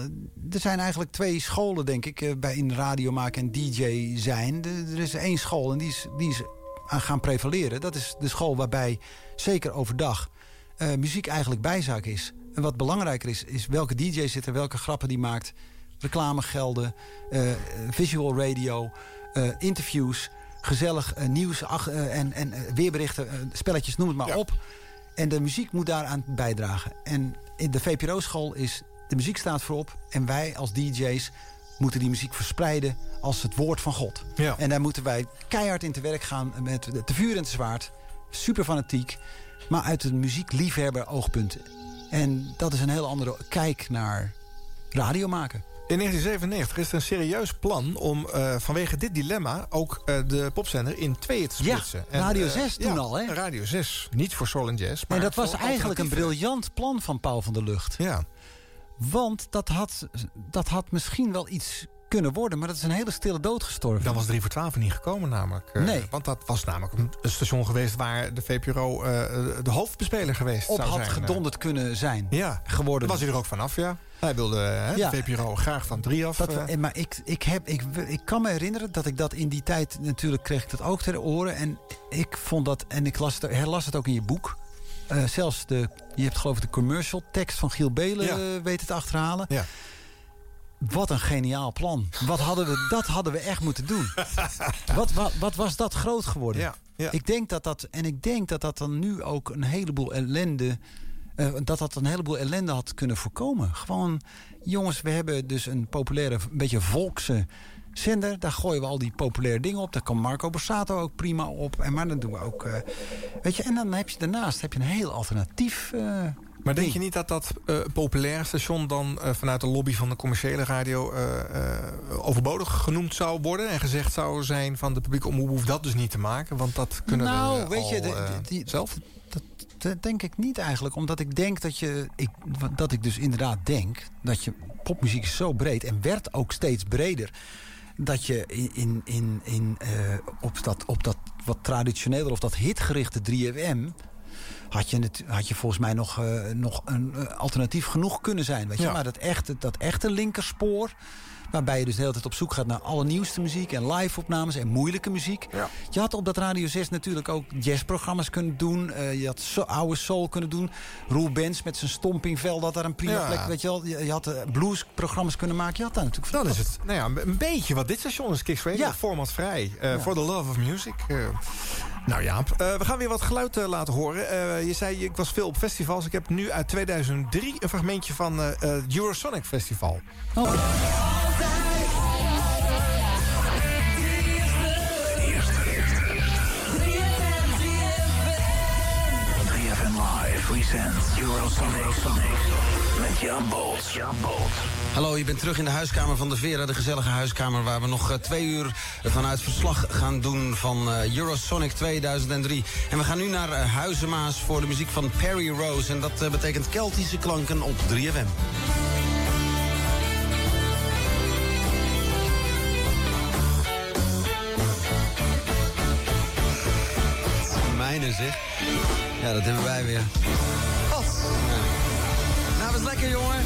er zijn eigenlijk twee scholen, denk ik... bij in radio maken en DJ zijn. De- er is één school en die is, die is gaan prevaleren. Dat is de school waarbij, zeker overdag... eh, muziek eigenlijk bijzaak is. En wat belangrijker is, is welke DJ zit er, welke grappen die maakt... reclamegelden, eh, visual radio, eh, interviews... gezellig eh, nieuws ach- eh, en, en eh, weerberichten, eh, spelletjes, noem het maar op... En de muziek moet daaraan bijdragen. En in de VPRO-school is de muziek staat voorop. En wij als DJ's moeten die muziek verspreiden als het woord van God. Ja. En daar moeten wij keihard in te werk gaan met te vuur en te zwaard. Super fanatiek. Maar uit een muziekliefhebber oogpunt. En dat is een heel andere kijk naar radio maken. In 1997 is er een serieus plan om eh, vanwege dit dilemma... ook eh, de popzender in tweeën te Ja, splitsen. Radio eh, 6 toen ja, al, hè? Radio 6. Niet voor soul en jazz, maar En dat was eigenlijk een briljant plan van Paul van der Lucht. Ja. Want dat had, dat had misschien wel iets kunnen worden... maar dat is een hele stille dood gestorven. Dan was 3 voor 12 niet gekomen namelijk. Eh, Nee. Want dat was namelijk een station geweest... waar de VPRO eh, de hoofdbespeler geweest op zou had zijn. eh. gedonderd kunnen zijn. Ja, geworden. was hij er ook vanaf, ja. Hij wilde hè, Ja. de VPRO graag van 3 af. Dat, eh. maar ik, ik, heb, ik, ik kan me herinneren dat ik dat in die tijd... natuurlijk kreeg ik dat ook ter oren. En ik vond dat... en ik las het, herlas het ook in je boek. Eh, zelfs de... je hebt geloof ik de commercial tekst van Giel Belen Ja. eh, weten te achterhalen. Ja. Wat een geniaal plan. Wat hadden we, dat hadden we echt moeten doen. wat, wat, wat was dat groot geworden? Ja, ja. Ik denk dat dat, en ik denk dat dat dan nu ook een heleboel ellende... eh, dat dat een heleboel ellende had kunnen voorkomen. Gewoon, jongens, we hebben dus een populaire, een beetje volkse zender. Daar gooien we al die populaire dingen op. Daar kan Marco Borsato ook prima op. En maar dan doen we ook... eh, weet je, en dan heb je daarnaast heb je een heel alternatief... eh, Maar denk je niet dat dat eh populair station dan vanuit de lobby van de commerciële radio overbodig genoemd zou worden? En gezegd zou zijn van de publieke omroep hoeft dat dus niet te maken, want dat kunnen nou, we weet je, de- die- zelf. Dat, dat denk ik niet eigenlijk. Omdat ik denk dat je. Ik, dat ik dus inderdaad denk dat je. Popmuziek is zo breed en werd ook steeds breder. Dat je in, in, in, eh, op, dat, op dat wat traditioneler of dat hitgerichte 3FM. Had je, het, had je volgens mij nog, eh, nog een eh, alternatief genoeg kunnen zijn. Weet je? Ja. Maar dat echte, dat echte linkerspoor. Waarbij je dus de hele tijd op zoek gaat naar allernieuwste muziek en live-opnames en moeilijke muziek. Je had op dat Radio 6 natuurlijk ook jazzprogramma's kunnen doen. Eh, je had so, oude soul kunnen doen. Roel Benz met zijn stompingvel, dat daar een prima Ja. plek. Weet je, wel. je, je had eh, bluesprogramma's kunnen maken. Je had daar natuurlijk Dan is het nou ja, een- beetje wat dit station is, Kicks Radio. Ja. Formatvrij. eh Ja. For the love of music. Nou Jaap, eh, we gaan weer wat geluid eh, laten horen. Eh, je zei, ik was veel op festivals. Ik heb nu uit 2003 een fragmentje van het Eurosonic Festival. Live presents Eurosonic met Bolt. Hallo, je bent terug in de huiskamer van de Vera, de gezellige huiskamer... waar we nog eh, twee uur vanuit verslag gaan doen van eh, Eurosonic 2003. En we gaan nu naar eh, Huizemaas voor de muziek van Perry Rose. En dat betekent Keltische klanken op 3FM. Mijne zeg. Ja, dat hebben wij weer. Lekker, jongen.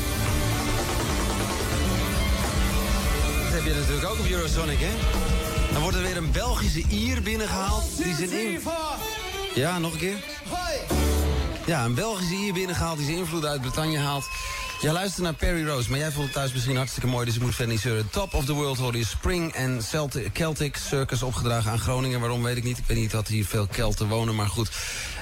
Dat heb je natuurlijk ook op Eurosonic, hè? Dan wordt er weer een Belgische Ier binnengehaald. Die zijn in... Ja, nog een keer. Ja, een Belgische Ier binnengehaald die zijn invloed uit Bretagne haalt. Jij luistert naar Perry Rose, maar jij vond het thuis misschien hartstikke mooi... dus ik moet verder niet zeuren. Top of the World hoorde je Spring en Celtic, Celtic Circus opgedragen aan Groningen. Waarom weet ik niet. Ik weet niet dat hier veel Kelten wonen, maar goed.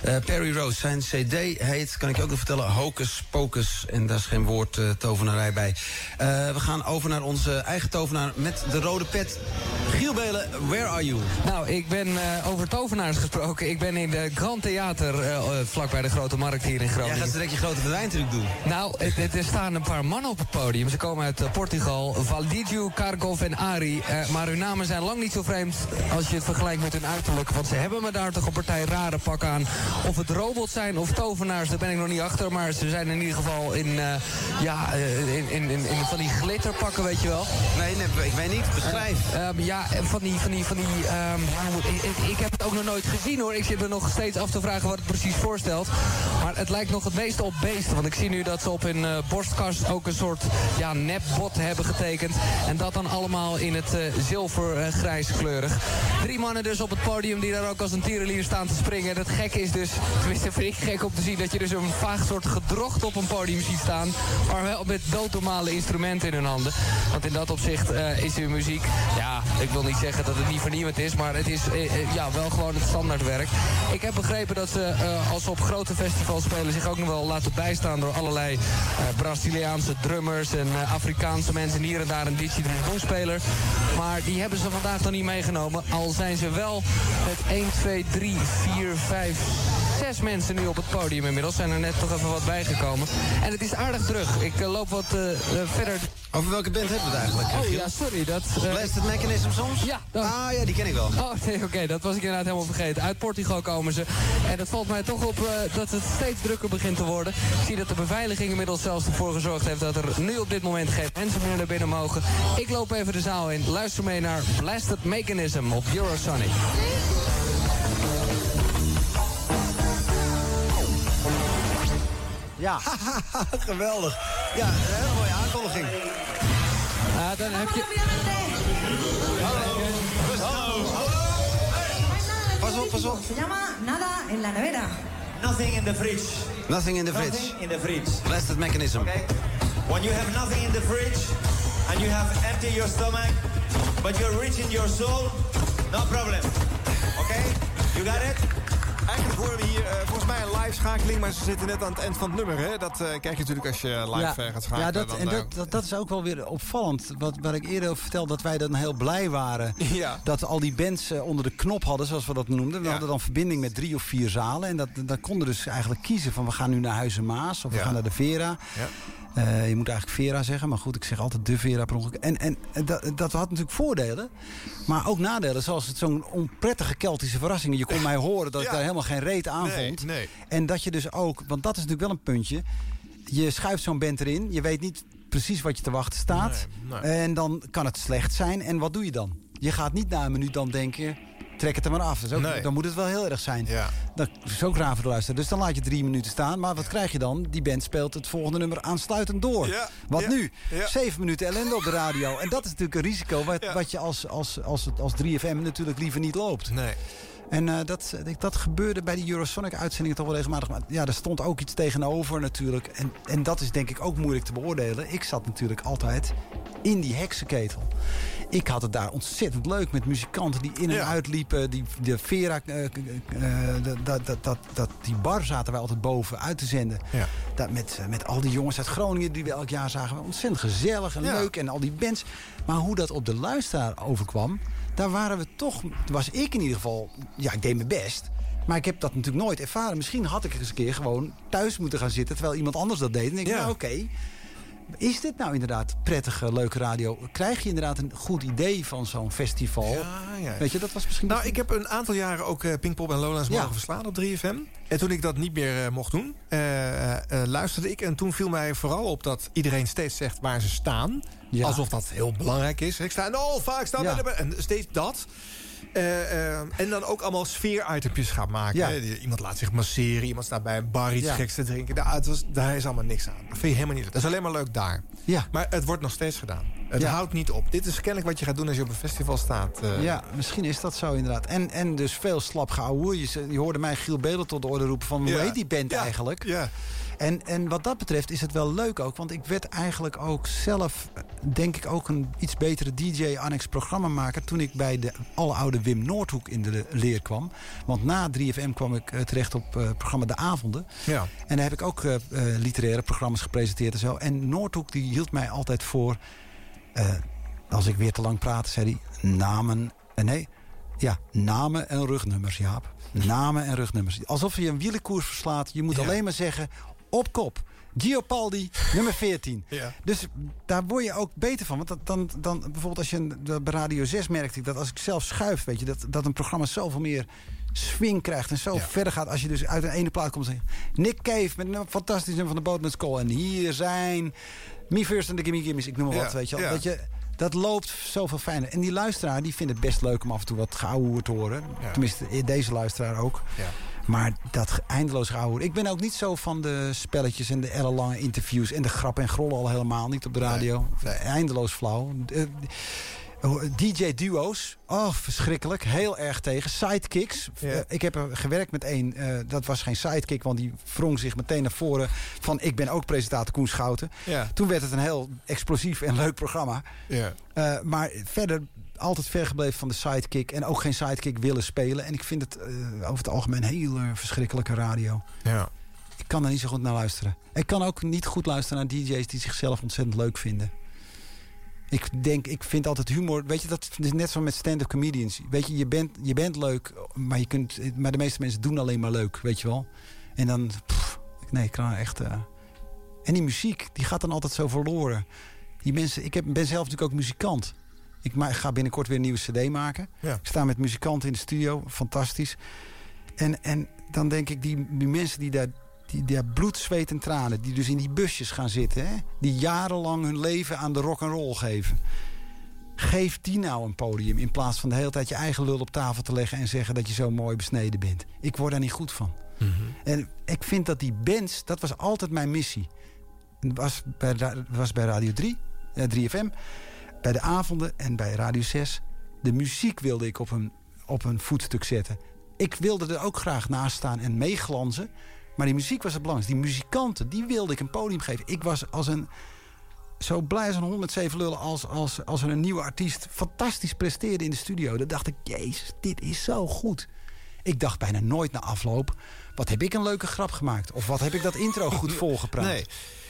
Eh, Perry Rose, zijn cd heet, kan ik je ook nog vertellen, Hocus Pocus. En daar is geen woord eh, tovenarij bij. Eh, we gaan over naar onze eigen tovenaar met de rode pet. Giel Belen, where are you? Nou, ik ben over tovenaars gesproken. Ik ben in de Grand Theater, vlakbij de Grote Markt hier in Jij Groningen. gaat direct je grote verdwijntruc doen. Nou, het- het- er staan een paar mannen op het podium. Ze komen uit eh, Portugal. Valdigiu, Karkov en Ari. Eh, maar hun namen zijn lang niet zo vreemd als je het vergelijkt met hun uiterlijk. Want ze hebben me daar toch een partij rare pak aan. Of het robots zijn of tovenaars, daar ben ik nog niet achter. Maar ze zijn in ieder geval in, eh, ja, in, in, in, in van die glitterpakken, weet je wel. Nee, nee, ik weet niet. Beschrijf. Eh, ehm, ja, en van die, van die, van die ehm, ik, heb het ook nog nooit gezien hoor. Ik zit me nog steeds af te vragen wat het precies voorstelt. Maar het lijkt nog het meeste op beesten. Want ik zie nu dat ze op hun ook een soort ja, nepbot hebben getekend. En dat dan allemaal in het eh, zilvergrijs kleurig. Drie mannen dus op het podium die daar ook als een tierenlier staan te springen. Het gekke is dus, tenminste vind ik gek om te zien... dat je dus een vaag soort gedrocht op een podium ziet staan. Maar wel met doodnormale instrumenten in hun handen. Want in dat opzicht eh, is hun muziek... Ja, ik wil niet zeggen dat het niet vernieuwend is... maar het is eh, eh, ja, wel gewoon het standaardwerk. Ik heb begrepen dat ze, eh, als ze op grote festivals spelen... zich ook nog wel laten bijstaan door allerlei eh, Braziliaanse drummers... en eh, Afrikaanse mensen en hier en daar een didgeridoo-speler. Maar die hebben ze vandaag nog niet meegenomen. Al zijn ze wel met 1, 2, 3, 4, 5, zes mensen nu op het podium inmiddels. Zijn er net toch even wat bijgekomen. En het is aardig terug. Ik eh, loop wat eh, eh, verder. Over welke band hebben we het eigenlijk? Oh Giel? ja, sorry. Dat, Blasted Mechanism soms? Ja. dat- Ah ja, die ken ik wel. Oh, nee, oké, dat was ik inderdaad helemaal vergeten. Uit Portugal komen ze. En het valt mij toch op dat het steeds drukker begint te worden. Ik zie dat de beveiliging inmiddels zelfs ervoor gezorgd heeft... dat er nu op dit moment geen mensen meer naar binnen mogen. Ik loop even de zaal in. Luister mee naar Blasted Mechanism op Eurosonic. Ja. *laughs* Geweldig. Ja, een hele mooie aankondiging. Ah, dan heb je... Pas op, pas op. Se llama Nada en la nevera. Nothing in the fridge. Nothing in the Nothing fridge. in the fridge. Blasted Mechanism. When you have nothing in the fridge and you have empty your stomach, but you're rich in your soul, no problem. Okay? You got it? Eigenlijk horen we hier eh, volgens mij een live schakeling, maar ze zitten net aan het eind van het nummer. Hè? Dat eh, krijg je natuurlijk als je live eh, gaat schakelen. Ja, dat, dan, en eh, dat, dat, dat is ook wel weer opvallend. Wat, wat ik eerder vertelde, dat wij dan heel blij waren. *laughs* Ja. Dat al die bands eh, onder de knop hadden, zoals we dat noemden. We hadden dan verbinding met drie of vier zalen. En dat, dat konden dus eigenlijk kiezen van we gaan nu naar Huizen Maas of we Ja. gaan naar de Vera. Ja. Eh, je moet eigenlijk Vera zeggen, maar goed, ik zeg altijd de Vera per ongeluk. En, en dat, dat had natuurlijk voordelen, maar ook nadelen. Zoals het zo'n onprettige Keltische verrassing. Je kon *laughs* mij horen dat ik daar helemaal geen reet aan Nee, vond. nee. En dat je dus ook, want dat is natuurlijk wel een puntje. Je schuift zo'n band erin, je weet niet precies wat je te wachten staat. Nee. En dan kan het slecht zijn. En wat doe je dan? Je gaat niet na een minuut dan denken, trek het er maar af. Is ook, Nee. Dan moet het wel heel erg zijn. Ja. Dat is ook raar voor de luisteraar. Dus dan laat je drie minuten staan. Maar wat krijg je dan? Die band speelt het volgende nummer aansluitend door. Ja, Wat ja, nu? Zeven minuten ellende op de radio. En dat is natuurlijk een risico wat, wat je als, als, als, als 3FM natuurlijk liever niet loopt. Nee. En eh, dat, dat gebeurde bij die Eurosonic-uitzendingen toch wel regelmatig. Maar ja, er stond ook iets tegenover natuurlijk. En, en dat is denk ik ook moeilijk te beoordelen. Ik zat natuurlijk altijd in die heksenketel. Ik had het daar ontzettend leuk met muzikanten die in en Ja. uitliepen. Die, de Vera, eh, eh, eh, dat, dat, dat, dat, die bar zaten wij altijd boven uit te zenden. Ja. Dat met, met al die jongens uit Groningen die we elk jaar zagen. Ontzettend gezellig en Ja. leuk. En al die bands. Maar hoe dat op de luisteraar overkwam... daar waren we toch... was ik in ieder geval... ja, ik deed mijn best... Maar ik heb dat natuurlijk nooit ervaren. Misschien had ik eens een keer gewoon thuis moeten gaan zitten... terwijl iemand anders dat deed. En ik, Ja. nou oké... Is dit nou inderdaad prettige, leuke radio? Krijg je inderdaad een goed idee van zo'n festival? Ja, ja. Weet je, dat was misschien... Nou, ik heb een aantal jaren ook eh, Pinkpop en Lowlands Ja. mogen verslaan op 3FM. En toen ik dat niet meer eh, mocht doen, eh, luisterde ik. En toen viel mij vooral op dat iedereen steeds zegt waar ze staan. Alsof dat heel belangrijk is. Ik sta in Alfa, ik sta. En steeds dat. Eh, eh, en dan ook allemaal sfeer-itempjes gaan maken. Ja. Die- Iemand laat zich masseren, iemand staat bij een bar iets Ja. geks te drinken. Daar, het was, daar is allemaal niks aan. Dat vind je helemaal niet leuk. Dat is alleen maar leuk daar. Ja. Maar het wordt nog steeds gedaan. Het Ja. houdt niet op. Dit is kennelijk wat je gaat doen als je op een festival staat. eh. Ja, misschien is dat zo inderdaad. En, en dus veel slap geouwe. Je, hoorde mij Giel Belen tot de orde roepen van... hoe Ja. heet die band Ja. eigenlijk? Ja. En, en wat dat betreft is het wel leuk ook. Want ik werd eigenlijk ook zelf, denk ik, ook een iets betere DJ, annex programmamaker. toen ik bij de oude Wim Noordhoek in de leer kwam. Want na 3FM kwam ik eh, terecht op eh, het programma De Avonden. Ja. En daar heb ik ook eh, literaire programma's gepresenteerd en zo. En Noordhoek die hield mij altijd voor. als ik weer te lang praatte, zei hij namen. En nee, ja, namen en rugnummers, Jaap. Namen en rugnummers. Alsof je een wielenkoers verslaat. Je moet Ja. alleen maar zeggen op kop. Giopaldi, nummer 14. Ja. Dus daar word je ook beter van. Want dat, dan, dan, bijvoorbeeld als je een- de- bij Radio 6 merkte ik dat als ik zelf schuif, weet je, dat, dat een programma zoveel meer swing krijgt en zo Ja. verder gaat als je dus uit een ene plaat komt en Nick Cave met een fantastisch nummer van de Boatman's Call. En hier zijn Me First and the Gimme Gimmes, ik noem maar Ja, wat, weet je. Dat je dat loopt zoveel fijner. En die luisteraar die vindt het best leuk om af en toe wat geouwehoer te horen. Tenminste, deze luisteraar ook. Ja. Maar dat eindeloos geouwehoer. Ik ben ook niet zo van de spelletjes en de ellenlange interviews... en de grap en grollen al helemaal niet op de radio. Eindeloos flauw. Eh, DJ-duo's. Oh, verschrikkelijk. Heel erg tegen. Sidekicks. Ja. Eh, ik heb er gewerkt met één. eh, dat was geen sidekick, want die wrong zich meteen naar voren... van ik ben ook presentator Koen Schouten. Ja. Toen werd het een heel explosief en leuk programma. Ja. Eh, maar verder altijd ver gebleven van de sidekick. En ook geen sidekick willen spelen. En ik vind het eh, over het algemeen heel verschrikkelijke radio. Ja. Ik kan er niet zo goed naar luisteren. Ik kan ook niet goed luisteren naar DJ's die zichzelf ontzettend leuk vinden. Ik denk, ik vind altijd humor... Weet je, dat is net zo met stand-up comedians. Weet je, je bent, je bent leuk, maar, je kunt, maar de meeste mensen doen alleen maar leuk, weet je wel. En dan... pff, nee, ik kan echt... eh, En die muziek, die gaat dan altijd zo verloren. Die mensen, ik heb, ben zelf natuurlijk ook muzikant. Ik ga binnenkort weer een nieuwe cd maken. Ja. Ik sta met muzikanten in de studio, fantastisch. En, en dan denk ik, die, die mensen die daar, die daar bloed, zweet en tranen... die dus in die busjes gaan zitten... Hè, die jarenlang hun leven aan de rock and roll geven... geef die nou een podium... in plaats van de hele tijd je eigen lul op tafel te leggen... en zeggen dat je zo mooi besneden bent. Ik word daar niet goed van. En ik vind dat die bands, dat was altijd mijn missie. Het was bij, was bij Radio 3, eh, 3FM, bij de avonden en bij Radio 6. De muziek wilde ik op een, op een voetstuk zetten. Ik wilde er ook graag naast staan en meeglanzen. Maar die muziek was het belangrijkste. Die muzikanten, die wilde ik een podium geven. Ik was als een, zo blij als een 107 lullen als, als, als er een nieuwe artiest fantastisch presteerde in de studio. Dan dacht ik, jezus, dit is zo goed. Ik dacht bijna nooit na afloop, wat heb ik een leuke grap gemaakt? Of wat heb ik dat intro goed *laughs* volgepraat? Nee.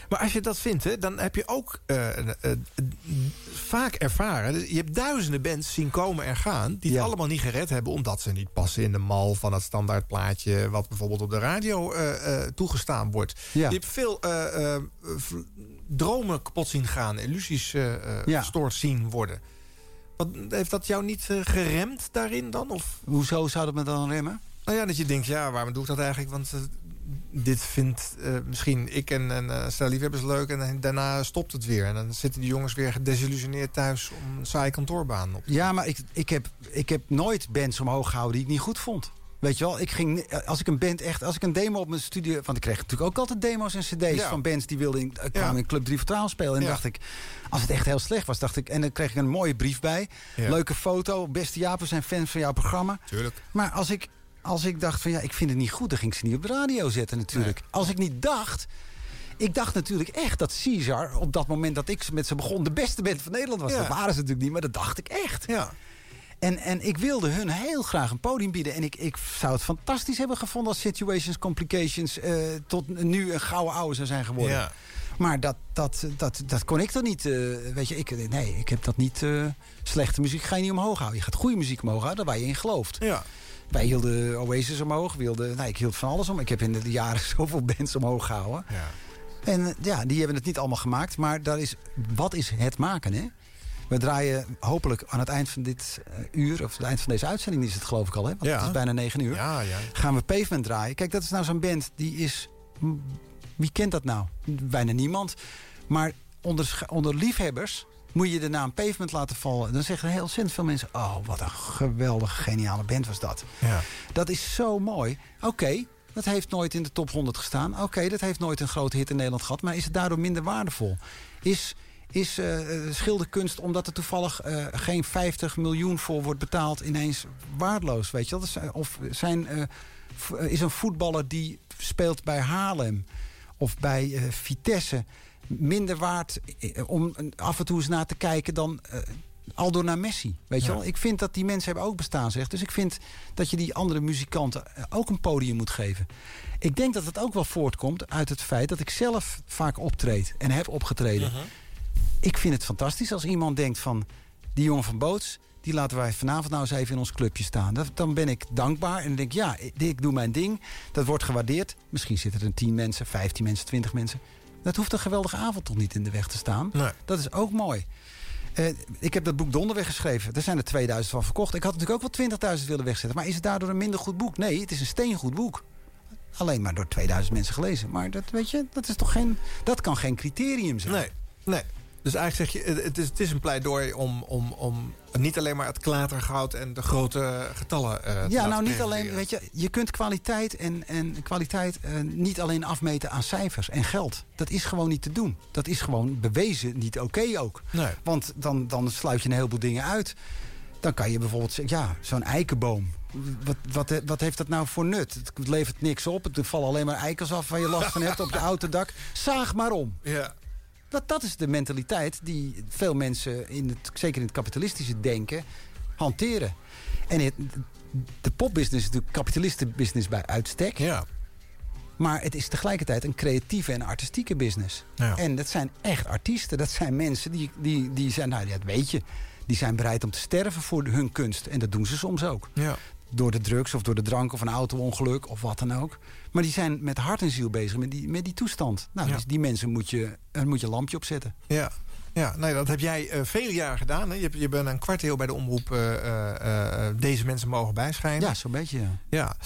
Maar als je dat vindt, hè, dan heb je ook eh, eh, vaak ervaren... dus Je hebt duizenden bands zien komen en gaan... die het allemaal niet gered hebben... omdat ze niet passen in de mal van het standaardplaatje... wat bijvoorbeeld op de radio eh, toegestaan wordt. Ja. Je hebt veel dromen kapot zien gaan... illusies Ja. verstoord zien worden. Wat, heeft dat jou niet geremd daarin dan? Of? Hoezo zou dat me dan remmen? Nou ja, dat je denkt, ja, waarom doe ik dat eigenlijk? Want dit vindt eh, misschien ik en, en eh, stel liefhebbers leuk... en daarna stopt het weer. En dan zitten die jongens weer gedesillusioneerd thuis... om een saaie kantoorbaan op. Ja, maar ik, ik, heb, ik heb nooit bands omhoog gehouden die ik niet goed vond. Weet je wel, ik ging, als ik een band echt, als ik een demo op mijn studio... want ik kreeg natuurlijk ook altijd demo's en cd's Ja. van bands die wilden in, eh, kwamen Ja. in Club 3 Vertrouwen spelen. En Ja. dacht ik, als het echt heel slecht was, dacht ik... en dan kreeg ik een mooie brief bij, leuke foto... beste Jaap, we zijn fans van jouw programma. Tuurlijk. Maar als ik, als ik dacht van ja, ik vind het niet goed... dan ging ik ze niet op de radio zetten natuurlijk. Als ik niet dacht... Ik dacht natuurlijk echt dat Caesar, op dat moment dat ik met ze begon... de beste band van Nederland was. Ja. Dat waren ze natuurlijk niet, maar dat dacht ik echt. Ja. En, en ik wilde hun heel graag een podium bieden. En ik, ik zou het fantastisch hebben gevonden als Situations, Complications... eh, tot nu een gouden ouwe zou zijn geworden. Ja. Maar dat, dat, dat, dat kon ik dan niet. eh, weet je, ik, nee, ik heb dat niet... eh, slechte muziek ga je niet omhoog houden. Je gaat goede muziek omhoog houden, waar je in gelooft. Ja. Wij hielden Oasis omhoog. We hielden, nee, ik hield van alles om. Ik heb in de jaren *laughs* zoveel bands omhoog gehouden. Ja. En ja, die hebben het niet allemaal gemaakt. Maar daar is, wat is het maken, hè? We draaien hopelijk aan het eind van dit eh, uur... of het eind van deze uitzending is het geloof ik al, hè? Want Ja. het is bijna negen uur. Ja, ja. Gaan we Pavement draaien. Kijk, dat is nou zo'n band die is... Wie kent dat nou? Bijna niemand. Maar onder, onder liefhebbers moet je de naam Pavement laten vallen. Dan zeggen heel ontzettend veel mensen... oh, wat een geweldige, geniale band was dat. Ja. Dat is zo mooi. Oké, dat heeft nooit in de top 100 gestaan. Oké, dat heeft nooit een grote hit in Nederland gehad. Maar is het daardoor minder waardevol? Is, is eh, eh, schilderkunst, omdat er toevallig eh, geen 50 miljoen voor wordt betaald... ineens waardeloos, weet je? Dat is, Of zijn, is een voetballer die speelt bij Haarlem... of bij Vitesse minder waard eh, om af en toe eens naar te kijken... dan eh, Aldo naar Messi, weet je wel? Ik vind dat die mensen hebben ook bestaan, zeg. Dus ik vind dat je die andere muzikanten eh, ook een podium moet geven. Ik denk dat het ook wel voortkomt uit het feit dat ik zelf vaak optreed en heb opgetreden. Ik vind het fantastisch als iemand denkt van... die jongen van Boots, die laten wij vanavond nou eens even in ons clubje staan. Dan ben ik dankbaar en denk ja, ik- ik doe mijn ding. Dat wordt gewaardeerd. Misschien zitten er 10 mensen, 15 mensen, 20 mensen. Dat hoeft een geweldige avond toch niet in de weg te staan. Nee. Dat is ook mooi. Eh, ik heb dat boek Donderweg geschreven. Er zijn er 2000 van verkocht. Ik had natuurlijk ook wel 20.000 willen wegzetten. Maar is het daardoor een minder goed boek? Nee, het is een steengoed boek. Alleen maar door 2000 mensen gelezen. Maar dat, weet je, dat, is toch geen, dat kan geen criterium zijn. Nee, nee. Dus eigenlijk zeg je, het- is, het is een pleidooi om, om, om niet alleen maar het klatergoud en de grote getallen te Ja, nou niet alleen, weet je, je kunt kwaliteit en, en kwaliteit eh, niet alleen afmeten aan cijfers en geld. Dat is gewoon niet te doen. Dat is gewoon bewezen niet oké ook. Nee. Want dan, dan sluit je een heleboel dingen uit. Dan kan je bijvoorbeeld zeggen, ja, zo'n eikenboom. Wat, wat, wat heeft dat nou voor nut? Het levert niks op. Het vallen alleen maar eikels af waar je last van hebt op je *laughs* autodak. Zaag maar om. Ja. Dat, dat is de mentaliteit die veel mensen, in het, zeker in het kapitalistische denken, hanteren. En het, de popbusiness is natuurlijk kapitalistenbusiness bij uitstek. Ja. Maar het is tegelijkertijd een creatieve en artistieke business. Ja. En dat zijn echt artiesten. Dat zijn mensen die, die, die zijn, nou ja, dat weet je. Die zijn bereid om te sterven voor hun kunst. En dat doen ze soms ook. Ja. Door de drugs of door de drank of een auto-ongeluk of wat dan ook. Maar die zijn met hart en ziel bezig met die, met die toestand. Nou, Ja. dus die mensen moet je, er moet je een lampje op zetten. Ja. Ja, nee, dat heb jij eh, vele jaren gedaan. Hè? Je, je bent een kwart eeuw bij de omroep eh, eh, eh, Deze Mensen Mogen Bijschijnen. Ja, zo'n beetje. Ja. Ja.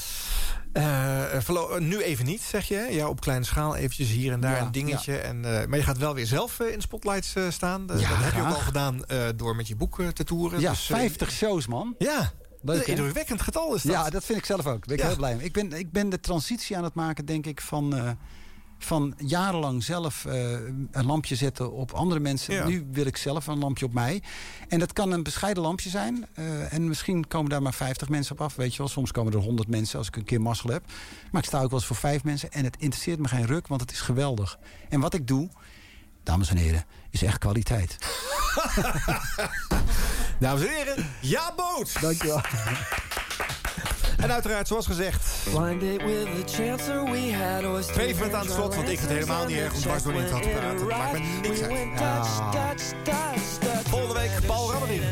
Eh, eh, eh, nu even niet, zeg je. Ja, op kleine schaal eventjes hier en daar Ja, een dingetje. En, eh, maar je gaat wel weer zelf eh, in spotlights eh, staan. Eh, Ja, dat heb je ook al gedaan eh, door met je boek eh, te toeren. Ja, Dus, eh, 50 shows, man. Ja, Leuk, een indrukwekkend getal is dat. Ja, dat vind ik zelf ook. Daar ben ik Ja. heel blij mee. Ik ben, ik ben de transitie aan het maken, denk ik, van, eh, van jarenlang zelf eh, een lampje zetten op andere mensen. Ja. Nu wil ik zelf een lampje op mij. En dat kan een bescheiden lampje zijn. eh, en misschien komen daar maar 50 mensen op af. Weet je wel, soms komen er 100 mensen als ik een keer mazzel heb. Maar ik sta ook wel eens voor vijf mensen. En het interesseert me geen ruk, want het is geweldig. En wat ik doe, dames en heren, is echt kwaliteit. *laughs* Dames en heren, ja, boot! Dankjewel. En uiteraard, zoals gezegd, het aan het slot, want ik vind het helemaal niet erg om dwars door de intro te praten. Maakt me niks uit. Volgende week Paul Rabbering.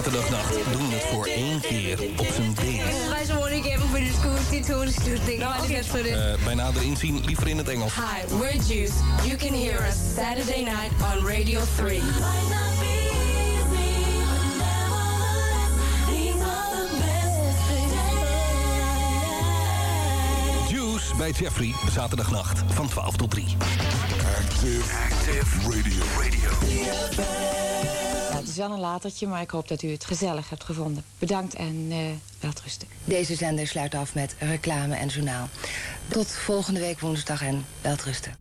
Zaterdagnacht doen we het voor één keer op zijn sort of. Eh, bij nader inzien liever in het Engels. Hi, we're Juice. You can hear us Saturday night on Radio 3. Juice bij Jeffrey, zaterdagnacht van 12 tot 3. Active, active radio. radio. Wel een latertje, maar ik hoop dat u het gezellig hebt gevonden. Bedankt en eh welterusten. Deze zender sluit af met reclame en journaal. Tot volgende week woensdag en welterusten.